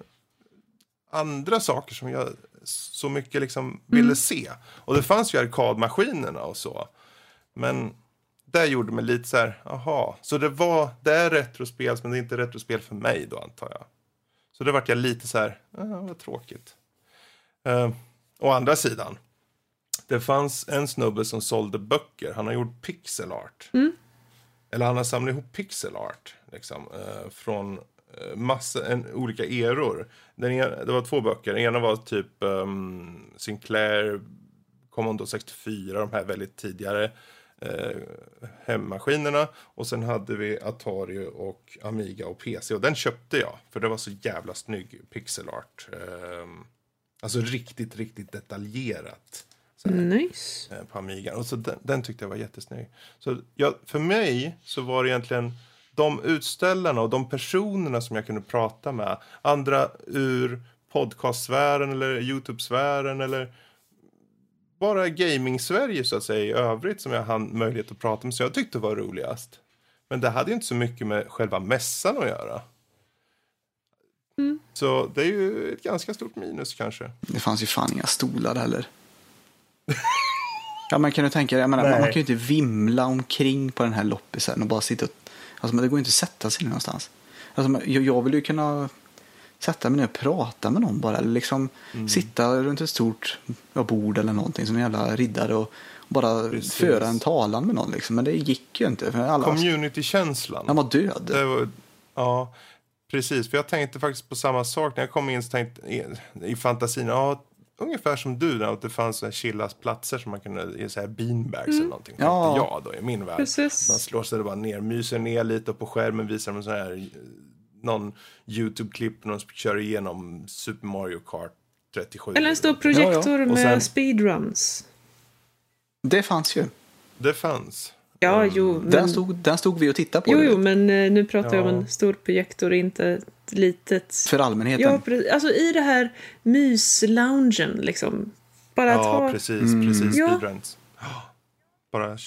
andra saker som jag så mycket liksom ville se. Och det fanns ju arkadmaskinerna och så. Men det gjorde mig lite så här, aha. Så det var, det är retrospel, men det är inte retrospel för mig då antar jag. Så det vart jag lite så här, ah, vad tråkigt. Uh, å andra sidan, det fanns en snubbe som sålde böcker. Han har gjort pixel art. Eller han har samlat ihop pixel art. Liksom, eh, från eh, massa, en, olika eror. Den ena, det var två böcker. Den ena var typ um, Sinclair Commodore 64, de här väldigt tidigare eh, hemmaskinerna. Och sen hade vi Atari och Amiga och PC. Och den köpte jag, för det var så jävla snygg pixel art. Eh, alltså riktigt, riktigt detaljerat. Här Nice. eh, på Amiga. Och så den, den tyckte jag var jättesnygg. Så jag, för mig så var det egentligen de utställarna och de personerna som jag kunde prata med. Andra ur podcastsfären eller Youtube-sfären eller bara gaming-Sverige så att säga i övrigt som jag hann möjlighet att prata med. Så jag tyckte var roligast. Men det hade ju inte så mycket med själva mässan att göra. Så det är ju ett ganska stort minus kanske. Det fanns ju fan inga stolar heller. ja, man kan ju tänka dig, jag menar, man, Nej. man kan ju inte vimla omkring på den här loppisen och bara sitta och... Alltså, men det går ju inte att sätta sig någonstans. Alltså, jag, jag vill ju kunna sätta mig ner och prata med någon bara. Eller liksom Mm. sitta runt ett stort bord eller någonting som en jävla riddare och bara Precis. föra en talan med någon. Liksom. Men det gick ju inte. För alla, Community-känslan. han var död. Det var, ja, precis. För jag tänkte faktiskt på samma sak när jag kom in. Så tänkte, i, I fantasin, ja, ungefär som du, att det fanns så här chillas platser som man kunde, i så här beanbags eller någonting. Ja. Jag då, i min värld. Precis. Man slår sig bara ner, myser ner lite och på skärmen visar de så här, någon YouTube-klipp när de kör igenom Super Mario Kart 37. Eller en stor projektor Ja, med sen- speedruns. Det fanns ju. Det fanns. Ja, jo, men... Den, stod, den stod vi och tittade på. Jo, jo, men eh, nu pratar jag om Ja. en stor projektor, inte ett litet... För allmänheten. Ja, pre- alltså i det här mysloungen liksom. Bara att Ja, ha... precis. Mm. precis Ja. speedruns. Ja, Bara...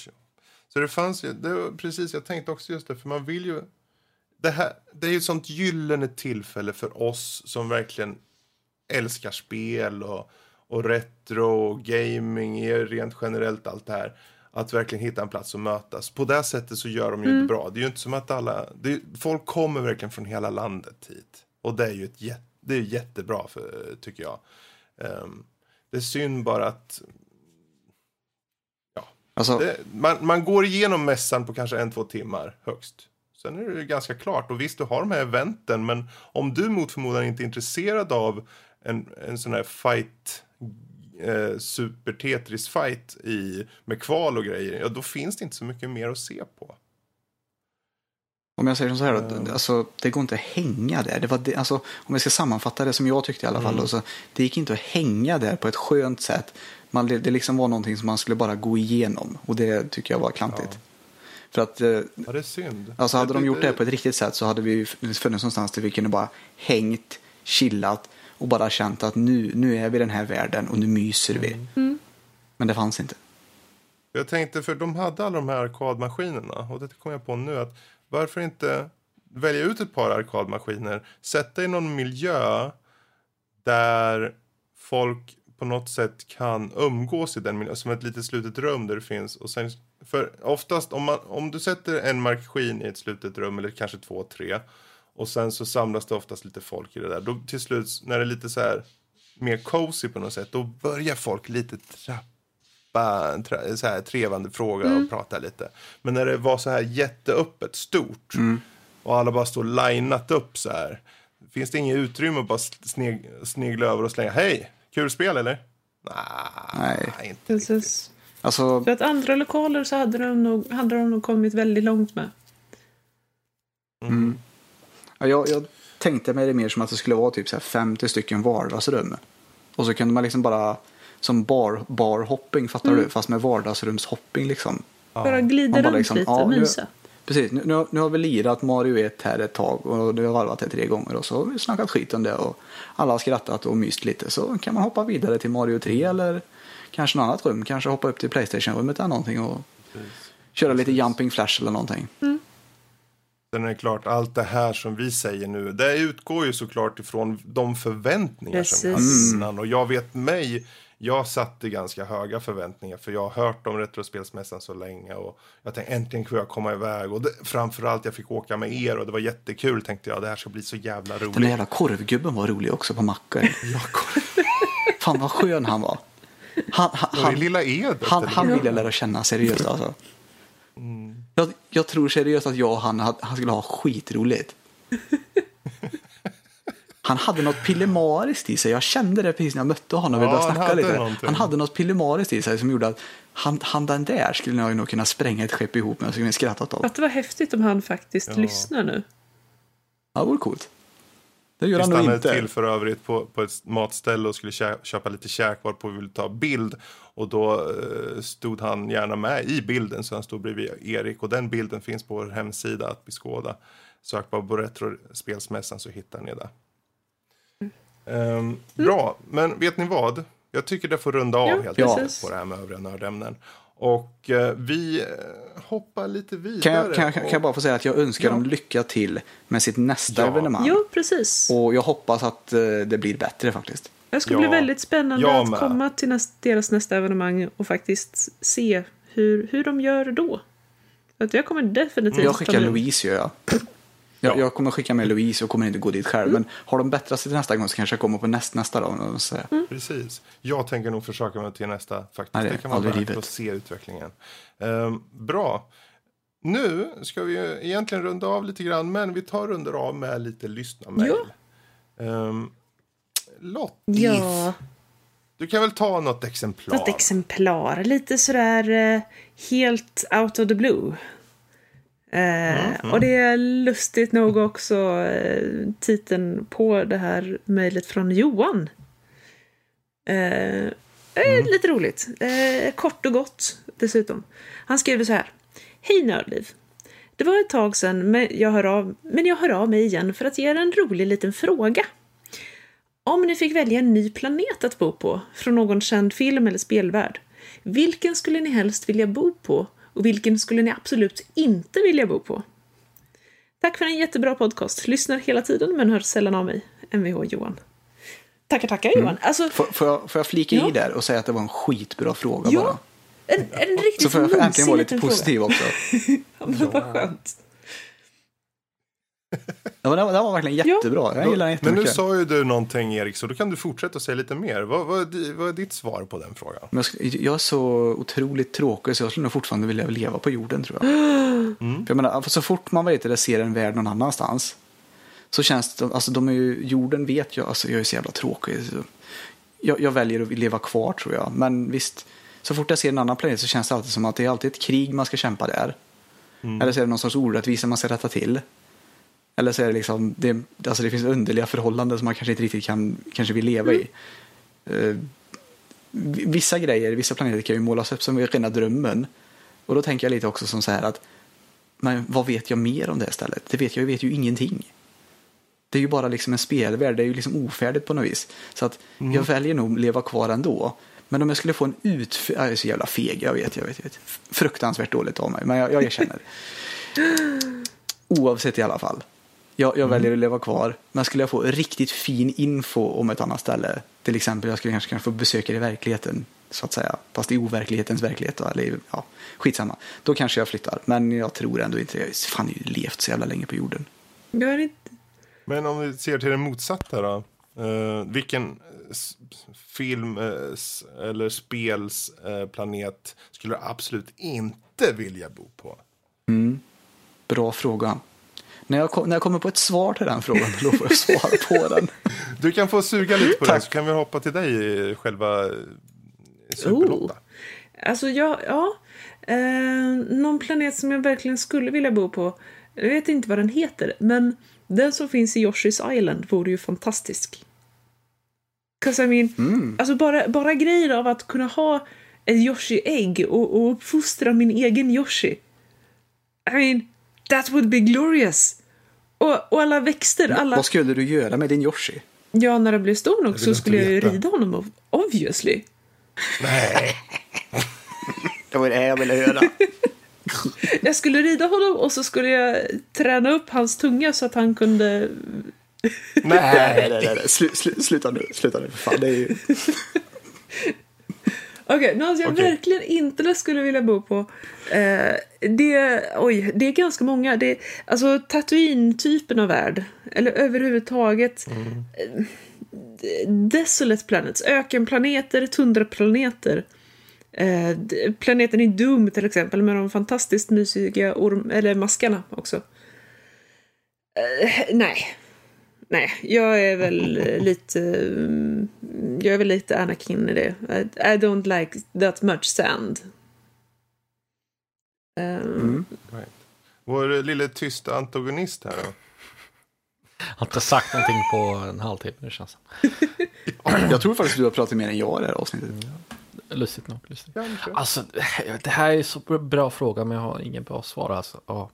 Så det fanns ju, det var precis, jag tänkte också just det, för man vill ju... Det, här, det är ju ett sånt gyllene tillfälle för oss som verkligen älskar spel och, och retro och gaming, är rent generellt allt det här. Att verkligen hitta en plats att mötas. På det sättet så gör de ju Mm. det bra. Det är ju inte som att alla... Det, folk kommer verkligen från hela landet hit. Och det är ju ett jätte, det är jättebra, för, tycker jag. Ehm, det är synd bara att Alltså, det, man, man går igenom mässan på kanske en, två timmar högst. Sen är det ju ganska klart. Och visst, du har de här eventen, men om du mot förmodan inte är intresserad av en, en sån här fight, eh, super Tetris fight i, med kval och grejer, ja då finns det inte så mycket mer att se på. Om jag säger så här, då, alltså, det går inte att hänga där. Det var det, alltså, om jag ska sammanfatta det som jag tyckte i alla fall. Då, så, det gick inte att hänga där på ett skönt sätt. Man, det, det liksom var någonting som man skulle bara gå igenom. Och det tycker jag var klantigt. För att, eh, Ja, det är synd. alltså hade de gjort det på ett riktigt sätt så hade vi ju funnits någonstans där vi kunde bara hängt, chillat och bara känt att nu, nu är vi i den här världen och nu myser vi. Men det fanns inte. Jag tänkte, för de hade alla de här arkadmaskinerna. Och det kom jag på nu att varför inte välja ut ett par arkadmaskiner, sätta i någon miljö där folk på något sätt kan umgås i den miljön, som ett litet slutet rum där det finns. Och sen, för oftast om, man, om du sätter en maskin i ett slutet rum, eller kanske två, tre, och sen så samlas det oftast lite folk i det där. Då till slut, när det är lite så här mer cozy på något sätt, då börjar folk lite trappa tra- så här trevande fråga och prata lite. Men när det var så här jätteöppet, stort och alla bara står linat upp så här. Finns det inget utrymme att bara sneg, snegla över och slänga hej, kul spel eller? Nej. Nej, inte riktigt. Alltså, För att andra lokaler så hade de nog, hade de nog kommit väldigt långt med. Ja, jag, jag tänkte mig det mer som att det skulle vara typ så här 50 stycken vardagsrum. Och så kunde man liksom bara som bar, barhopping, fattar du? Fast med vardagsrumshopping liksom. Bara glida Man bara runt liksom, lite, ja, nu- mysa. Precis, nu, nu, har- nu har vi lirat Mario 1 här ett tag och nu har vi varvat det tre gånger och så har vi snackat skit om det och alla har skrattat och myst lite. Så kan man hoppa vidare till Mario 3 eller kanske något annat rum, kanske hoppa upp till Playstation-rummet eller någonting och Köra lite jumping flash eller någonting. Sen är det klart, allt det här som vi säger nu, det utgår ju såklart ifrån de förväntningar som vi Precis. hade innan. Och jag vet mig, jag satte ganska höga förväntningar för jag har hört om Retrospelsmässan så länge och jag tänkte äntligen får jag komma iväg och det, framförallt jag fick åka med er och det var jättekul tänkte jag, det här ska bli så jävla roligt. Den där jävla korvgubben var rolig också på macken. Ja, kolla. Fan vad skön han var. Han, han, lilla Edet? han, han ville jag lära känna seriöst alltså. Jag, jag tror seriöst att jag och han, han skulle ha skitroligt. Han hade något pillemariskt i sig. Jag kände det precis när jag mötte honom. Vi Ja, började han snacka hade lite. någonting. Han hade något pillemariskt i sig som gjorde att han, han den där skulle jag nog kunna spränga ett skepp ihop med. Så skulle vi skrattat åt. Att det var häftigt om han faktiskt lyssnar nu. Ja, det vore coolt. Det gör Vi han nog stannade inte. till för övrigt på, på ett matställe och skulle kä köpa lite käk varpå vi ville ta bild. Och då eh, stod han gärna med i bilden så han stod bredvid Erik. Och den bilden finns på vår hemsida att beskåda. Sök bara på Retrospelsmässan så hittar ni det. Ehm, Bra, men vet ni vad? Jag tycker det får runda av Ja, helt enkelt på det här med övriga nördämnen. Och eh, vi hoppar lite vidare. Kan jag, kan, jag, kan jag bara få säga att jag önskar Ja. dem lycka till med sitt nästa Ja. evenemang. Jo, precis. Och jag hoppas att eh, det blir bättre faktiskt. Det ska Ja, bli väldigt spännande att komma till näst, deras nästa evenemang och faktiskt se hur, hur de gör då. Att jag kommer definitivt Jag skickar Louise gör jag. Jag, Ja. jag kommer skicka med Louise och kommer inte gå dit själv. Men har de bättrat sig till nästa gång så kanske jag kommer på näst, nästa dag. och så- Precis. Jag tänker nog försöka mig till nästa faktiskt. Nej, det det, är kan vara värt att se utvecklingen. Ehm, bra. Nu ska vi ju egentligen runda av lite grann, men vi tar runder av med lite lyssnarmail. Ja. Um, Lottis, Ja, du kan väl ta något exemplar? något exemplar. Lite sådär eh, helt out of the blue. Eh, Och det är lustigt nog också eh, titeln på det här mejlet från Johan. Eh, eh, Lite roligt. Eh, kort och gott dessutom. Han skriver så här. Hej Nördliv. Det var ett tag sedan men jag, hör av, men jag hör av mig igen för att ge er en rolig liten fråga. Om ni fick välja en ny planet att bo på från någon känd film eller spelvärld, vilken skulle ni helst vilja bo på och vilken skulle ni absolut inte vilja bo på? Tack för en jättebra podcast. Lyssnar hela tiden men hör sällan av mig. Mvh Johan. Tackar, tackar Johan. Alltså, Får, får, jag, får jag flika Ja. i där och säga att det var en skitbra fråga Ja. bara? en, en riktigt Så får jag äntligen vara lite liten fråga. positiv också. Ja, men vad skönt. Ja, men den, var- den var verkligen jättebra. Jag gillar den Men nu sa ju du någonting Erik, så då kan du fortsätta och säga lite mer. Vad, vad, vad är ditt svar på den frågan? Men jag, är så otroligt tråkig så jag skulle nog fortfarande vilja leva på jorden tror jag. För jag menar, så fort man vet det ser en värld någon annanstans. Så känns det, alltså de är ju, jorden vet jag, alltså jag är så jävla tråkig. Så jag, jag väljer att leva kvar tror jag. Men visst, så fort jag ser en annan planet så känns det alltid som att det är alltid ett krig man ska kämpa där. Eller så är det någon sorts orättvisa man ska rätta till. Eller så är det liksom, det, alltså det finns underliga förhållanden som man kanske inte riktigt kan, kanske vill leva i. Eh, vissa grejer, vissa planeter kan ju målas upp som rena drömmen. Och då tänker jag lite också som så här att, men vad vet jag mer om det här stället? Det vet jag, jag vet ju ingenting. Det är ju bara liksom en spelvärld, det är ju liksom ofärdigt på något vis. Så att jag väljer nog leva kvar ändå. Men om jag skulle få en ut... Jag är så jävla feg, jag vet, jag vet. Jag vet. Fruktansvärt dåligt av mig, men jag, jag erkänner. Oavsett i alla fall. Jag, jag väljer att leva kvar. Men skulle jag få riktigt fin info om ett annat ställe. Till exempel jag skulle kanske kunna få besöka det i verkligheten. Så att säga. Fast i overklighetens verklighet. Då, eller, ja, skitsamma. Då kanske jag flyttar. Men jag tror ändå inte. Jag har fan jag har ju levt så jävla länge på jorden. Jag inte... Men om vi ser till det motsatta då. Eh, vilken film s- eller spels eh, planet skulle du absolut inte vilja bo på? Bra fråga. När jag, när jag kommer på ett svar till den frågan, då får jag svara på den. Du kan få suga lite på det Tack. så kan vi hoppa till dig själva Super-Lotta. Alltså, ja, ja. Eh, någon planet som jag verkligen skulle vilja bo på. Jag vet inte vad den heter, men den som finns i Yoshi's Island vore ju fantastisk. 'Cause I mean, alltså bara, bara grejer av att kunna ha ett Yoshi-ägg och, och uppfostra min egen Yoshi. I mean, that would be glorious! Och, och alla växter, alla... Vad skulle du göra med din Yoshi? Ja, när det blir stor nog så skulle jag ju rida honom, obviously. Nej, Det var det jag ville höra. Jag skulle rida honom och så skulle jag träna upp hans tunga så att han kunde... Nej, Nej, nej, nej. Slu, slu, sluta nu. Sluta nu. För fan, det är ju... Okej, något jag Okej. verkligen inte skulle vilja bo på. Eh, det, oj, det är ganska många. Det, alltså Tatooine-typen av värld. Eller överhuvudtaget. eh, Desolate planets. Ökenplaneter, tundraplaneter. Eh, planeten i Doom till exempel med de fantastiskt mysiga orm, eller maskarna också. Eh, nej. Nej, jag är väl lite... mm, Jag är väl lite Anakin i det. I, I don't like that much sand. Um, Right. Vår lille tysta antagonist här då. Har inte sagt någonting på en halvtimme nu känns det. Jag tror faktiskt du har pratat mer än jag i det här avsnittet. Lustigt nog. Lustigt. Ja. Alltså, det här är så bra fråga, men jag har ingen bra svar. Alltså. Ja.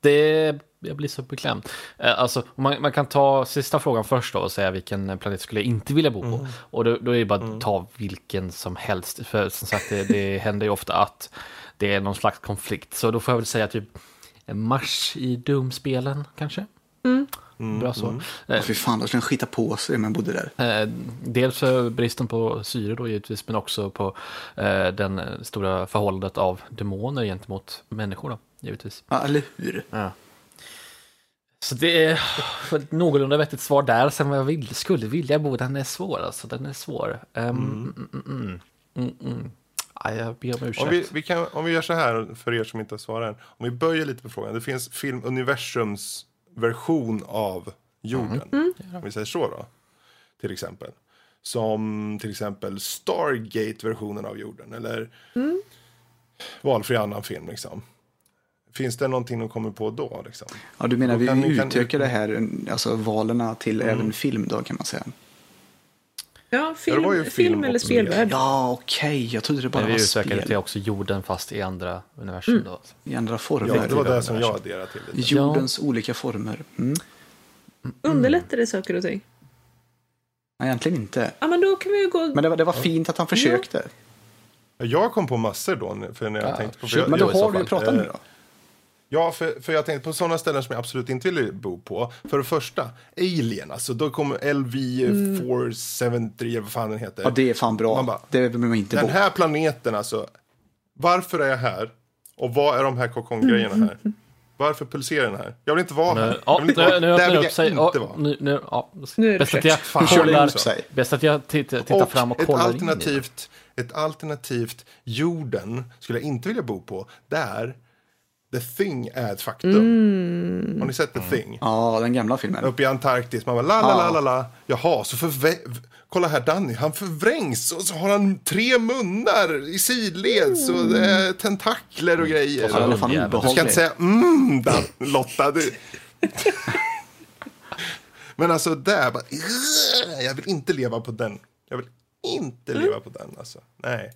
Det, jag blir så beklämd. Eh, Alltså, man, man kan ta sista frågan först då och säga vilken planet skulle jag inte vilja bo på. Och då, då är det bara att ta vilken som helst. För som sagt, det, det händer ju ofta att det är någon slags konflikt. Så då får jag väl säga typ Mars i Doom-spelen kanske. Bra så. Ja, fy fan, då skulle han skita på sig om jag bodde där. Eh, dels för bristen på syre då givetvis, men också på eh, den eh, stora förhållandet av demoner gentemot människor då, givetvis. Ja, eller hur? Ja. Så det är ett någorlunda vettigt svar där. Sen vad jag vill, skulle vilja bo, den är svår alltså. Den är svår. Um, mm. Mm, mm, mm, mm. Aj, jag ber om ursäkt. Om vi, vi kan, om vi gör så här för er som inte har svarat än. Om vi böjer lite på frågan. Det finns filmuniversums version av jorden. Om vi säger så då. Till exempel. Som till exempel Stargate-versionen av jorden. Eller valfri annan film liksom. Finns det någonting de kommer på då? Liksom? Ja, du menar Då vi kan ni- kan- utökar det här, alltså valerna till även film då kan man säga. ja, film, film, film eller spelvärld. Ja, okej, jag trodde det bara Men vi var utökade det till spel. också jorden fast i andra universum då. I andra former. Ja, det var till det som jag adderade till. Lite. Jordens olika former. Mm. Underlättar det saker och ting? Nej, egentligen inte. Ja, men då kan vi ju gå... Men det var, det var fint att han försökte. Jag kom på massor då. För när jag Ja, tänkte på, jag, Men då har du ju pratat nu Eh, då. Ja, för, för jag tänkte på sådana ställen som jag absolut inte vill bo på. För det första, Alien, alltså då kommer LV473, eller vad fan den heter. Ja, det är fan bra. Man bara, det vill man inte Den bo. här planeten alltså, varför är jag här? Och vad är de här kokongrejerna här? Varför pulserar den här? Jag vill inte vara här. Jag ja, vill inte nu, vara. nu Där öppnar vill jag sig. inte Ja, vara. nu, nu, ja. Nu är det Bäst att jag Fan, kollar, bäst att jag tittar, tittar fram och ett kollar in i det. alternativt, ett alternativt jorden skulle jag inte vilja bo på. Där The Thing är ett faktum. Mm. Har ni sett The Thing? Ja, den gamla filmen. Uppe i Antarktis. Man bara la la la la la. Jaha, så förvä- Kolla här Danny, han förvrängs och så har han tre munnar i sidleds och det är tentakler och grejer. Det är fan. Du ska inte säga mm, Dan, Lotta. Du. Men alltså där, bara, jag vill inte leva på den. Jag vill inte leva på den. Alltså. Nej.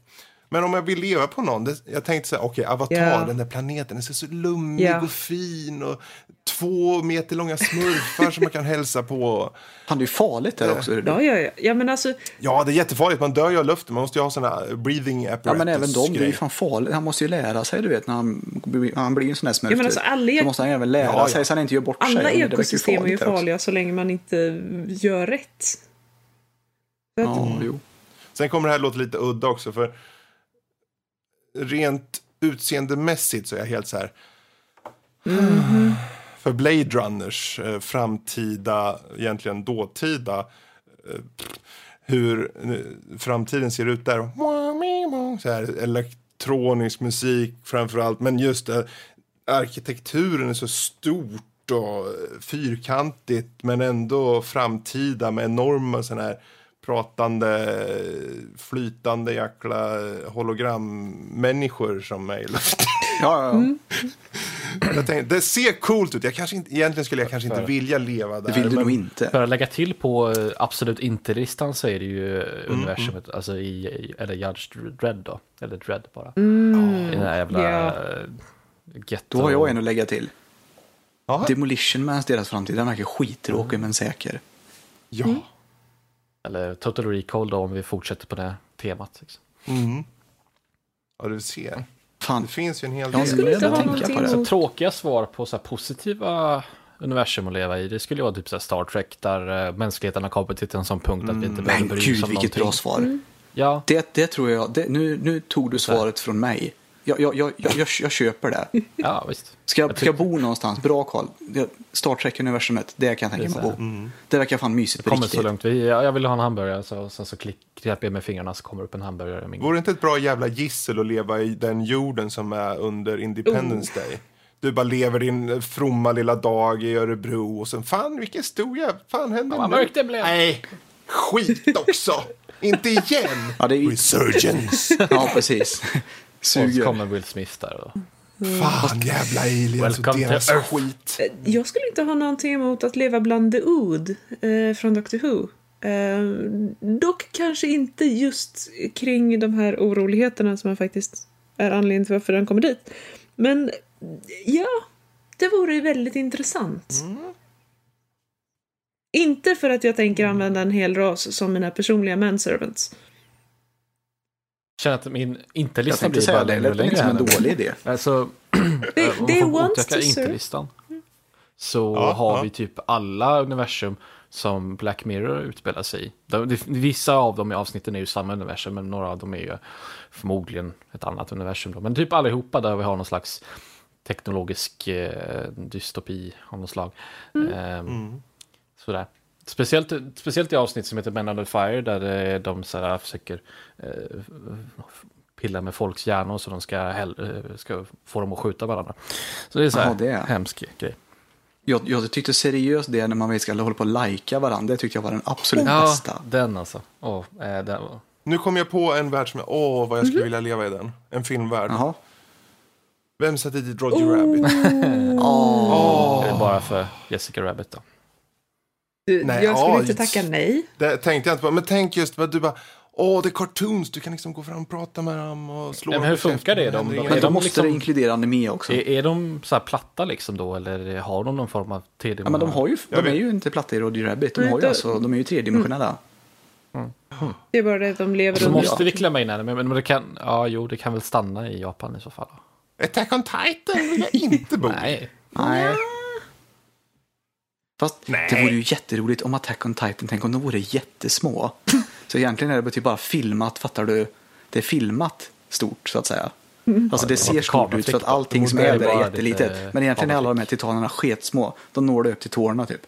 Men om jag vill leva på någon, det, jag tänkte så här, okej, Avatar, Ja. den där planeten, den ser så lummig Ja. och fin och två meter långa smurfar som man kan hälsa på. Fan, det är ju farligt där också. Ja, ja, ja. ja, men alltså... Ja, det är jättefarligt, man dör ju av luften, man måste ju ha sådana breathing apparatus. Ja, men även de, det är ju fan farligt. Han måste ju lära sig, du vet, när han, han blir en sån här smurf. Ja, men alltså, alla så måste han även lära Ja, ja. sig så han inte gör bort sig. Alla verkar ju ekosystem är ju där farliga så länge man inte gör rätt. Ja, jo. Sen kommer det här låta lite udda också, för rent utseendemässigt så är jag helt så här... För Blade Runners eh, framtida, egentligen dåtida, eh, hur eh, framtiden ser ut där. Så här, elektronisk musik framför allt, men just det, arkitekturen är så stort och eh, fyrkantigt men ändå framtida med enorma sådana här pratande, flytande jäkla hologrammänniskor som är i luften. Ja, ja, ja. Mm. Jag tänkte, det ser coolt ut. Jag kanske inte, egentligen skulle jag kanske inte vilja leva där. Det vill du men- nog inte. För att lägga till på eh, absolut inte-listan så är det ju Mm, universumet, alltså i, i- eller Judge Dredd då, eller Dredd bara. Mm. I den här jävla eh, ghetto. Då har jag en att lägga till. Jaha. Demolition Mans deras framtid, den verkar skittråkig men säker. Ja. Eller Total Recall då om vi fortsätter på det temat. Liksom. Mm. Ja, du ser. Fan. Det finns ju en hel Jag del. skulle inte ha tänka någonting på Så tråkiga svar på så här positiva universum att leva i, det skulle ju vara typ så här Star Trek där eh, mänskligheten har kommit till en sån punkt att vi inte behöver Men bry oss gud om vilket bra någonting. svar. Ja, Det, det tror jag, det, nu, nu tog du svaret från mig. Jag, jag, jag, jag, jag, jag köper det. ja visst. Ska jag, ska jag bo någonstans? Bra Karl. Star Trek-universumet, det kan jag tänka mig att bo. Det verkar fan mysigt på Kommer riktigt. så. Vi, ja, jag vill ha en hamburgare, så, sen så klick, knäpper jag med fingrarna så kommer upp en hamburgare i min Vore det inte ett bra jävla gissel att leva i den jorden som är under Independence Day? Du bara lever din fromma lilla dag i Örebro och sen fan vilken stor jävla... Fan hände Vad nu? mörkt det blev. Nej, skit också! inte igen! Ja, det är Resurgence! Ja, precis. Och så Suger. kommer Will Smith där. Och, Fan jävla aliens och deras skit. Jag skulle inte ha någonting emot att leva bland The Ood eh, från Doctor Who. Eh, dock kanske inte just kring de här oroligheterna som faktiskt är anledningen till varför den kommer dit. Men ja, det vore väldigt intressant. Inte för att jag tänker använda en hel ras som mina personliga manservants. Känner att min Jag inte-lista tänkte blir bara säga det, det längre och lät inte längre. som en här nu. dålig idé. Alltså, Det- det får once utöka to inte-listan. Så Ja, har ja. vi typ alla universum som Black Mirror utspelar sig i. De, de, vissa av dem i avsnitten är ju samma universum, men några av dem är ju förmodligen ett annat universum. Då. Men typ allihopa där vi har någon slags teknologisk eh, dystopi av något slag. Ehm, Sådär. Speciellt, speciellt i avsnitt som heter Men Under Fire där eh, de så här, försöker eh, pilla med folks hjärnor så de ska, hell- eh, ska få dem att skjuta varandra. Så det är så här Jaha, det är. hemsk grej. Jag, jag tyckte seriöst det när man ska hålla på och lajka varandra. Det tyckte jag var den absolut Ja, bästa. den alltså. Åh, eh, den var... Nu kom jag på en värld som jag... Åh, vad jag skulle vilja leva i den. En filmvärld. Jaha. Vem satte dit Roger Rabbit? Det är bara för Jessica Rabbit då. Du, Nej, jag skulle ja, inte tacka nej. Det tänkte jag inte på. Men tänk just vad du bara... Åh, det är cartoons. Du kan liksom gå fram och prata med dem och slå Men dem hur på funkar det händer Men. Men då de måste liksom- det inkludera anime också. Är, är de så här platta liksom då eller har de någon form av td Ja, men de, har ju, de är ju inte platta i Roger Rabbit. De, har ju alltså, de är ju tredimensionella. Det är bara det att de lever Så under... måste vi klämma in henne, men men det kan, ja jo det kan väl stanna i Japan i så fall. Attack on Titan vill jag inte bo. Nej, Nej. Fast Nej. det vore ju jätteroligt om Attack on Titan, tänk om de vore jättesmå. Så egentligen är det typ bara filmat, fattar du? Det är filmat stort så att säga. Alltså det det var ser stort ut för att allting som är är där är jättelitet. lite Men egentligen är alla de här titanerna sketsmå. De når det upp till tårna typ.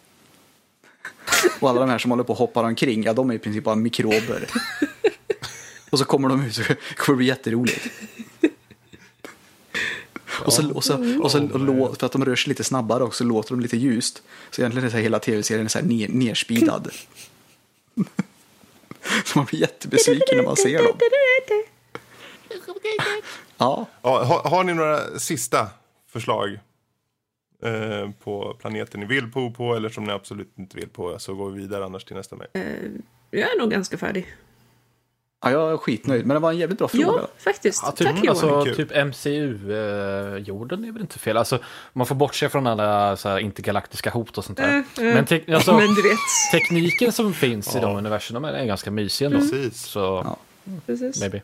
Och alla de här som håller på och hoppar omkring, ja de är i princip bara mikrober. Och så kommer de ut kommer det bli jätteroligt. Och så, och så, och så och lå, för att de rör sig lite snabbare också låter de lite ljust. Så egentligen är så här hela tv-serien så här ner, nerspeedad. Så man blir jättebesviken när man ser dem. Ja, Ja, har, har ni några sista förslag eh, på planeten ni vill bo på eller som ni absolut inte vill på så går vi vidare annars till nästa mejl. Jag är nog ganska färdig. Ja, jag är skitnöjd. Men det var en jävligt bra fråga. Ja, faktiskt. Ja, typ, Tack Johan. alltså, typ MCU-jorden är väl inte fel. Alltså, man får bortse från alla så här, intergalaktiska hot och sånt där. Mm, mm. Men, te- alltså, Men du vet. tekniken som finns i de universumen är ganska mysig ändå. Precis. Så, Ja. Precis. maybe.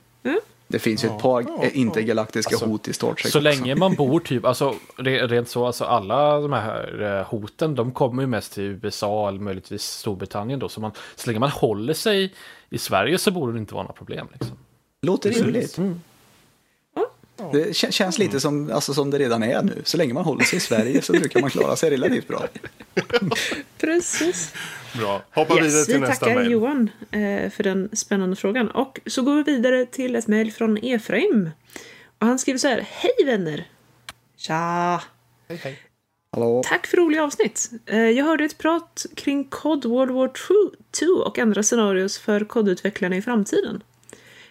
Det finns ju ett par eh, intergalaktiska hot i Star Trek Så länge man bor typ, alltså re- rent så, alltså alla de här eh, hoten, de kommer ju mest till USA eller möjligtvis Storbritannien då. Så, man, så länge man håller sig i Sverige så borde det inte vara några problem. Liksom. Låter rimligt. Mm. Det kä- känns lite som, alltså, som det redan är nu. Så länge man håller sig i Sverige så brukar man klara sig relativt bra. Precis. Bra. Hoppa vidare Yes, till vi nästa tackar mejl. Johan eh, för den spännande frågan. Och så går vi vidare till ett mejl från Efraim. Och han skriver så här. Hej vänner! Tja! Hej, hej. Hallå? Tack för roliga avsnitt. Eh, jag hörde ett prat kring COD World War 2 och andra scenarios för kodutvecklarna i framtiden.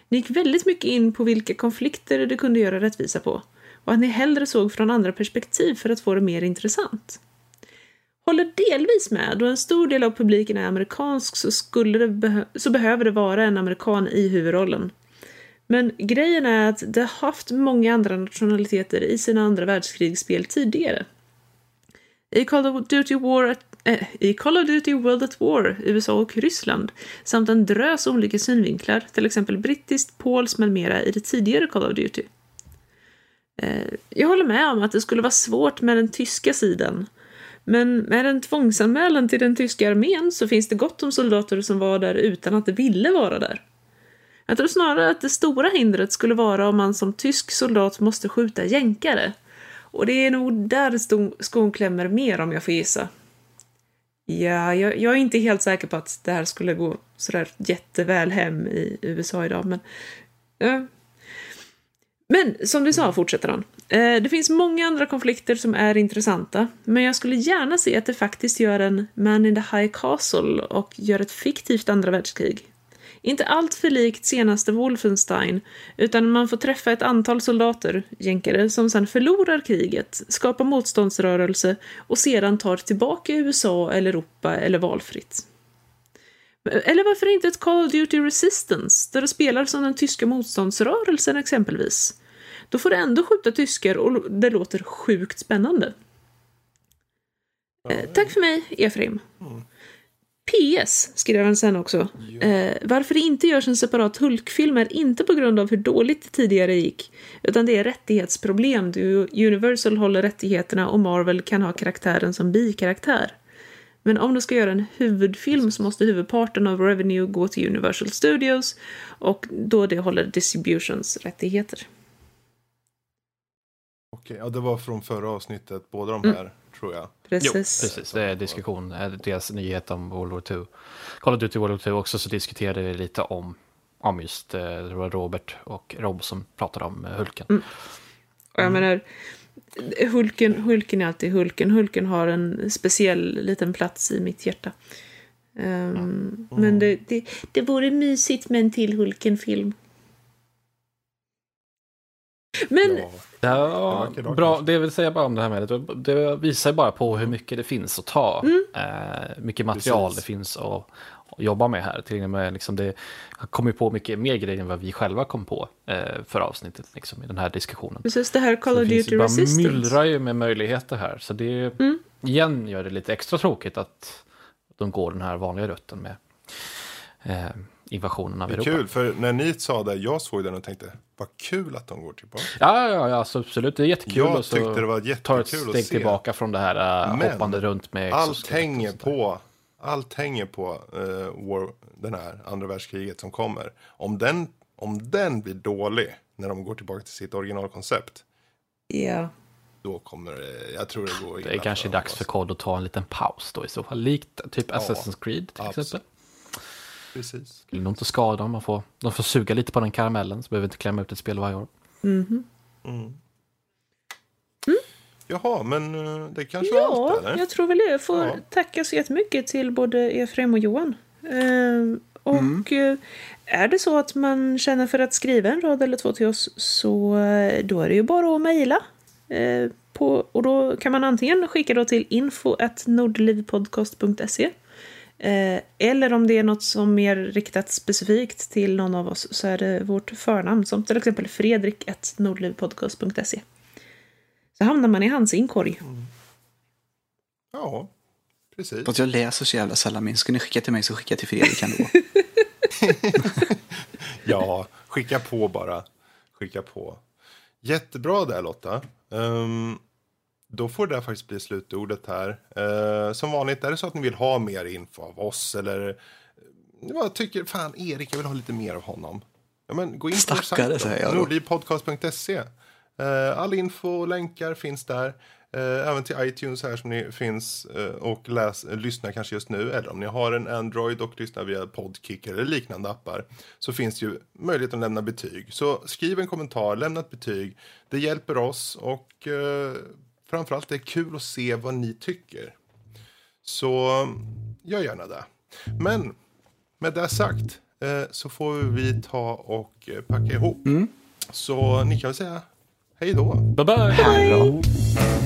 Ni gick väldigt mycket in på vilka konflikter det kunde göra rättvisa på och att ni hellre såg från andra perspektiv för att få det mer intressant. Håller delvis med, då en stor del av publiken är amerikansk så, skulle det så behöver det vara en amerikan i huvudrollen. Men grejen är att det har haft många andra nationaliteter i sina andra världskrigsspel tidigare. I Call of Duty War eh, i Call of Duty World at War, USA och Ryssland, samt en drös olika synvinklar, till exempel brittiskt, polskt med mera i det tidigare Call of Duty. Eh, jag håller med om att det skulle vara svårt med den tyska sidan. Men med en tvångsanmälan till den tyska armén så finns det gott om soldater som var där utan att de ville vara där. Jag tror snarare att det stora hindret skulle vara om man som tysk soldat måste skjuta jänkare. Och det är nog där skon klämmer mer om jag får gissa. Ja, jag, jag, är inte helt säker på att det här skulle gå sådär jätteväl hem i USA idag, men... Ja. Men som du sa, fortsätter han. Eh, det finns många andra konflikter som är intressanta, men jag skulle gärna se att det faktiskt gör en Man in the High Castle och gör ett fiktivt andra världskrig. Inte allt för likt senaste Wolfenstein, utan man får träffa ett antal soldater, jänkare, som sedan förlorar kriget, skapar motståndsrörelse och sedan tar tillbaka USA eller Europa eller valfritt. Eller varför inte ett Call of Duty Resistance, där du spelar som den tyska motståndsrörelsen exempelvis? Då får du ändå skjuta tyskar och det låter sjukt spännande. Eh, tack för mig, Efraim. Mm. PS, skrev han sen också. Eh, varför det inte görs en separat Hulk-film är inte på grund av hur dåligt det tidigare gick, utan det är rättighetsproblem då Universal håller rättigheterna och Marvel kan ha karaktären som bikaraktär. Men om du ska göra en huvudfilm så måste huvudparten av revenue gå till Universal Studios och då det håller distributions rättigheter. Okej, ja det var från förra avsnittet, båda de mm. här. Mm tror jag. Precis. Jo, precis. Det är diskussion, eh, deras nyhet om World War 2. Call of Duty World War 2 också så diskuterade vi lite om, om just, eh, det var Robert och Rob som pratade om eh, Hulken. Mm. Och jag menar, Hulken, Hulken är alltid Hulken. Hulken har en speciell liten plats i mitt hjärta. Um, mm. Men det, det, det vore mysigt med en till Hulken-film. Men... Ja. Det, bra, det vill säga bara om det här med det, det visar bara på hur mycket det finns att ta. Mm. Eh, mycket material Precis. det finns att, att, jobba med här. Till och med liksom det har kommit på mycket mer grejer än vad vi själva kom på eh, för avsnittet liksom, i den här diskussionen. Precis, det här Call of Duty Resistance. Det myllrar ju med möjligheter här. Så det mm. igen gör det lite extra tråkigt att de går den här vanliga rutten med eh, invasionen av Europa. Kul, för när ni sa det, jag såg den och tänkte, vad kul att de går tillbaka. Ja, ja, ja alltså, absolut, det är jättekul. Jag och så tyckte det var jättekul tar ett steg tillbaka från det här uh, hoppande runt med allt hänger på, allt hänger på uh, war, den här andra världskriget som kommer. Om den, om den blir dålig när de går tillbaka till sitt originalkoncept. Ja. Då kommer det, jag tror det går Det är kanske dags för kod att ta en liten paus då i så fall. Likt typ ja, Assassin's Creed till absolut. exempel. Precis. Det är nog inte skada. Man får, de får suga lite på den karamellen så behöver inte klämma ut ett spel varje år. Mm. Mm. Mm. Jaha, men eh, det kanske ja, var allt? Eller? jag tror väl det. Jag får ja. tacka så jättemycket till både Efraim och Johan. Uh, och mm. är det så att man känner för att skriva en rad eller två till oss så eh, då är det ju bara att mejla. Uh, och då kan man antingen skicka då till info.nordlivpodcast.se Eh, eller om det är något som mer riktat specifikt till någon av oss så är det vårt förnamn som till exempel fredrik.nordlivpodcast.se. Så hamnar man i hans inkorg. Mm. Ja, precis. Fast jag läser så jävla sällan min. Ska ni skicka till mig så skicka till Fredrik ändå. ja, skicka på bara. Skicka på. Jättebra där Lotta. Um, då får det faktiskt bli slutordet här. Eh, som vanligt, är det så att ni vill ha mer info av oss eller eh, jag tycker, fan Erik, jag vill ha lite mer av honom. Ja, men gå in på Stackare, nordlivpodcast.se. Eh, all info och länkar finns där. Eh, även till iTunes här som ni finns eh, och läs, lyssnar kanske just nu. Eller om ni har en Android och lyssnar via Podkick eller liknande appar. Så finns det ju möjlighet att lämna betyg. Så skriv en kommentar, lämna ett betyg. Det hjälper oss och eh, framförallt det är kul att se vad ni tycker. Så gör gärna det. Men med det sagt eh, så får vi ta och packa ihop. Mm. Så ni kan väl säga hej då. Bye bye. Hej.